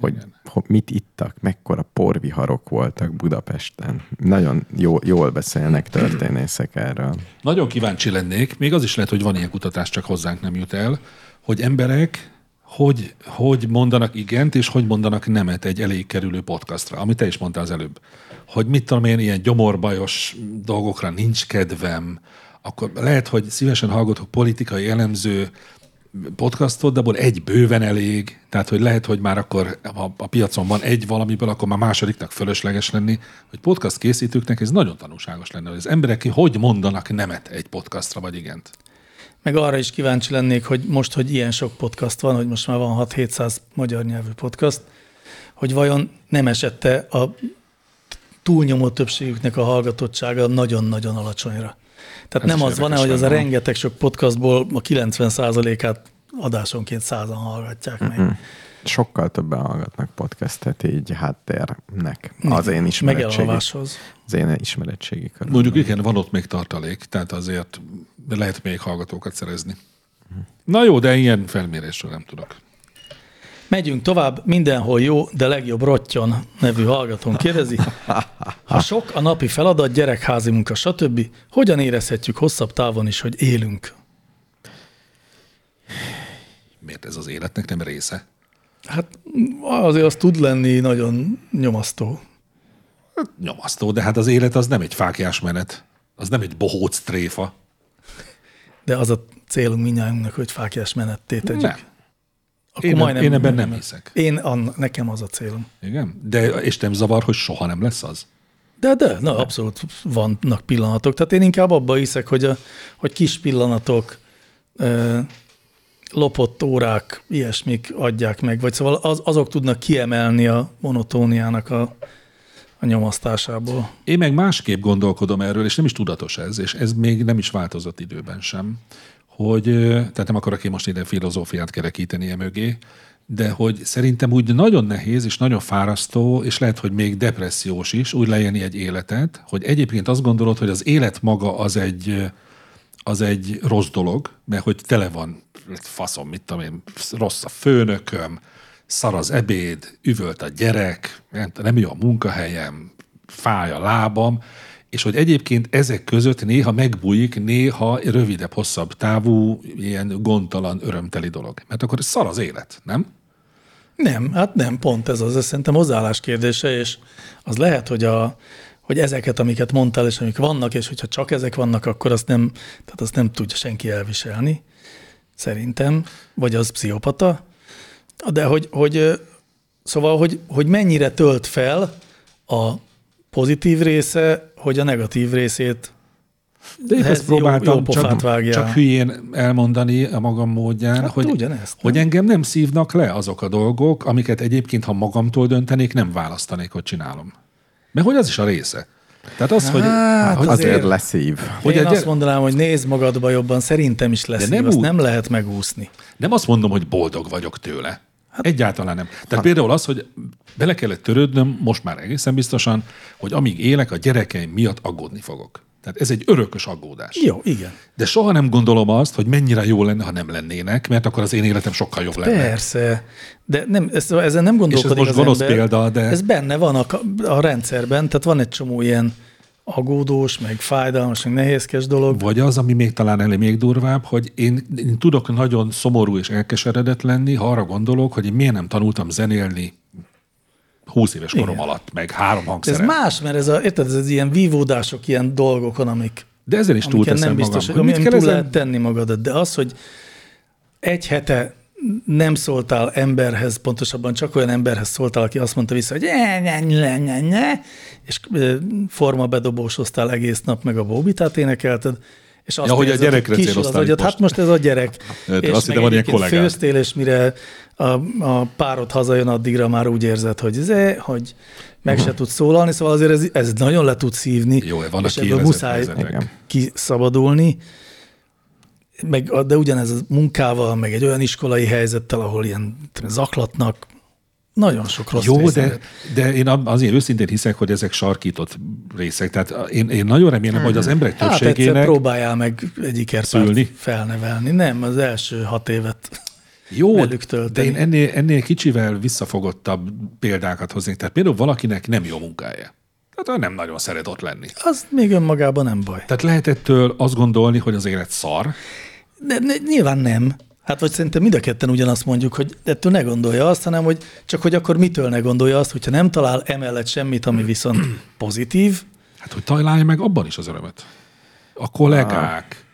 hogy, hogy mit ittak, mekkora porviharok voltak Budapesten. Nagyon jó, jól beszélnek történészek erről. Nagyon kíváncsi lennék, még az is lehet, hogy van ilyen kutatás, csak hozzánk nem jut el, hogy emberek hogy, hogy mondanak igent, és hogy mondanak nemet egy elég kerülő podcastra, amit te is mondtál az előbb. Hogy mit tudom én, ilyen gyomorbajos dolgokra nincs kedvem, akkor lehet, hogy szívesen hallgatok politikai elemző podcastot, de abból egy bőven elég, tehát hogy lehet, hogy már akkor a, a piacon van egy valamiből, akkor már másodiknak fölösleges lenni, hogy podcast készítőknek ez nagyon tanulságos lenne, hogy az emberek hogy mondanak nemet egy podcastra, vagy igent. Meg arra is kíváncsi lennék, hogy most, hogy ilyen sok podcast van, hogy most már van 6-700 magyar nyelvű podcast, hogy vajon nem esette a túlnyomó többségüknek a hallgatottsága nagyon-nagyon alacsonyra. Tehát Ez nem az van érdekes hogy az a rengeteg sok podcastból a 90%-át adásonként százan hallgatják meg. Sokkal többen hallgatnak podcastet így háttérnek. Az én ismeretségi, az én ismeretségi körül. Mondjuk igen, van ott még tartalék, tehát azért lehet még hallgatókat szerezni. Na jó, de ilyen felmérésről nem tudok. Megyünk tovább, mindenhol jó, de legjobb rottyon nevű hallgatón kérdezi. Ha sok a napi feladat, gyerekházi munka, stb., hogyan érezhetjük hosszabb távon is, hogy élünk? Miért ez az életnek nem része? Hát azért az tud lenni nagyon nyomasztó. Nyomasztó, de hát az élet az nem egy fákjás menet. Az nem egy bohóc tréfa. De az a célunk mindnyájunknak, hogy fákjás menetté tegyük. Nem. Akkor Én, majdnem én ebben nem hiszek. Én, an, nekem az a célom. Igen? De, és nem zavar, hogy soha nem lesz az? De, de, na, abszolút vannak pillanatok. Tehát én inkább abba hiszek, hogy, a, hogy kis pillanatok, ö, lopott órák, ilyesmik adják meg, vagy szóval az, azok tudnak kiemelni a monotóniának a, a nyomasztásából. Én meg másképp gondolkodom erről, és nem is tudatos ez, és ez még nem is változott időben sem, hogy, tehát nem akarok én most ide filozófiát kerekíteni e mögé, de hogy szerintem úgy nagyon nehéz és nagyon fárasztó, és lehet, hogy még depressziós is úgy leélni egy életet, hogy egyébként azt gondolod, hogy az élet maga az egy, az egy rossz dolog, mert hogy tele van, faszom, mit tudom én, rossz a főnököm, szar az ebéd, üvölt a gyerek, nem, nem jó a munkahelyem, fáj a lábam, és hogy egyébként ezek között néha megbújik, néha rövidebb, hosszabb távú, ilyen gondtalan, örömteli dolog. Mert akkor szar az élet, nem? Nem, hát nem, pont ez az, ez szerintem hozzáállás kérdése, és az lehet, hogy, a, hogy ezeket, amiket mondtál, és amik vannak, és hogyha csak ezek vannak, akkor azt nem, tehát azt nem tudja senki elviselni. szerintem, vagy az pszichopata, de hogy, hogy szóval, hogy, hogy mennyire tölt fel a pozitív része, hogy a negatív részét De én Ez ezt jó- próbáltam jó pofát csak, vágjál. csak hülyén elmondani a magam módján, Hát hogy, ugyanezt, hogy nem? engem nem szívnak le azok a dolgok, amiket egyébként, ha magamtól döntenék, nem választanék, hogy csinálom. Mert hogy az is a része. Tehát az, hogy, Hát hogy Azért azért- leszív. hogy Én egy azt mondanám, hogy nézd magadba jobban, szerintem is lesz, De nem nem azt úgy- nem lehet megúszni. nem azt mondom, hogy boldog vagyok tőle. Hát, Egyáltalán nem. Tehát például az, hogy bele kellett törődnöm, most már egészen biztosan, hogy amíg élek, a gyerekeim miatt aggódni fogok. Tehát ez egy örökös aggódás. Jó, igen. De soha nem gondolom azt, hogy mennyire jó lenne, ha nem lennének, mert akkor az én életem sokkal jobb lenne. Persze, de nem, ezt, ezen nem gondolkodik most az gonosz ember. példa, de- Ez benne van a, a rendszerben, tehát van egy csomó ilyen agódós, meg fájdalmas, meg nehézkes dolog. Vagy az, ami még talán elég még durvább, hogy én, én tudok nagyon szomorú és elkeseredett lenni, ha arra gondolok, hogy én miért nem tanultam zenélni 20 éves korom Igen. alatt, meg három De ez hangszeren. más, mert ez, a, érted, ez az ilyen vívódások ilyen dolgokon, amik, De ezen is túlteszem nem biztos, magam. hogy mit túl kell lehet ezen? tenni magadat. De az, hogy egy hete nem szóltál emberhez, pontosabban csak olyan emberhez szóltál, aki azt mondta vissza, hogy ne, ne, ne, ne, és ö, formabedobósoztál egész nap, meg a bóbitát énekelted, és azt Ja, hogy a gyerekre kisul az céloztál agyad, hát most. ez a gyerek. (laughs) És azt hittem, van ilyen kollégád. főztél, és mire a, a párod hazajön, addigra már úgy érzed, hogy, zé, hogy meg se tudsz szólalni, szóval azért ez, ez nagyon le tud szívni, Jó, vannak és ebből muszáj helyzetek. Kiszabadulni, meg, de ugyanez a munkával, meg egy olyan iskolai helyzettel, ahol ilyen zaklatnak, nagyon sok rossz Jó, de, de én azért őszintén hiszek, hogy ezek sarkított részek. Tehát én, én nagyon remélem, hogy az emberek Hát többségének... próbáljál meg egy Szülni? felnevelni. Nem, az első hat évet. Jó, de én ennél, ennél kicsivel visszafogottabb példákat hoznék. Tehát például valakinek nem jó munkája. Tehát nem nagyon szeret ott lenni. Az még önmagában nem baj. Tehát lehet ettől azt gondolni, hogy az élet szar, De ne, nyilván nem. Hát vagy szerintem mind a ketten ugyanazt mondjuk, hogy ettől ne gondolja azt, hanem hogy csak hogy akkor mitől ne gondolja azt, hogyha nem talál emellett semmit, ami viszont pozitív, hát hogy találja meg abban is az örömet. A kollégák.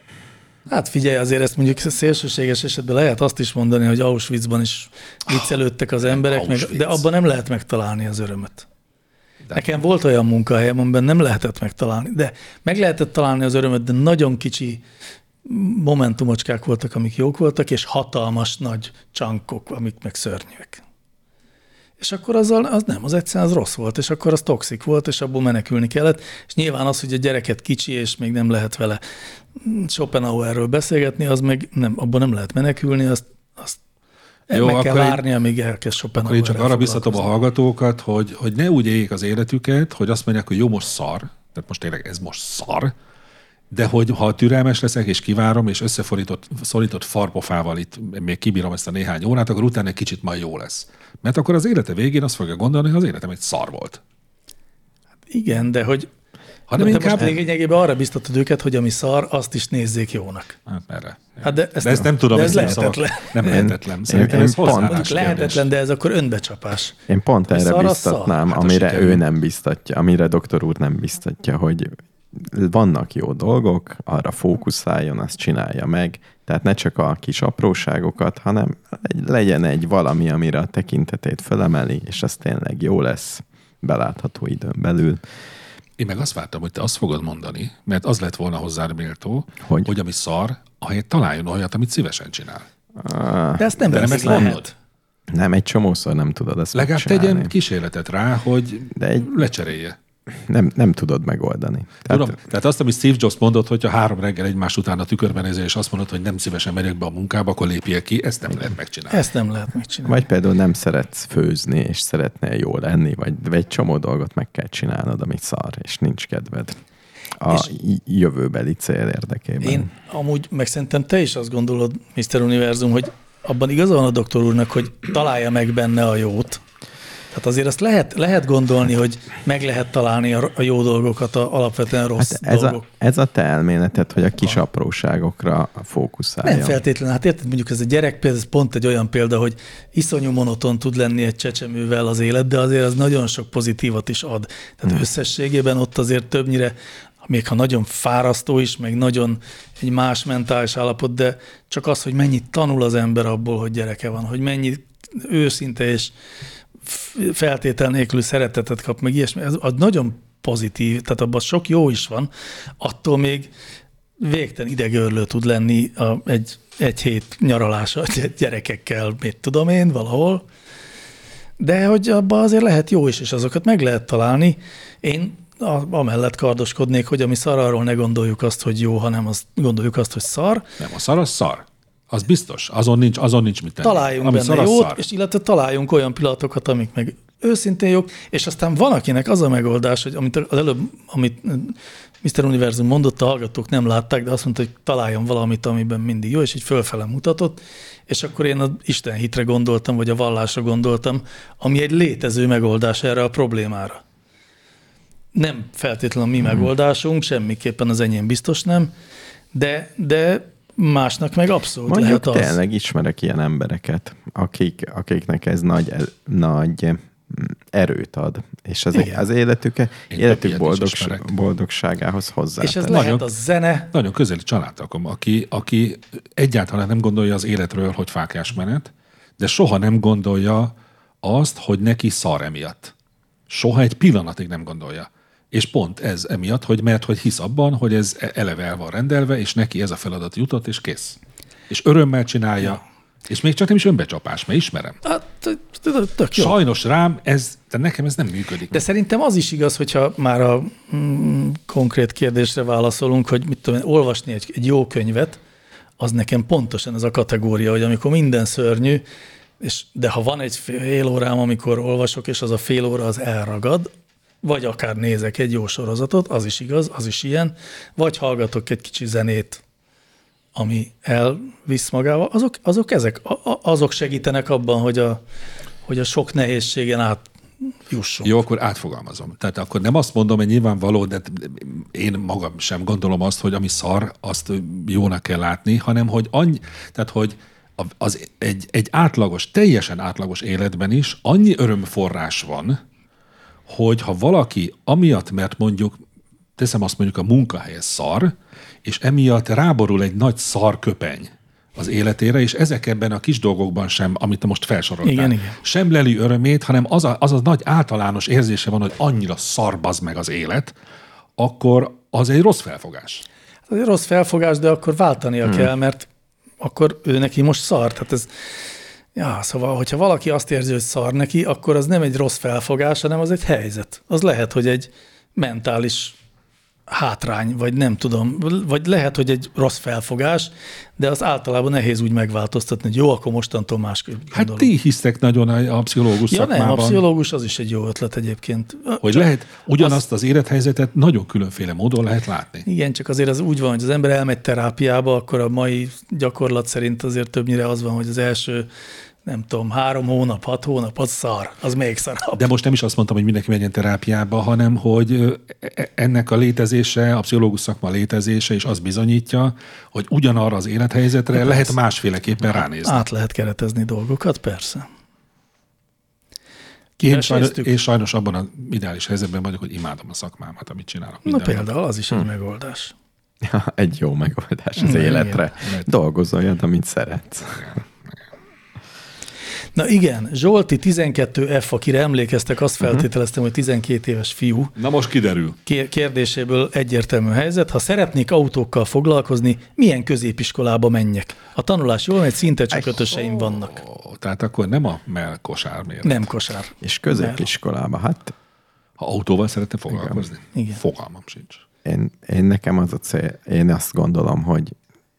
Hát figyelj, azért ezt mondjuk szélsőséges esetben lehet azt is mondani, hogy Auschwitzban is viccelődtek az emberek, meg, de abban nem lehet megtalálni az örömet. De- Nekem volt olyan munkahelyem, amiben nem lehetett megtalálni, de meg lehetett találni az örömet, de nagyon kicsi momentumocskák voltak, amik jók voltak, és hatalmas nagy csankok, amik meg szörnyűek. És akkor azzal, az nem, az egyszerűen az rossz volt, és akkor az toxik volt, és abból menekülni kellett, és nyilván az, hogy a gyereket kicsi, és még nem lehet vele Schopenhauerről beszélgetni, az meg nem, abból nem lehet menekülni, azt, azt Jó, meg kell várni, amíg elkezd Schopenhauer. én csak arra biztatom a hallgatókat, hogy, hogy ne úgy éljék az életüket, hogy azt mondják, hogy jó, most szar, tehát most tényleg ez most szar, de hogy ha türelmes leszek, és kivárom, és összeforított szorított farpofával itt még kibírom ezt a néhány órát, akkor utána egy kicsit majd jó lesz. Mert akkor az élete végén azt fogja gondolni, hogy az életem egy szar volt. Igen, de hogy Hanem de inkább... most lényegében arra biztatod őket, hogy ami szar, azt is nézzék jónak. Hát merre. Hát de ezt, De ezt nem tudom, de ez nem lehetetlen. szavak- (laughs) Nem lehetetlen. Szerintem én ez pont- kérdés. lehetetlen, de ez akkor önbecsapás. Én pont erre szar biztatnám, szar. Hát amire ő nem biztatja, amire doktor úr nem biztatja, hogy vannak jó dolgok, arra fókuszáljon, azt csinálja meg, tehát ne csak a kis apróságokat, hanem egy- legyen egy valami, amire a tekintetét felemeli, és az tényleg jó lesz belátható időn belül. Én meg azt vártam, hogy te azt fogod mondani, mert az lett volna hozzá méltó, Hogy? hogy ami szar, ahelyett találjon olyat, amit szívesen csinál. De ezt nem De nem ezt mondod? Nem, egy csomószor nem tudod ezt Legalább tegyen kísérletet rá, hogy De egy- lecserélje. Nem, nem tudod megoldani. Tehát Tudom, tehát azt, amit Steve Jobs mondott, hogyha három reggel egymás után a tükörben nézel, és azt mondod, hogy nem szívesen megyek be a munkába, akkor lépjél ki, ezt nem lehet megcsinálni. Ezt nem lehet megcsinálni. Vagy például nem szeretsz főzni, és szeretnél jó lenni, vagy vagy egy csomó dolgot meg kell csinálnod, amit szar, és nincs kedved. A és jövőbeli cél érdekében. Én amúgy, meg szerintem te is azt gondolod, Mr. Univerzum, hogy abban igaza van a doktor úrnak, hogy találja meg benne a jót. Tehát azért azt lehet, lehet gondolni, hogy meg lehet találni a, a jó dolgokat, a alapvetően rossz Hát ez, dolgok. a, ez a te elméleted, hogy a kis apróságokra fókuszálja. Nem feltétlenül. Hát érted, mondjuk ez a gyerek ez pont egy olyan példa, hogy iszonyú monoton tud lenni egy csecsemővel az élet, de azért az nagyon sok pozitívat is ad. Tehát hmm. összességében ott azért többnyire még ha nagyon fárasztó is, meg nagyon egy más mentális állapot, de csak az, hogy mennyit tanul az ember abból, hogy gyereke van, hogy mennyit őszinte és feltétel nélkül szeretetet kap, meg ilyesmi, az, az nagyon pozitív, tehát abban sok jó is van, attól még végtelen idegörlő tud lenni a, egy, egy hét nyaralása gyerekekkel, mit tudom én, valahol, de hogy abban azért lehet jó is, és azokat meg lehet találni. Én amellett kardoskodnék, hogy ami szar, arról ne gondoljuk azt, hogy jó, hanem azt gondoljuk azt, hogy szar. Nem, a szar az szar. Az biztos. Azon nincs, azon nincs mit tenni. Találjunk ami benne jót, szar. és illetve találjunk olyan pillanatokat, amik meg őszintén jók, és aztán van, akinek az a megoldás, hogy amit az előbb, amit Mr. Univerzum mondott, a hallgatók nem látták, de azt mondta, hogy találjon valamit, amiben mindig jó, és így fölfele mutatott, és akkor én az Isten hitre gondoltam, vagy a vallásra gondoltam, ami egy létező megoldás erre a problémára. Nem feltétlenül a mi hmm. megoldásunk, semmiképpen az enyém biztos nem, de, de másnak meg abszolút Mondjuk lehet az. tényleg ismerek ilyen embereket, akik, akiknek ez nagy, nagy erőt ad, és az, az életük, életük boldog, boldogságához hozzá. És ez nagyon, lehet a zene. Nagyon közeli családtakom, aki, aki egyáltalán nem gondolja az életről, hogy fákás menet, de soha nem gondolja azt, hogy neki szar emiatt. Soha egy pillanatig nem gondolja. És pont ez emiatt, hogy mert hogy hisz abban, hogy ez eleve el van rendelve, és neki ez a feladat jutott, és kész. És örömmel csinálja, ja és még csak nem is önbecsapás, mert ismerem. Hát, tök jó. Sajnos rám ez, de nekem ez nem működik. De szerintem az is igaz, hogyha már a mm, konkrét kérdésre válaszolunk, hogy mit tudom olvasni egy, egy jó könyvet, az nekem pontosan ez a kategória, hogy amikor minden szörnyű, és, de ha van egy fél órám, amikor olvasok, és az a fél óra az elragad, vagy akár nézek egy jó sorozatot, az is igaz, az is ilyen, vagy hallgatok egy kicsi zenét, ami elvisz magával, azok, azok ezek, azok segítenek abban, hogy a, hogy a sok nehézségen át jussunk. Jó, akkor átfogalmazom. Tehát akkor nem azt mondom, hogy nyilvánvaló, de én magam sem gondolom azt, hogy ami szar, azt jónak kell látni, hanem hogy annyi, tehát hogy az egy, egy átlagos, teljesen átlagos életben is annyi örömforrás van, hogy ha valaki amiatt, mert mondjuk, teszem azt mondjuk a munkahely szar, és emiatt ráborul egy nagy szarköpeny az életére, és ezek ebben a kis dolgokban sem, amit te most felsoroltál, igen, igen. sem leli örömét, hanem az a, az a nagy általános érzése van, hogy annyira szarbaz meg az élet, akkor az egy rossz felfogás. Az egy rossz felfogás, de akkor váltania hmm. kell, mert akkor ő neki most szar. Tehát ez, ja, szóval, hogyha valaki azt érzi, hogy szar neki, akkor az nem egy rossz felfogás, hanem az egy helyzet. Az lehet, hogy egy mentális hátrány, vagy nem tudom, vagy lehet, hogy egy rossz felfogás, de az általában nehéz úgy megváltoztatni, hogy jó, akkor mostantól másképp gondolom. Hát ti hisztek nagyon a, a pszichológus ja, szakmában. nem, a pszichológus az is egy jó ötlet egyébként. Hogy csak lehet ugyanazt az, az élethelyzetet nagyon különféle módon lehet látni. Igen, csak azért az úgy van, hogy az ember elmegy terápiába, akkor a mai gyakorlat szerint azért többnyire az van, hogy az első nem tudom, három hónap, hat hónap, az szar, az még szarabb. De most nem is azt mondtam, hogy mindenki menjen terápiába, hanem hogy e, ennek a létezése, a pszichológus szakma létezése is az bizonyítja, hogy ugyanarra az élethelyzetre De lehet persze. másféleképpen ránézni. Át lehet keretezni dolgokat, persze. Én sajnos, én sajnos abban az ideális helyzetben vagyok, hogy imádom a szakmámat, amit csinálok. Na például az is egy hm. megoldás. (laughs) Ja, egy jó megoldás az életre. Dolgozz olyan, amit szeretsz. Igen. Na igen, Zsolti 12F, akire emlékeztek, azt mhm. feltételeztem, hogy 12 éves fiú. Na most kiderül. Kérdéséből egyértelmű helyzet. Ha szeretnék autókkal foglalkozni, milyen középiskolába menjek? A tanulás jól megy, szinte csak ötöseim vannak. Tehát akkor nem a mell kosár miért? Nem kosár. És középiskolába, hát... Ha autóval szeretne foglalkozni? Igen. Igen. Fogalmam sincs. Én, én nekem az a cél, én azt gondolom, hogy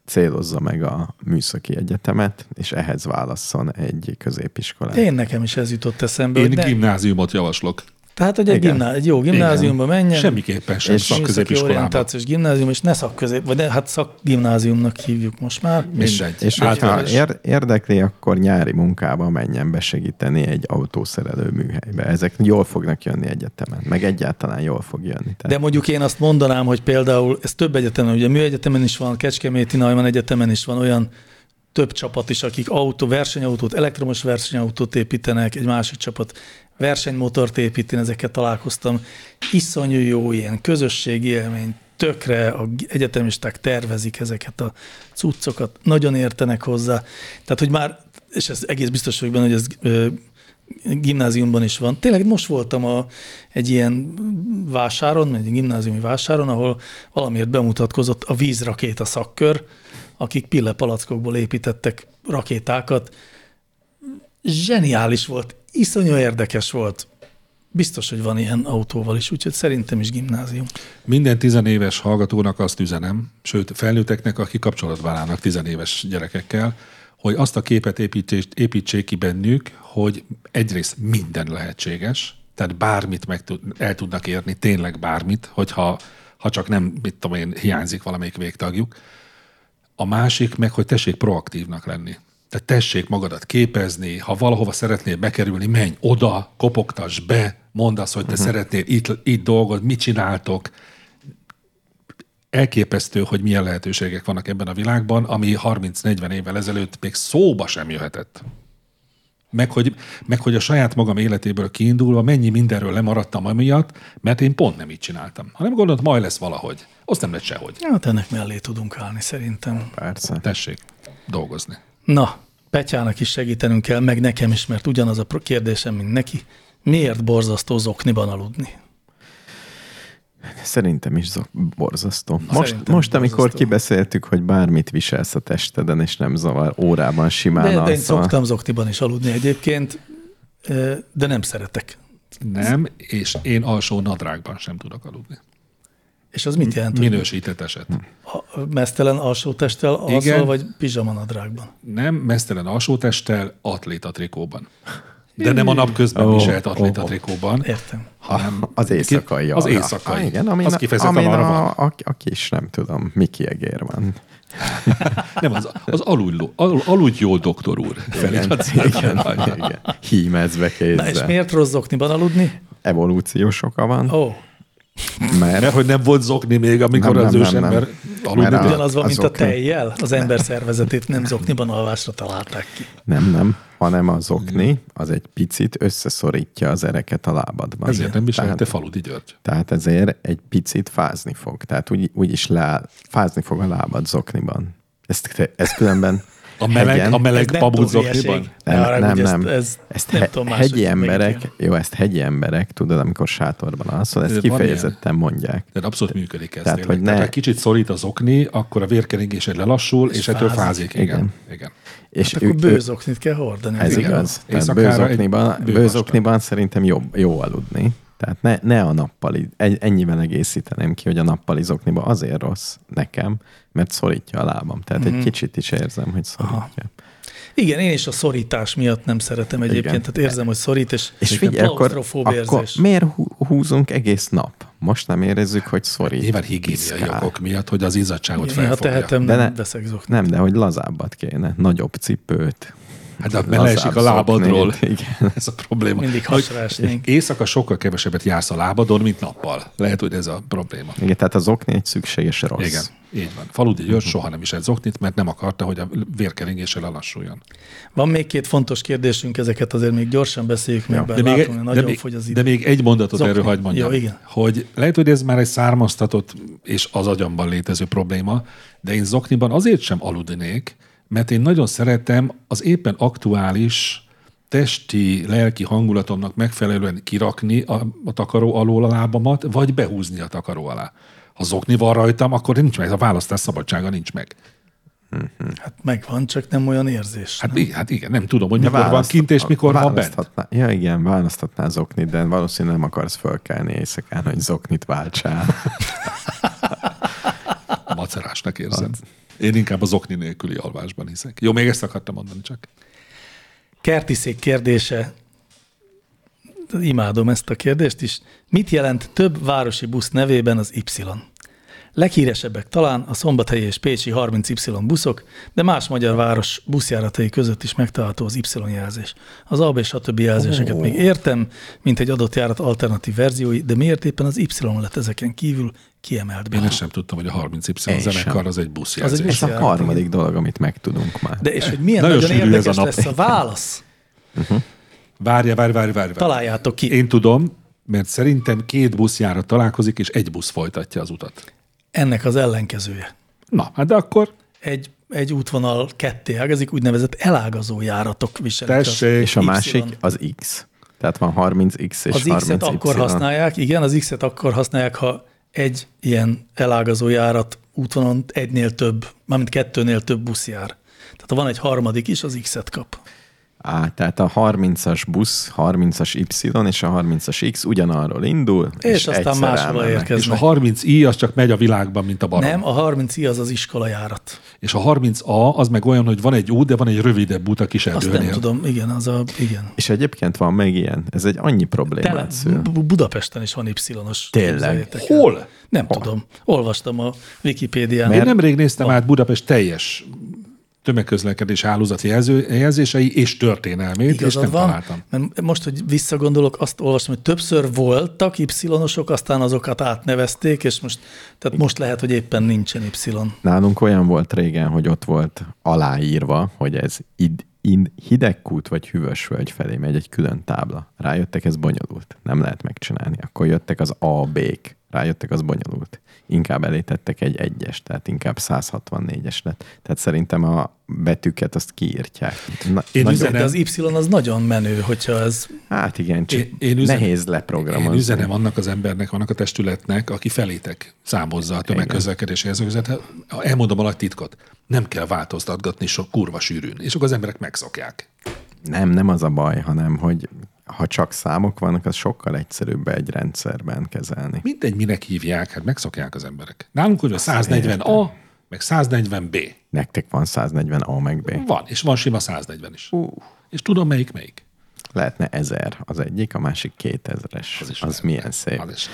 célozza meg a műszaki egyetemet, és ehhez válasszon egy középiskolát. Én nekem is ez jutott eszembe. Én gimnáziumot javaslok. Tehát, hogy egy, gimná, egy jó gimnáziumba Igen. menjen. Semmiképpen sem szakközépiskolába. orientációs gimnázium, és ne szakközép, vagy ne, hát szakgimnáziumnak hívjuk most már. Mindegy. És hogyha ér, érdekli, akkor nyári munkába menjen besegíteni egy autószerelő műhelybe. Ezek jól fognak jönni egyetemen, meg egyáltalán jól fog jönni. Tehát. De mondjuk én azt mondanám, hogy például ez több egyetemen, ugye a műegyetemen is van, Kecskeméti Najman Egyetemen is van olyan több csapat is, akik autó, versenyautót, elektromos versenyautót építenek, egy másik csapat versenymotort épít, én ezeket találkoztam. Iszonyú jó ilyen közösségi élmény, tökre, a egyetemisták tervezik ezeket a cuccokat, nagyon értenek hozzá. Tehát, hogy már, és ez egész biztos vagyok benne, hogy ez ö, gimnáziumban is van. Tényleg most voltam a, egy ilyen vásáron, egy gimnáziumi vásáron, ahol valamiért bemutatkozott a vízrakéta szakkör, akik pillepalackokból építettek rakétákat. Zseniális volt, iszonyú érdekes volt. Biztos, hogy van ilyen autóval is, úgyhogy szerintem is gimnázium. Minden tizenéves hallgatónak azt üzenem, sőt felnőtteknek, akik kapcsolatban állnak tizenéves gyerekekkel, hogy azt a képet építsék, építsék ki bennük, hogy egyrészt minden lehetséges, tehát bármit meg tud, el tudnak érni, tényleg bármit, hogyha ha csak nem, mit tudom én, hiányzik valamelyik végtagjuk. A másik meg, hogy tessék proaktívnak lenni. Tehát tessék magadat képezni, ha valahova szeretnél bekerülni, menj oda, kopogtass be, mondd azt, hogy te uh-huh. szeretnél itt, itt dolgod, mit csináltok. Elképesztő, hogy milyen lehetőségek vannak ebben a világban, ami 30-40 évvel ezelőtt még szóba sem jöhetett. Meg hogy, meg hogy a saját magam életéből kiindulva mennyi mindenről lemaradtam amiatt, mert én pont nem így csináltam. Hanem gondoltam, majd lesz valahogy. Azt nem lett sehogy. Hát ennek mellé tudunk állni szerintem. Persze. Tessék dolgozni. Na, Petyának is segítenünk kell, meg nekem is, mert ugyanaz a kérdésem, mint neki. Miért borzasztó zokniban aludni? Szerintem is borzasztó. Most, szerintem most amikor borzasztó. kibeszéltük, hogy bármit viselsz a testeden, és nem zavar, órában simán De, de én szoktam zokniban is aludni egyébként, de nem szeretek. Nem, és én alsó nadrágban sem tudok aludni. És az mit jelent? Minősített eset. a- Mesztelen alsó testtel alszol, Igen. vagy pizsamanadrágban? Nem mesztelen alsótesttel, atléta trikóban. De nem a napközben Ó, viselt atléta ó. trikóban, Értem. hanem Az éjszakai Az éjszakai. Ah, igen, amin, Az kifejezetten amin arra a, van. a, a, kis, nem tudom, Miki egér van. (laughs) Nem, az, az aludj, al, aludj jól, doktor úr. Felirat igen, igen. Hímezve Na és kézzel. miért rossz zokniban aludni? Evolúciós oka van, Ó, oh, mert Mert hogy nem volt zokni még, amikor Nem, az nem, ősember aludni. Mert ugyanaz van, mint a tejjel. Az ember szervezetét nem zokniban alvásra találták ki. nem, nem, hanem az okni, az egy picit összeszorítja az ereket a lábadban. Ezért nem viselt te tehát, faludi György. tehát ezért egy picit fázni fog. Tehát úgy, úgy is leáll, fázni fog a lábad zokniban. Ezt, ezt különben A meleg, hegyen- a Ez meleg nem pabut túl hülyeség. zokniban? Ne Nem, nem, nem. Ezt, ez ezt nem he, tudom hegyi emberek, megítélni. jó, ezt hegyi emberek, tudod, amikor sátorban alszol, ezt Ez kifejezetten mondják. De abszolút működik ez. Tehát, Tehát, hogy Tehát, ne- ha egy kicsit szorít az okni, akkor a vérkeringésed lelassul, és, És ettől fázik. fázik. Igen. Igen. Igen. És Hát akkor ő- ő- bőzoknit kell hordani. Ez Igen. igaz. Tehát bőzokniban, bőzokniban szerintem jó, jó aludni. Tehát ne, ne a nappali, ennyivel egészíteném ki, hogy a nappali zokniba azért rossz nekem, mert szorítja a lábam. Tehát Mhm. egy kicsit is érzem, hogy szorítja. Igen, én is a szorítás miatt nem szeretem egyébként, Igen. tehát érzem, hogy szorít, és, És figyelj, akkor, akkor érzés. miért hú- húzunk egész nap? Most nem érezzük, hogy szorít. Nyilván higiéniai okok miatt, hogy az izzadságot Igen, ha felfogja. tehetem, De nem ne- veszek zoknit. Nem, de hogy lazábbat kéne. Nagyobb cipőt. Hát de mert leesik a lábadról. Igen. Ez a probléma. Mindig Hogy hasra esnénk. Éjszaka sokkal kevesebbet jársz a lábadon, mint nappal. Lehet, hogy ez a probléma. Igen, tehát az okni egy szükséges rossz. Igen, így van. Faludi György soha nem is egy zoknit, mert nem akarta, hogy a vérkeringése lelassuljon. Van még két fontos kérdésünk, ezeket azért még gyorsan beszéljük meg, bár De még, látom, nagyon de, még, fogy az de idő. még egy mondatot Zokni. erről hagyd mondjam. Jó, igen. Hogy lehet, hogy ez már egy származtatott és az agyamban létező probléma, de én zokniban azért sem aludnék, mert én nagyon szeretem az éppen aktuális testi, lelki hangulatomnak megfelelően kirakni a, a takaró alól a lábamat, vagy behúzni a takaró alá. Ha zokni van rajtam, akkor nincs meg, a választás szabadsága nincs meg. Hát megvan, csak nem olyan érzés. Hát, i- hát igen, nem tudom, hogy De mikor van kint, és mikor van bent. Ja, igen, választhatnál zoknit, de valószínűleg nem akarsz fölkelni éjszakán, hogy zoknit váltsál. (laughs) Macerásnak érzem. Én inkább az okni nélküli alvásban hiszek. Jó, még ezt akartam mondani csak. Kertiszék kérdése, imádom ezt a kérdést is. Mit jelent több városi busz nevében az Y? Leghíresebbek talán a szombathelyi és pécsi 30Y buszok, de más magyar város buszjáratai között is megtalálható az Y jelzés. Az AB és a többi jelzéseket még értem, mint egy adott járat alternatív verziói, de miért éppen az Y lett ezeken kívül kiemelt Én be? ezt sem tudtam, hogy a 30Y Én zenekar az egy Az egy buszjelzés. Ez a harmadik dolog, amit megtudunk már. De és hogy milyen Nagyon nagyon, sűrű ez a érdekes nap. lesz a válasz. Várja, várj, várj, várj. Találjátok ki. Én tudom, mert szerintem két buszjárat találkozik, és egy busz folytatja az utat. Ennek az ellenkezője. Na, hát de akkor Egy, egy útvonal ketté ágazik, úgynevezett elágazó járatok viselik. az- tessék. És a Y. másik az X. Tehát van 30X és Az 30 X-et akkor használják, igen, az X-et akkor használják, ha egy ilyen elágazó járat útvonalon egynél több, mármint kettőnél több busz jár. Tehát ha van egy harmadik is, az X-et kap. Á, tehát a 30-as busz, 30-as Y és a 30-as X ugyanarról indul, és, És aztán máshol érkeznek. És a 30i az csak megy a világban, mint a barom. Nem, a 30 i az az iskola járat. És a 30a az meg olyan, hogy van egy út, de van egy rövidebb út a kis Azt erdőnél. nem tudom, igen, az a, igen. És egyébként van még ilyen. Ez egy annyi Tele, szül. Bu- Budapesten is van Y-os. Tényleg? Hol? Nem tudom. Olvastam a Wikipédián. Én nemrég néztem át Budapest teljes tömegközlekedés hálózati jelző, jelzései és történelmét, és Igazad nem van, találtam. mert most, hogy visszagondolok, azt olvastam, hogy többször voltak Y-osok, aztán azokat átnevezték, és most, tehát most lehet, hogy éppen nincsen Y. Nálunk olyan volt régen, hogy ott volt aláírva, hogy ez id, id, hidegkút vagy hűvös völgy felé megy egy külön tábla. Rájöttek, ez bonyolult. Nem lehet megcsinálni. Akkor jöttek az A, B-k. Rájöttek, az bonyolult. Inkább elétettek egy egyes, tehát inkább 164-es lett. Tehát szerintem a betűket azt kiírtják. Na, Én nagyon- üzenem- De az Y az nagyon menő, hogyha ez Hát igen, csak Én- én üzenem- nehéz Én leprogramozni. üzenem annak az embernek, annak a testületnek, aki felétek számozza a tömegközlekedési jelzőzetet. Elmondom a nagy titkot. Nem kell változtatgatni sok kurva sűrűn. És akkor az emberek megszokják. Nem, nem az a baj, hanem hogy ha csak számok vannak, az sokkal egyszerűbb egy rendszerben kezelni. Mindegy, minek hívják, hát megszokják az emberek. Nálunk hogy 140A, meg 140B. Nektek van 140 A meg B. Van, és van sima 140 is. Uh, És tudom, melyik melyik. lehetne 1000 az egyik, a másik 2000-es. Az, is az milyen szép. Az is.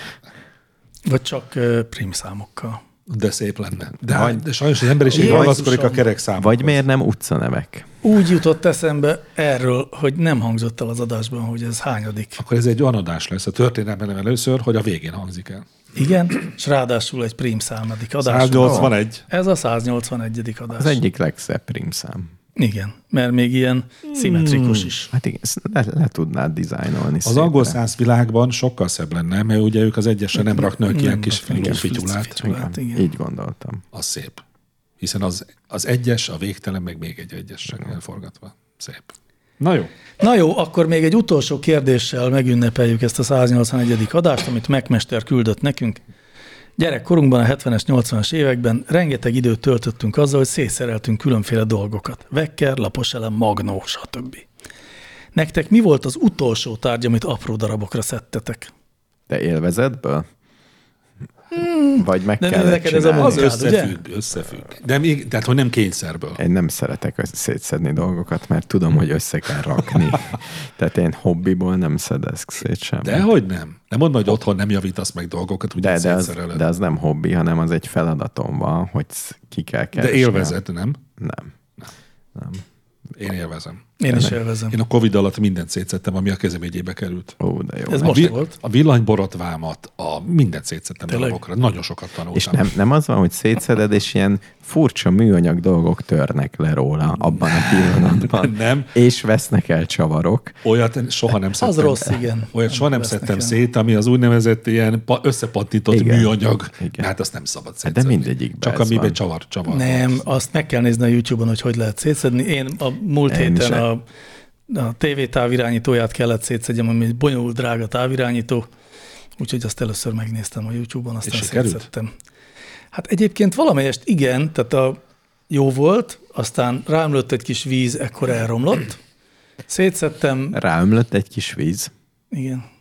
vagy csak uh, prímszámokkal. De szép lenne. De, Vagy- de sajnos az emberiség Jézusom. ragaszkodik a kerek számokhoz. Vagy miért nem utcanevek? Úgy jutott eszembe erről, hogy nem hangzott el az adásban, hogy ez hányadik. Akkor ez egy olyan adás lesz a történelemben először, hogy a végén hangzik el. Igen, és ráadásul egy prímszámadik adás. 181. Ez a 181. adás. Az egyik legszebb prímszám. Igen, mert még ilyen szimmetrikus is. Hát igen, ezt le, le tudnád dizájnolni Az angol száz világban sokkal szebb lenne, mert ugye ők az egyesre nem raknak ilyen kis fityulát. Így gondoltam. Az szép. Hiszen az, az egyes, a végtelen, meg még egy egyessel elforgatva. Szép. Na jó. Na jó, akkor még egy utolsó kérdéssel megünnepeljük ezt a 181. adást, amit megmester küldött nekünk. Gyerekkorunkban, a 70-es, 80-as években rengeteg időt töltöttünk azzal, hogy szétszereltünk különféle dolgokat. Vekker, laposelem, magnó, stb. Nektek mi volt az utolsó tárgy, amit apró darabokra szedtetek? De élvezetből? Vagy meg De kellett neked ez a? Az munkád, ugye? összefügg, összefügg. De még, tehát, hogy nem kényszerből. Én nem szeretek szétszedni dolgokat, mert tudom, hogy össze kell rakni. (laughs) Tehát én hobbiból nem szedek szét sem. De hogy nem? Nem mondd, hogy otthon nem javítasz meg dolgokat, úgy de, de, az, de az nem hobbi, hanem az egy feladatom van, hogy ki kell de keresni. élvezet, nem? Nem. Nem. Én élvezem. Én is élvezem. Én a Covid alatt mindent szétszettem, ami a kezemegyébe került. Ó, de jó. Ez A, most vi- volt. a villanyborottvámat, a mindent szétszettem Tényleg? darabokra. Nagyon sokat tanultam. És nem, nem az van, hogy szétszeded, és ilyen furcsa műanyag dolgok törnek le róla abban a pillanatban. (laughs) Nem. És vesznek el csavarok. Olyat soha nem szedtem. Az rossz, igen. Olyat soha nem Vesznek szedtem el. szét, ami az úgynevezett ilyen pa- összepattintott Igen. műanyag. Igen. Hát azt nem szabad De szétszedni. mindegyikben Csak amiben van. csavar, csavar. Nem, azt meg kell nézni a YouTube-on, hogy hogy lehet szétszedni. Én a múlt Én héten is. A, a TV távirányítóját kellett szétszedjem, ami egy bonyolult, drága távirányító, úgyhogy azt először megnéztem a YouTube-on, aztán szétszedtem. Hát egyébként valamelyest igen, tehát a jó volt, aztán rám lőtt egy kis víz, ekkor elromlott. Szétszedtem, Ráömlött egy kis víz. igen.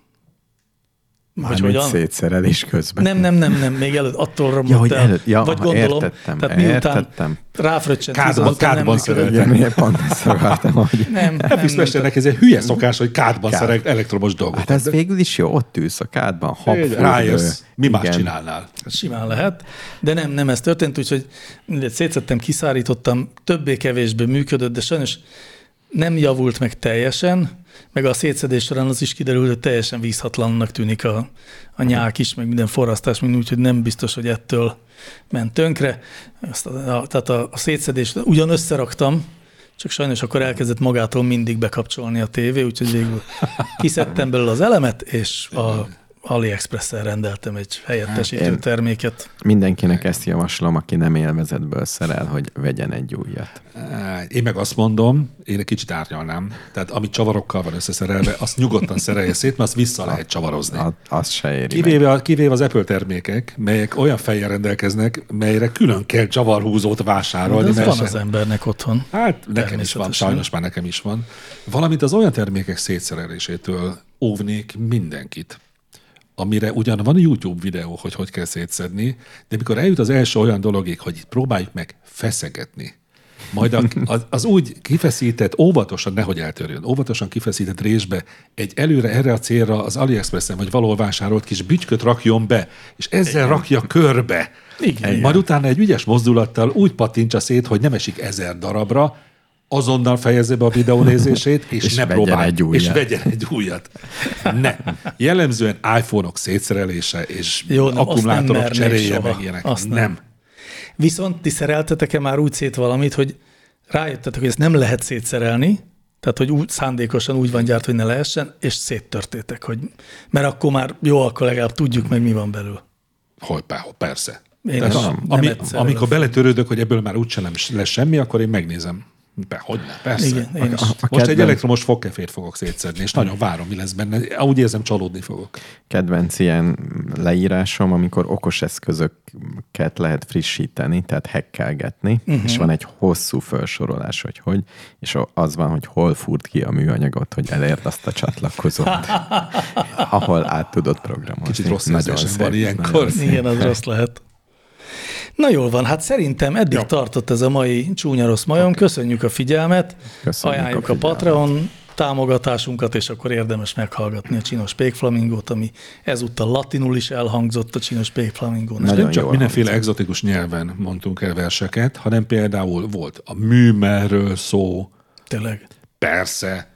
Mármint hogyan? szétszerelés közben. Nem, nem, nem, nem, még előtt attól romlott Ja, hogy el. előtt, ja, Vagy aha, gondolom, értettem, tehát miután értettem. ráfröccsent Kádban- kádban szereltem. Igen, pont ezt akartam, hogy... Nem, nem, Mesternek ez egy hülye szokás, hogy kádban Kád. szereg elektromos dolgokat. Hát ez végül is jó, ott ülsz a kádban, habfürdő. Rájössz, mi más csinálnál? Simán lehet, de nem, nem ez történt, úgyhogy szétszettem, kiszárítottam, többé-kevésbé működött, de sajnos nem javult meg teljesen, meg a szétszedés során az is kiderült, hogy teljesen vízhatlannak tűnik a, a nyák is, meg minden forrasztás, mind úgy, hogy nem biztos, hogy ettől ment tönkre. Azt a, a, tehát a, a szétszedés, ugyan összeraktam, csak sajnos akkor elkezdett magától mindig bekapcsolni a tévé, úgyhogy végül kiszedtem belőle az elemet, és a, AliExpress-en rendeltem egy helyettesítő Én- terméket. Mindenkinek ezt javaslom, aki nem élvezetből szerel, hogy vegyen egy újat. Én meg azt mondom, én egy kicsit árnyalnám. Tehát amit csavarokkal van összeszerelve, azt nyugodtan szerelje szét, mert azt vissza lehet csavarozni. A, az se éri meg. Kivéve, a, kivéve az Apple termékek, melyek olyan fejjel rendelkeznek, melyre külön kell csavarhúzót De vásárolni. ez mert van se- az embernek otthon. Hát nekem is van, sajnos már nekem is van. Valamint az olyan termékek szétszerelésétől óvnék mindenkit amire ugyan van YouTube videó, hogy hogy kell szétszedni, de mikor eljut az első olyan dologig, hogy próbáljuk meg feszegetni, majd a, (laughs) az, az úgy kifeszített, óvatosan, nehogy eltörjön, óvatosan kifeszített résbe egy előre erre a célra az AliExpressen vagy valahol vásárolt kis bütyköt rakjon be, és ezzel rakja körbe. Igen. Majd utána egy ügyes mozdulattal úgy pattintsa szét, hogy nem esik ezer darabra, azonnal fejezze be a videó nézését, (laughs) és, És ne próbálj, egy újat. és vegyen egy újat. Ne. Jellemzően iPhone-ok szétszerelése és Jó, nem, nem akkumulátorok mernék cseréje soha. meg ilyenek. Azt nem. nem. Viszont ti szereltetek-e már úgy szét valamit, hogy rájöttetek, hogy ezt nem lehet szétszerelni, tehát, hogy úgy, szándékosan úgy van gyárt, hogy ne lehessen, és széttörtétek, hogy, mert akkor már jó, akkor legalább tudjuk meg, mi van belül. Hogy, pá- persze. Én Tehát, nem ami, amikor beletörődök, hogy ebből már úgysem nem lesz semmi, akkor én megnézem. Be, hogy ne, persze. Igen, én is. A Most egy kedvenc- elektromos fogkefét fogok szétszedni, és nagyon várom, mi lesz benne. Úgy érzem, csalódni fogok. kedvenc ilyen leírásom, amikor okos eszközöket lehet frissíteni, tehát hekkelgetni, Mhm. uh-huh. és van egy hosszú felsorolás, hogy hogy, és az van, hogy hol furt ki a műanyagot, hogy elérd azt a csatlakozót, (laughs) ahol át tudod programozni. Kicsit rossz érzésem van ilyenkor. Igen, az rossz lehet. Na jól van, hát szerintem eddig Jó. tartott ez a mai csúnya rossz majom. Köszönjük a figyelmet, Köszönjük a ajánljuk a, figyelmet. Patreon támogatásunkat, és akkor érdemes meghallgatni a Csinos Pékflamingót, ami ezúttal latinul is elhangzott a Csinos Pékflamingón. Nagyon nem csak jól mindenféle egzotikus nyelven mondtunk el verseket, hanem például volt a műmerről szó, Tényleg. Persze,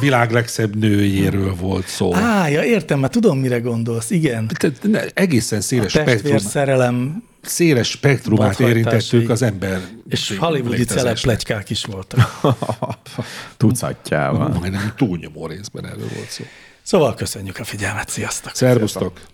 világ legszebb nőjéről volt szó. Á, ja, értem, mert tudom, mire gondolsz. Igen. Tehát ne, egészen széles spektrum, Testvérszerelem, széles spektrumát érintettük az ember és hollywoodi celeplegykák is voltak. (laughs) Tucatjával. Majdnem túlnyomó részben erről volt szó. Szóval köszönjük a figyelmet, sziasztok! Szervusztok! Should